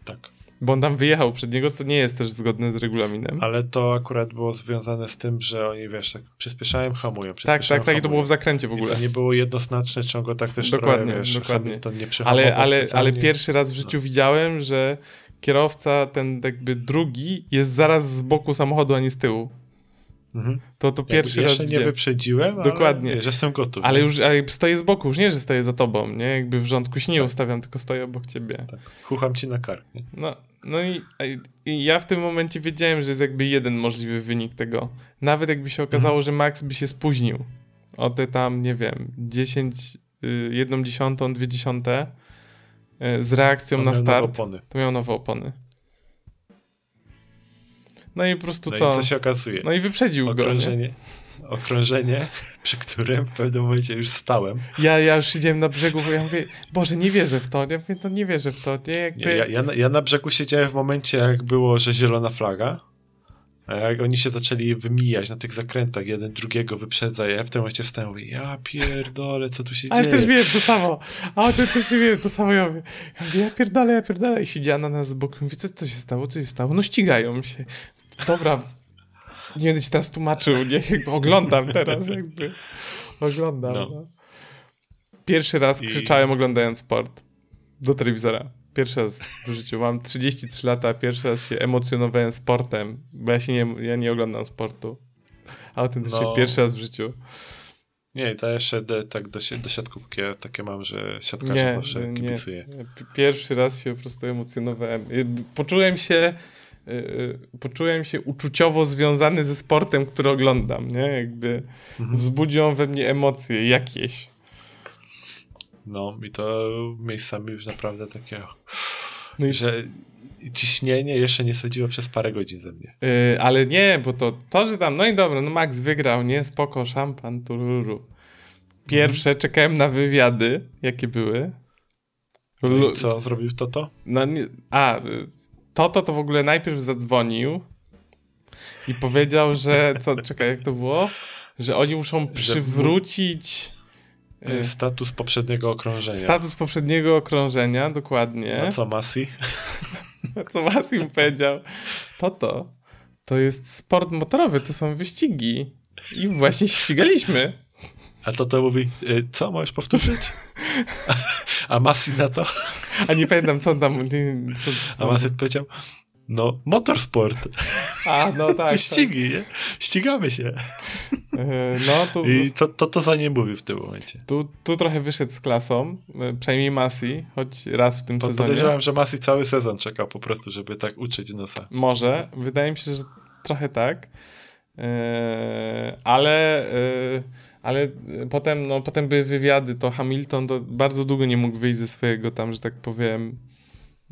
Tak. Bo on tam wyjechał przed niego, co nie jest też zgodne z regulaminem. Ale to akurat było związane z tym, że oni, wiesz, tak przyspieszają, hamują, tak, przyspieszają, tak, tak, i to było w hamują. zakręcie w I ogóle. to nie było jednoznaczne, ciągle tak też Dokładnie, trochę, wiesz, dokładnie. Hamilton nie Ale, ale, ale pierwszy raz w życiu widziałem, że kierowca, ten jakby drugi, jest zaraz z boku samochodu, a nie z tyłu. Mhm. To to pierwszy Jakby raz jeszcze nie wyprzedziłem, Dokładnie. ale że jestem gotów. Ale już ale stoję z boku, już nie, że stoję za tobą, nie? Jakby w rządku się nie ustawiam, tylko stoję obok ciebie. Tak. Chucham ci na kark, nie? No, no i, i ja w tym momencie wiedziałem, że jest jakby jeden możliwy wynik tego. Nawet jakby się okazało, Mhm. że Max by się spóźnił o te tam, nie wiem, 10, y, jedną dziesiątą, dwie dziesiąte y, z reakcją na start, opony. to miał nowe opony. No i po prostu No to... i co się okazuje? No i wyprzedził go, nie? okrążenie, okrążenie, (laughs) przy którym w pewnym momencie już stałem. Ja, ja już siedziałem na brzegu, bo ja mówię, Boże, nie wierzę w to, ja mówię, to nie wierzę w to, nie? Jakby... Nie, ja, ja, na- ja na brzegu siedziałem w momencie, jak było, że zielona flaga. A jak oni się zaczęli wymijać na tych zakrętach, jeden drugiego wyprzedza, ja w tym momencie wstałem i mówię, ja pierdolę, co tu się Ale dzieje? też wiem to samo. A ty też wiem to samo. Ja mówię, ja, mówię, ja pierdolę, ja pierdolę. I siedziała na nas z boku. Mówi, co, co się stało? Co się stało? No ścigają się. Dobra, nie będę ci teraz tłumaczył. Nie? (laughs) Oglądam teraz jakby. Oglądam, No. no. Pierwszy raz I- krzyczałem oglądając sport. Do telewizora. Pierwszy raz w życiu. Mam 33 lata, pierwszy raz się emocjonowałem sportem, bo ja się nie, ja nie oglądam sportu. Autentycznie No. pierwszy raz w życiu. Nie, to jeszcze de, tak do, do siatkówki ja takie mam, że siatkarze zawsze nie. kibicuję. P- Pierwszy raz się po prostu emocjonowałem. Y, Poczułem się, poczułem się uczuciowo związany ze sportem, który oglądam, nie? Jakby Mhm. wzbudził we mnie emocje jakieś. No i to miejscami już naprawdę takie, No i, że ciśnienie jeszcze nie sadziło przez parę godzin ze mnie. y, ale nie, bo to, to, że tam, no i dobra, no Max wygrał, nie? Spoko, szampan, tururu. Pierwsze, Mhm. czekałem na wywiady, jakie były. No i co zrobił to to? No nie, a, y, Toto to w ogóle najpierw zadzwonił i powiedział, że, co, czekaj, jak to było? Że oni muszą przywrócić y, Status poprzedniego okrążenia. status poprzedniego okrążenia, dokładnie. No co, Masi? (laughs) Co Masim powiedział? Toto, to jest sport motorowy, to są wyścigi. I właśnie się ścigaliśmy. A to to mówi, y, co, możesz powtórzyć? (laughs) A Masi na to? A nie pamiętam, co on tam... Co, A Masi powiedział, no, motorsport, A, no tak. tak. wyścigi, nie? Ścigamy się. Y, No, tu... I to, to, to za nie mówi w tym momencie. Tu, tu trochę wyszedł z klasą, e, przynajmniej Masi, choć raz w tym Po- sezonie. Podejrzewam, że Masi cały sezon czekał po prostu, żeby tak uczyć nosa. Może, wydaje mi się, że trochę tak. E, ale, e, ale potem, no, potem były wywiady, to Hamilton to bardzo długo nie mógł wyjść ze swojego tam, że tak powiem,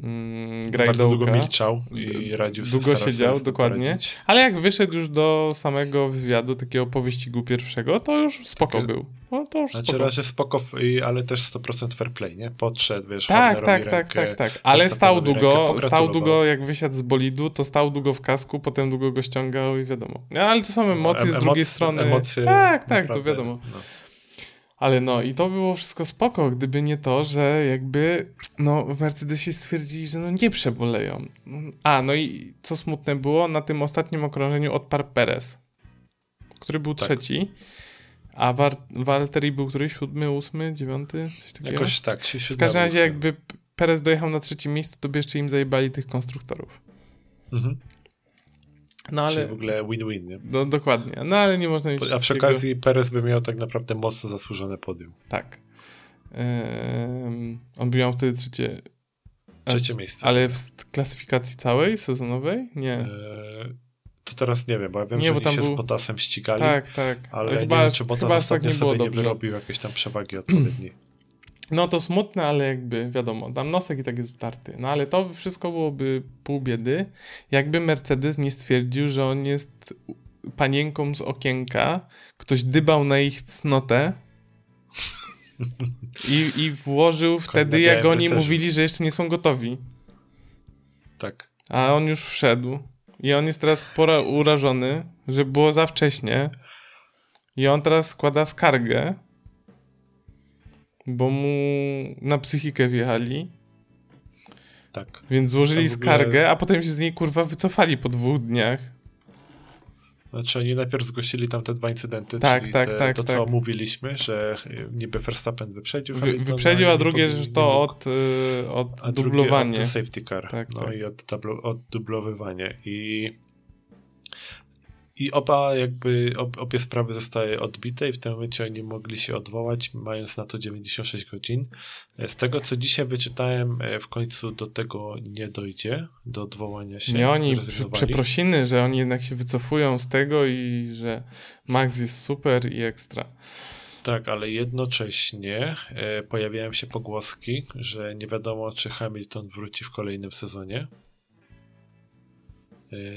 mm, Bardzo długo milczał i radził sobie, Długo siedział, dokładnie. poradzić. Ale jak wyszedł już do samego wywiadu, takiego po wyścigu pierwszego, to już spoko Takie- był. No, to już Znaczy spoko. razie spoko, ale też 100% fair play, nie? Podszedł, wiesz, Tak, tak, tak, rękę, tak, tak. Ale Verstappenowi stał długo, stał długo, jak wysiadł z bolidu, to stał długo w kasku, potem długo go ściągał i wiadomo. No, ale to są emocje Em- z drugiej strony. Emocje, tak, tak, to wiadomo. No. Ale no i to było wszystko spoko, gdyby nie to, że jakby no w Mercedesie stwierdzili, że no nie przeboleją. A, no i co smutne było, na tym ostatnim okrążeniu odparł Perez, który był Tak. trzeci, a War- Valtteri był który? Siódmy, ósmy, dziewiąty? Coś takiego? Jakoś tak. Się W każdym razie jakby Perez dojechał na trzecie miejsce, to by jeszcze im zajebali tych konstruktorów. Mhm. No Ale... ale... w ogóle win-win, nie? No dokładnie, no ale nie można mieć A przy okazji Perez by miał tak naprawdę mocno zasłużone podium. Tak. On by miał wtedy trzecie... Trzecie miejsce. Ale w klasyfikacji całej, sezonowej? Nie. Eee, to teraz nie wiem, bo ja wiem, Nie, że bo tam się był- z Botasem ścigali, tak, tak. ale chyba, nie wiem, czy Botas tak ostatnio nie sobie nie dobrze. wyrobił jakiejś tam przewagi (clears throat) odpowiedniej. No to smutne, ale jakby wiadomo, tam nosek i tak jest utarty. No ale to wszystko byłoby pół biedy, jakby Mercedes nie stwierdził, że on jest panienką z okienka, ktoś dybał na ich cnotę i, i włożył wtedy, jak oni rycerzu. mówili, że jeszcze nie są gotowi. Tak. A on już wszedł. I on jest teraz pora urażony, że było za wcześnie. I on teraz składa skargę, bo mu na psychikę wjechali. Tak. Więc złożyli ogóle- skargę, a potem się z niej kurwa wycofali po dwóch dniach. Znaczy oni najpierw zgłosili tam te dwa incydenty, Tak, czyli tak, te, tak, to, tak. co mówiliśmy, że niby Verstappen wyprzedził Wy, wyprzedził, a nie drugie, że to od, y, od a drugie dublowanie. od safety car. Tak, no tak. i od tablo, oddublowywanie. I, I oba jakby, ob, obie sprawy zostały odbite i w tym momencie oni mogli się odwołać, mając na to 96 godzin. E, Z tego, co dzisiaj wyczytałem, e, w końcu do tego nie dojdzie, do odwołania się. Nie oni przeprosiny, że oni jednak się wycofują z tego i że Max jest super i ekstra. Tak, ale jednocześnie e, pojawiają się pogłoski, że nie wiadomo, czy Hamilton wróci w kolejnym sezonie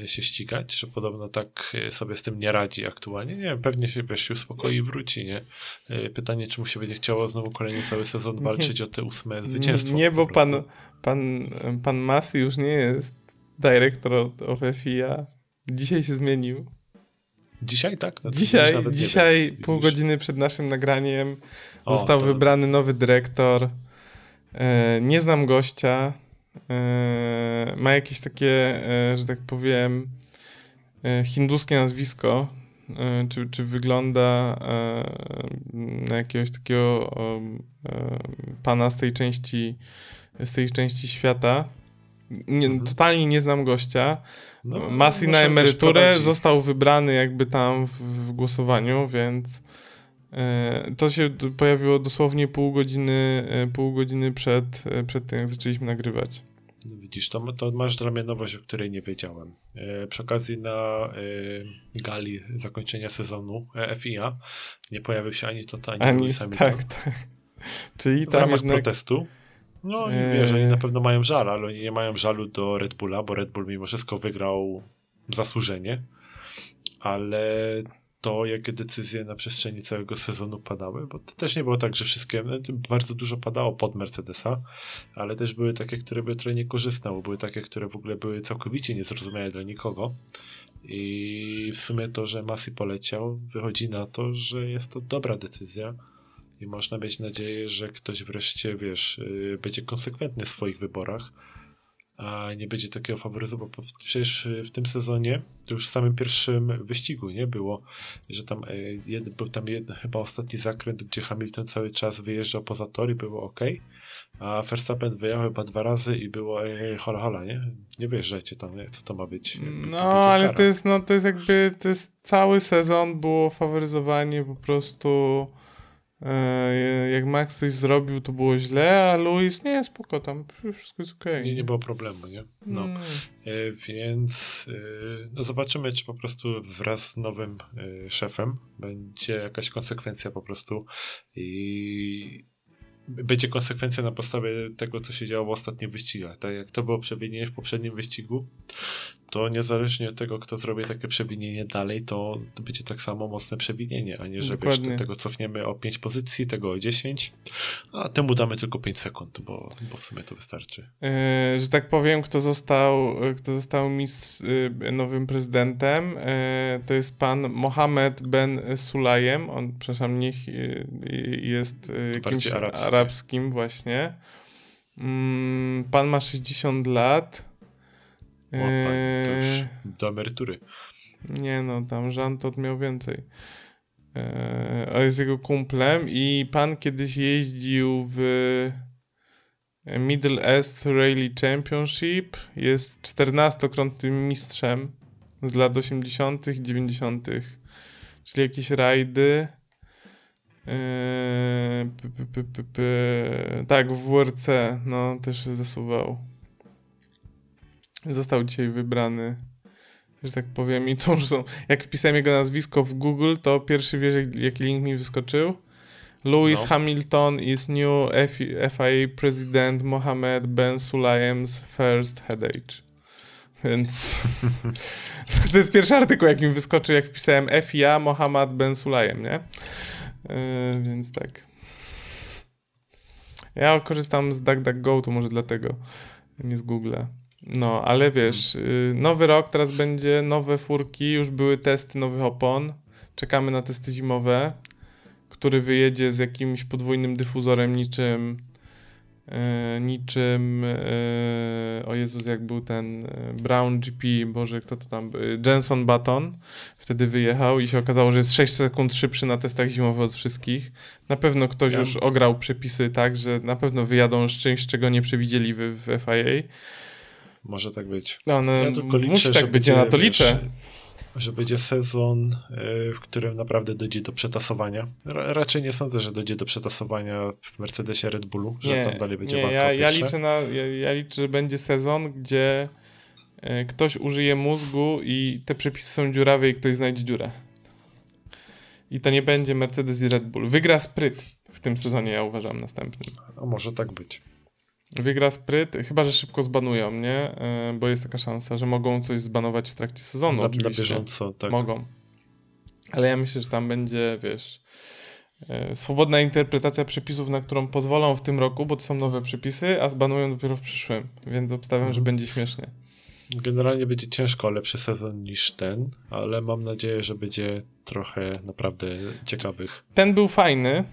się ścigać, że podobno tak e, sobie z tym nie radzi aktualnie. Nie wiem, pewnie się wiesz, się uspokoi i wróci, nie? E, pytanie, czy mu się będzie chciało znowu kolejny cały sezon walczyć o te ósme zwycięstwo. Nie, bo pan, pan, pan Masi już nie jest dyrektor od of FIA. Dzisiaj się zmienił. Dzisiaj tak? No Dzisiaj, nie dzisiaj pół Widzisz? godziny przed naszym nagraniem O, został to- wybrany nowy dyrektor. E, nie znam gościa. E, ma jakieś takie, e, że tak powiem, e, hinduskie nazwisko. Czy, czy wygląda na jakiegoś takiego pana z tej części z tej części świata. Nie, Mhm. Totalnie nie znam gościa. No, Masi na emeryturę został wybrany jakby tam w, w głosowaniu, więc to się pojawiło dosłownie pół godziny, e, pół godziny przed, e, przed tym, jak zaczęliśmy nagrywać. No Widzisz, to, to masz dla mnie nowość, o której nie wiedziałem. E, przy okazji na e, gali zakończenia sezonu e, FIA nie pojawił się ani to, ani, Ani, Hamilton. tak, tak. (laughs) Czyli w tam ramach jednak... protestu. No i E, wiesz, oni na pewno mają żal, ale oni nie mają żalu do Red Bulla, bo Red Bull mimo wszystko wygrał zasłużenie, ale to, jakie decyzje na przestrzeni całego sezonu padały, bo to też nie było tak, że wszystkie, no, bardzo dużo padało pod Mercedesa, ale też były takie, które były trochę niekorzystne, bo były takie, które w ogóle były całkowicie niezrozumiałe dla nikogo. I w sumie to, że Masi poleciał, wychodzi na to, że jest to dobra decyzja i można mieć nadzieję, że ktoś wreszcie, wiesz, yy, będzie konsekwentny w swoich wyborach, a nie będzie takiego faworyzował, bo przecież w tym sezonie, to już w samym pierwszym wyścigu, nie, było, że tam yy, jed, był tam jeden, chyba ostatni zakręt, gdzie Hamilton cały czas wyjeżdżał poza tor i było ok, a Verstappen wyjechał chyba dwa razy i było ej, ej, hola, hola, nie? Nie wyjeżdżajcie tam, nie? Co to ma być? Jakby No, ale kara. to jest, no, to jest jakby, to jest cały sezon było faworyzowanie po prostu e, jak Max coś zrobił, to było źle, a Luis, nie, spoko, tam wszystko jest okej. Nie, nie było problemu, nie? No. E, Więc e, no zobaczymy, czy po prostu wraz z nowym e, szefem będzie jakaś konsekwencja po prostu i będzie konsekwencja na podstawie tego, co się działo w ostatnich wyścigach. Tak jak to było przewinienie w poprzednim wyścigu, to niezależnie od tego, kto zrobi takie przewinienie dalej, to, będzie tak samo mocne przewinienie, a nie, że wiesz, do tego cofniemy o 5 pozycji, tego o 10, a temu damy tylko 5 sekund, bo, bo w sumie to wystarczy. E, że tak powiem, kto został, kto został mis, e, nowym prezydentem, e, to jest pan Mohammed Ben Sulajem. On, przepraszam, niech jest jakimś arabskie. arabskim właśnie. Mm, Pan ma 60 lat. O, tak, to już E, do emerytury. Nie no, tam Jean Todt miał więcej. Eee, jest jego kumplem i pan kiedyś jeździł w Middle East Rally Championship. Jest 14-krotnym mistrzem z lat 80., 90., czyli jakieś rajdy. Eee, p, p, p, tak, w WRC, no też zasuwał. Został dzisiaj wybrany że tak powiem, i to już są. Jak wpisałem jego nazwisko w Google, to pierwszy wiesz, jak- jaki link mi wyskoczył? Lewis No. Hamilton is new FIA President Mohammed Ben Sulayem's first head age. Więc (laughs) to jest pierwszy artykuł, jaki mi wyskoczył, jak wpisałem FIA Mohammed Ben Sulayem, nie? Yy, więc tak. Ja korzystam z DuckDuckGo, to może dlatego, nie z Google'a. No, ale wiesz, y, nowy rok, teraz będzie nowe furki, już były testy nowych opon. Czekamy na testy zimowe, który wyjedzie z jakimś podwójnym dyfuzorem niczym e, niczym e, o Jezus, jak był ten e, Brown GP, Boże, kto to tam? Jenson Button wtedy wyjechał i się okazało, że jest 6 sekund szybszy na testach zimowych od wszystkich. Na pewno ktoś Ja- już ograł przepisy tak, że na pewno wyjadą z czymś, czego nie przewidzieli w, w FIA. Może tak być. No, no, Ja tylko liczę, musi tak że być, ja na to wiesz, liczę. Że będzie sezon, y, w którym naprawdę dojdzie do przetasowania. Ra- raczej nie sądzę, że dojdzie do przetasowania w Mercedesie Red Bullu, że tam dalej będzie nie, ja, ja liczę na, ja, ja liczę, że będzie sezon, gdzie e, ktoś użyje mózgu i te przepisy są dziurawe i ktoś znajdzie dziurę. I to nie będzie Mercedes i Red Bull. Wygra spryt w tym sezonie, ja uważam, następnym. No, może tak być. Wygra spryt, chyba, że szybko zbanują, nie? E, Bo jest taka szansa, że mogą coś zbanować w trakcie sezonu, na, na oczywiście. bieżąco, tak. Mogą. Ale ja myślę, że tam będzie, wiesz, e, swobodna interpretacja przepisów, na którą pozwolą w tym roku, bo to są nowe przepisy, a zbanują dopiero w przyszłym. Więc obstawiam, że Mhm. będzie śmiesznie. Generalnie będzie ciężko lepszy sezon niż ten, ale mam nadzieję, że będzie trochę naprawdę ciekawych. Ten był fajny,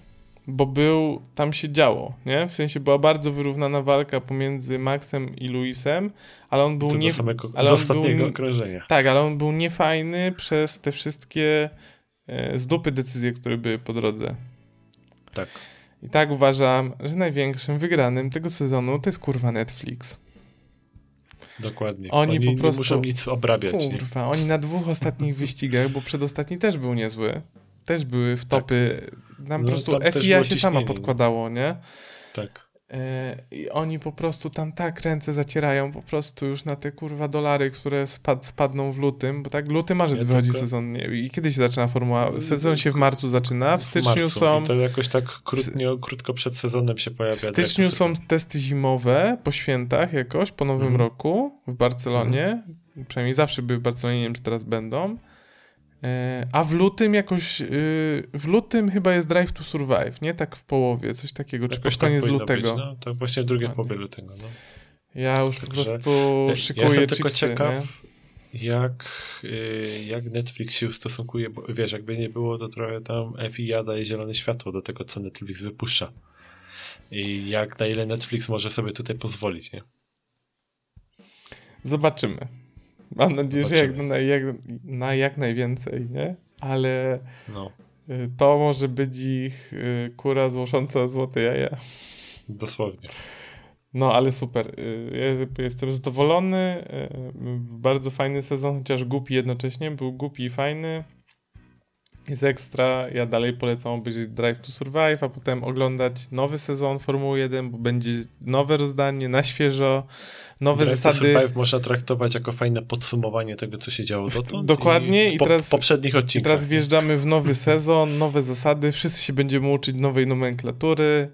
bo był, tam się działo, nie? W sensie była bardzo wyrównana walka pomiędzy Maxem i Luisem, ale on był To nie... do samego ale do był ostatniego nie- okrążenia. Tak, ale on był niefajny przez te wszystkie e, z dupy decyzje, które były po drodze. Tak. I tak uważam, że największym wygranym tego sezonu to jest kurwa Netflix. Dokładnie. Oni Oni, po nie prostu- muszą nic obrabiać. Nie? Kurwa, oni na dwóch ostatnich wyścigach, bo przedostatni też był niezły, też były w topy, tam No, po prostu FIA się sama podkładało, nie? Tak. E, I oni po prostu tam tak ręce zacierają po prostu już na te kurwa dolary, które spad, spadną w lutym, bo tak luty marzec Ja wychodzi tylko- sezon. Nie, I kiedy się zaczyna formuła? Sezon się w marcu zaczyna, w styczniu marcu. są... I to jakoś tak krótnio, krótko przed sezonem się pojawia. W styczniu są testy zimowe po świętach jakoś, po nowym Mhm. roku w Barcelonie. Przynajmniej zawsze były w Barcelonie, nie wiem czy teraz będą. E, a w lutym jakoś, y, w lutym chyba jest Drive to Survive, nie? Tak w połowie, coś takiego, czy Jakoś pod koniec powinno lutego. Być, no, to właśnie w drugiej Dokładnie. połowie lutego. No. Ja już po Także prostu Ja szykuję jestem tylko ciekaw, jak, y, jak Netflix się ustosunkuje, bo wiesz, jakby nie było, to trochę tam FIA daje zielone światło do tego, co Netflix wypuszcza. I jak na ile Netflix może sobie tutaj pozwolić, nie? Zobaczymy. Mam nadzieję, że jak na, jak, na jak najwięcej, nie? Ale No, y, to może być ich y, kura złosząca złote jaja. dosłownie. No, ale super. Y, Ja jestem zadowolony. Bardzo fajny sezon, chociaż głupi jednocześnie. Był głupi i fajny. Jest ekstra. Ja dalej polecam obejrzeć Drive to Survive, a potem oglądać nowy sezon Formuły 1, bo będzie nowe rozdanie, na świeżo, nowe Drive to zasady. Survive można traktować jako fajne podsumowanie tego, co się działo dotąd. dokładnie, i po, teraz- poprzednich I odcinkach. teraz wjeżdżamy w nowy sezon, nowe zasady. Wszyscy się będziemy uczyć nowej nomenklatury,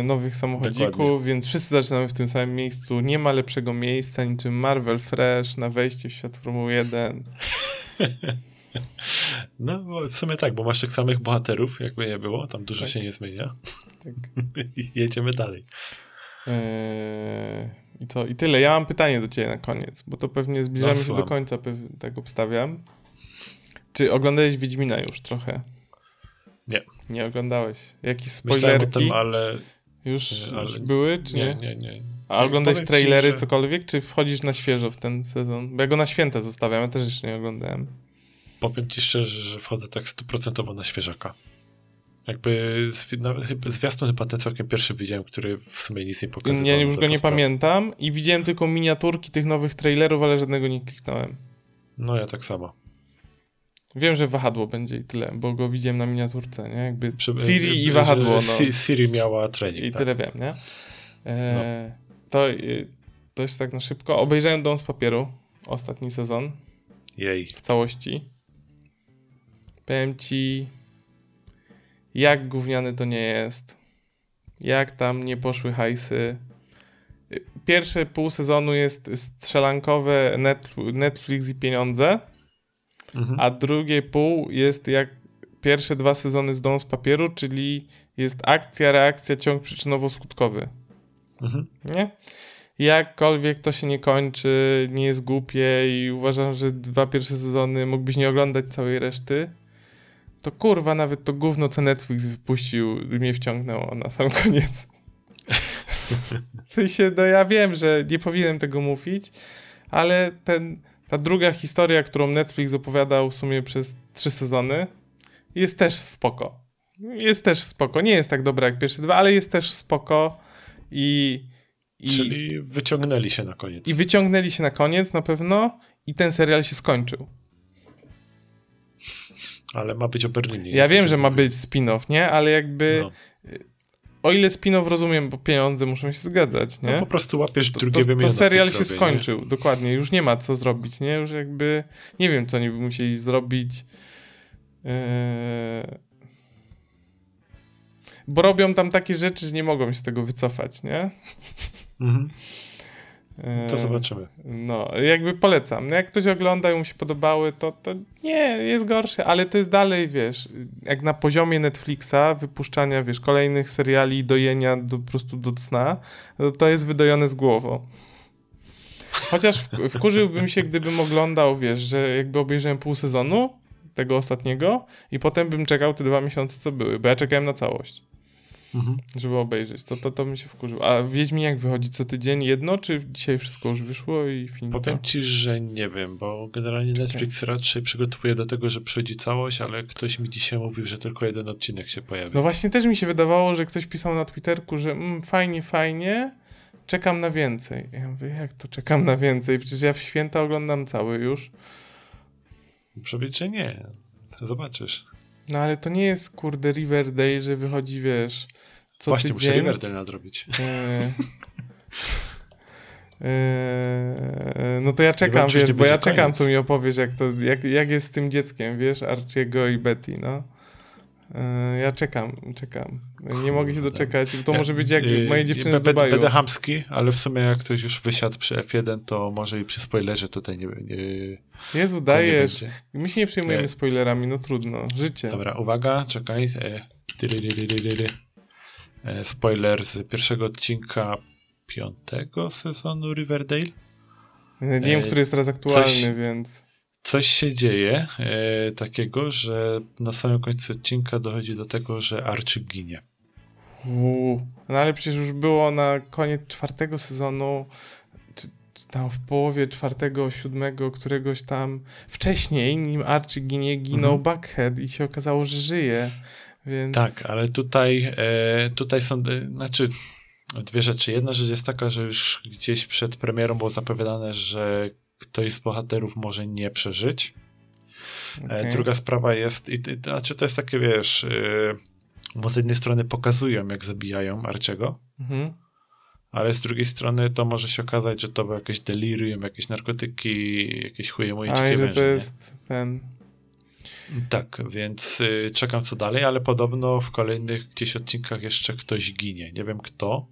y, nowych samochodzików, Dokładnie. więc wszyscy zaczynamy w tym samym miejscu. Nie ma lepszego miejsca niczym Marvel Fresh na wejście w świat Formuły 1. (laughs) No, bo w sumie tak, bo masz tych samych bohaterów, jakby nie było, tam dużo Tak. się nie zmienia. Tak. I (laughs) jedziemy dalej. Eee, I to i tyle. Ja mam pytanie do ciebie na koniec, bo to pewnie zbliżamy No, się do końca, tak obstawiam. Czy oglądałeś Wiedźmina już trochę? Nie. Nie oglądałeś. Jakieś Myślałem o spoilerki tym, ale już nie, ale- były, czy nie? nie, nie, nie. A oglądałeś Powiem ci, trailery, że- cokolwiek, czy wchodzisz na świeżo w ten sezon? Bo ja go na święta zostawiam, ja też jeszcze nie oglądałem. Powiem ci szczerze, że wchodzę tak stuprocentowo na świeżaka. Jakby zwiastun chyba ten całkiem pierwszy widziałem, który w sumie nic nie pokazywał. Ja już go nie pamiętam i widziałem tylko miniaturki tych nowych trailerów, ale żadnego nie kliknąłem. No ja tak samo. Wiem, że wahadło będzie i tyle, bo go widziałem na miniaturce, nie? Jakby Przy- Siri i wahadło, no. Si- Siri miała trening, I tak. tyle wiem, nie? E, To, y, to jeszcze tak na szybko. Obejrzałem Dom z papieru, ostatni sezon, Jej. w całości. Powiem ci, jak gówniany to nie jest. Jak tam nie poszły hajsy. Pierwsze pół sezonu jest strzelankowe net, Netflix i pieniądze, Mhm. a drugie pół jest jak pierwsze dwa sezony z Dom z papieru, czyli jest akcja, reakcja, ciąg przyczynowo-skutkowy. Mhm. Nie? Jakkolwiek to się nie kończy, nie jest głupie i uważam, że dwa pierwsze sezony mógłbyś nie oglądać całej reszty, to kurwa, nawet to gówno, co Netflix wypuścił, mnie wciągnęło na sam koniec. W sensie, no ja wiem, że nie powinienem tego mówić, ale ten, ta druga historia, którą Netflix opowiadał w sumie przez trzy sezony, jest też spoko. Jest też spoko. Nie jest tak dobra jak pierwsze dwa, ale jest też spoko i... i Czyli wyciągnęli się na koniec. I wyciągnęli się na koniec na pewno i ten serial się skończył. Ale ma być o Berlinie. Ja wiem, że ma być spin-off, nie? Ale jakby... No. O ile spin-off rozumiem, bo pieniądze muszą się zgadzać, nie? No po prostu łapiesz to, drugie to, wymiano to w serial się skończył, dokładnie. Już nie ma co zrobić, nie? Już jakby... Nie wiem, co oni by musieli zrobić. Eee... Bo robią tam takie rzeczy, że nie mogą się z tego wycofać, nie? Nie? Mhm. To zobaczymy. No, jakby polecam. No jak ktoś ogląda i mu się podobały, to, to nie, jest gorsze, ale to jest dalej, wiesz, jak na poziomie Netflixa, wypuszczania, wiesz, kolejnych seriali i dojenia do, po prostu do cna, to, to jest wydojone z głową. Chociaż w, wkurzyłbym się, gdybym oglądał, wiesz, że jakby obejrzałem pół sezonu tego ostatniego i potem bym czekał te dwa miesiące, co były, bo ja czekałem na całość Mhm. żeby obejrzeć. To, to, to mi się wkurzył. A jak wychodzi co tydzień jedno, czy dzisiaj wszystko już wyszło i film? Powiem ci, że nie wiem, bo generalnie Netflix raczej przygotowuje do tego, że przychodzi całość, ale ktoś mi dzisiaj mówił, że tylko jeden odcinek się pojawi. No właśnie też mi się wydawało, że ktoś pisał na Twitterku, że mm, fajnie, fajnie, czekam na więcej. Ja mówię, jak to czekam na więcej? Przecież ja w święta oglądam cały już. Muszę powiedzieć, że nie. Zobaczysz. No ale to nie jest, kurde, Riverdale, że wychodzi, wiesz, co Właśnie, tydzień. muszę Riverdale nadrobić. Eee, eee, no to ja czekam, wiem, wiesz, bo ja czekam, koniec. co mi opowiesz, jak, to, jak, jak jest z tym dzieckiem, wiesz, Archiego i Betty, no. Eee, ja czekam, czekam. Nie mogę się doczekać. To może być jak moje dziewczyny z Dubaju. Będę hamski, ale w sumie jak ktoś już wysiadł przy F1, to może i przy spoilerze tutaj nie, nie, Jezu, nie dajesz. będzie. My się nie przejmujemy Nie. spoilerami, no trudno. Życie. Dobra, uwaga, czekaj. E, e, spoiler z pierwszego odcinka piątego sezonu Riverdale. Nie wiem, e, który jest teraz aktualny, coś- więc... Coś się dzieje e, takiego, że na samym końcu odcinka dochodzi do tego, że Archie ginie. Uuu. No ale przecież już było na koniec czwartego sezonu, czy, czy tam w połowie czwartego, siódmego, któregoś tam wcześniej, nim Archie ginie, ginął Mhm. Buckhead i się okazało, że żyje. Więc... Tak, ale tutaj, e, tutaj są, e, znaczy dwie rzeczy. Jedna rzecz jest taka, że już gdzieś przed premierą było zapowiadane, że ktoś z bohaterów może nie przeżyć. E, Okej. Druga sprawa jest, i, i, znaczy to jest takie, wiesz, e, bo z jednej strony pokazują, jak zabijają Arciego, Mhm. ale z drugiej strony to może się okazać, że to było jakieś delirium, jakieś narkotyki, jakieś chuje moje dzikie węże, to nie? jest ten... Tak, więc y, czekam co dalej, ale podobno w kolejnych gdzieś odcinkach jeszcze ktoś ginie. Nie wiem kto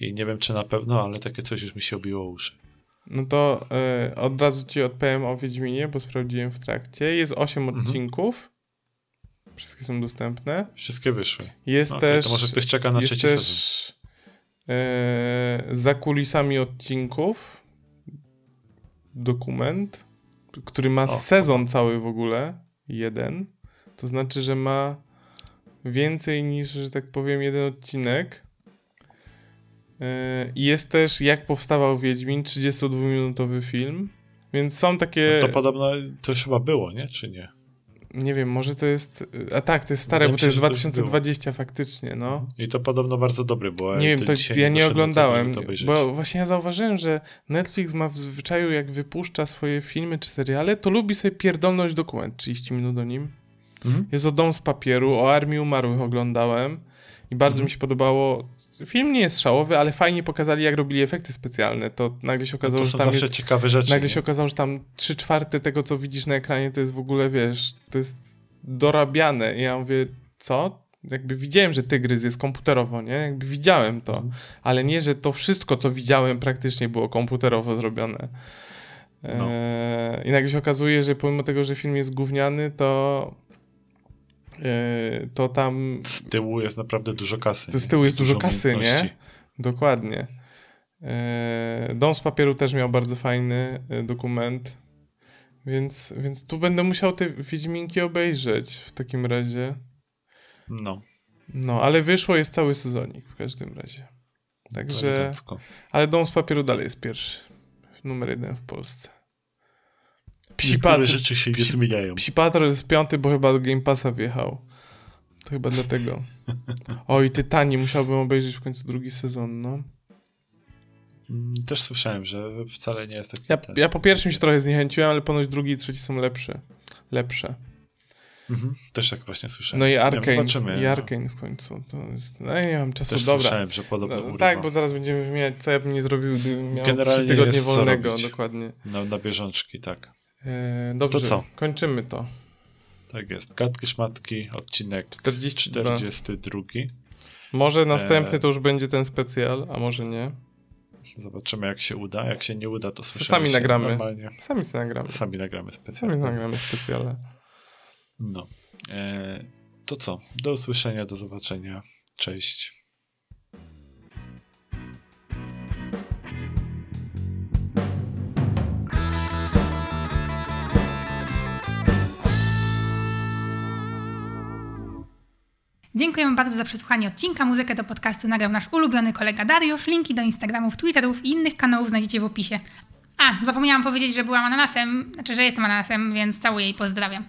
i nie wiem czy na pewno, ale takie coś już mi się obiło uszy. No to y, od razu ci odpowiem o Wiedźminie, bo sprawdziłem w trakcie. Jest 8 Mhm. odcinków. Wszystkie są dostępne. Wszystkie wyszły. Jest okej, też... to może ktoś czeka na jest trzeci też sezon. e, za kulisami odcinków dokument, który ma O. sezon cały w ogóle, jeden. To znaczy, że ma więcej niż, że tak powiem, jeden odcinek. I jest też jak powstawał Wiedźmin, 32-minutowy film. Więc są takie. To podobno to już chyba było, nie? Czy nie? Nie wiem, może to jest. A tak, to jest stare, Wydaje bo to jest że to już 2020 faktycznie, no. I to podobno bardzo dobry, bo Nie wiem, to ja nie tego, oglądałem, obejrzeć. bo właśnie ja zauważyłem, że Netflix ma w zwyczaju, jak wypuszcza swoje filmy czy seriale, to lubi sobie pierdolnąć dokument 30 minut o nim. Mhm. Jest o Dom z papieru, o Armii Umarłych oglądałem i bardzo Mhm. mi się podobało. Film nie jest szałowy, ale fajnie pokazali, jak robili efekty specjalne. To nagle się No okazało, to że tam zawsze jest ciekawe rzeczy. Nagle nie? się okazało, że tam 3 czwarte tego, co widzisz na ekranie, to jest w ogóle, wiesz, to jest dorabiane. I ja mówię, co? Jakby widziałem, że Tygrys jest komputerowo, nie? Jakby widziałem to, Mhm. ale nie, że to wszystko, co widziałem, praktycznie było komputerowo zrobione. No. Eee, I nagle się okazuje, że pomimo tego, że film jest gówniany, to to tam Z tyłu jest naprawdę dużo kasy. Z tyłu jest dużo kasy, nie? Dokładnie. E, Dom z papieru też miał bardzo fajny e, dokument. Więc, więc tu będę musiał te Wiedźminki obejrzeć w takim razie. No. No, ale wyszło jest cały sezonik w każdym razie. Także, ale Dom z papieru dalej jest pierwszy. Numer jeden w Polsce. Psi Niektóre rzeczy się nie psi- zmieniają. Psi Patrol jest piąty, bo chyba do Game Passa wjechał. To chyba dlatego. (laughs) Oj, Tytani, musiałbym obejrzeć w końcu drugi sezon, no. Mm, Też słyszałem, że wcale nie jest taki Ja, ten- ja po pierwszym się trochę zniechęciłem, ale ponoć drugi i trzeci są lepsze. Lepsze. Mhm, Też tak właśnie słyszałem. No i Arkane. Zobaczymy. I Arkane w końcu. To jest, no ja nie mam czasu, Też dobra. słyszałem, że podobno No, tak, bo zaraz będziemy wymieniać, co ja bym nie zrobił, gdybym miał Generalnie tygodnie wolnego. Dokładnie. na, na bieżączki, tak. E, dobrze, To co? kończymy to. Tak jest. Gadki szmatki, odcinek 42. 42. Może następny E. to już będzie ten specjal, a może nie. Zobaczymy, jak się uda. Jak się nie uda, to słyszymy Sami się nagramy. normalnie. Sami nagramy. Sami nagramy Sami specjalnie. nagramy specjale. No. E, to co? Do usłyszenia, do zobaczenia. Cześć. Dziękujemy bardzo za przesłuchanie odcinka. Muzykę do podcastu nagrał nasz ulubiony kolega Dariusz. Linki do Instagramów, Twitterów i innych kanałów znajdziecie w opisie. A, zapomniałam powiedzieć, że byłam ananasem, znaczy, że jestem ananasem, więc całuję i pozdrawiam.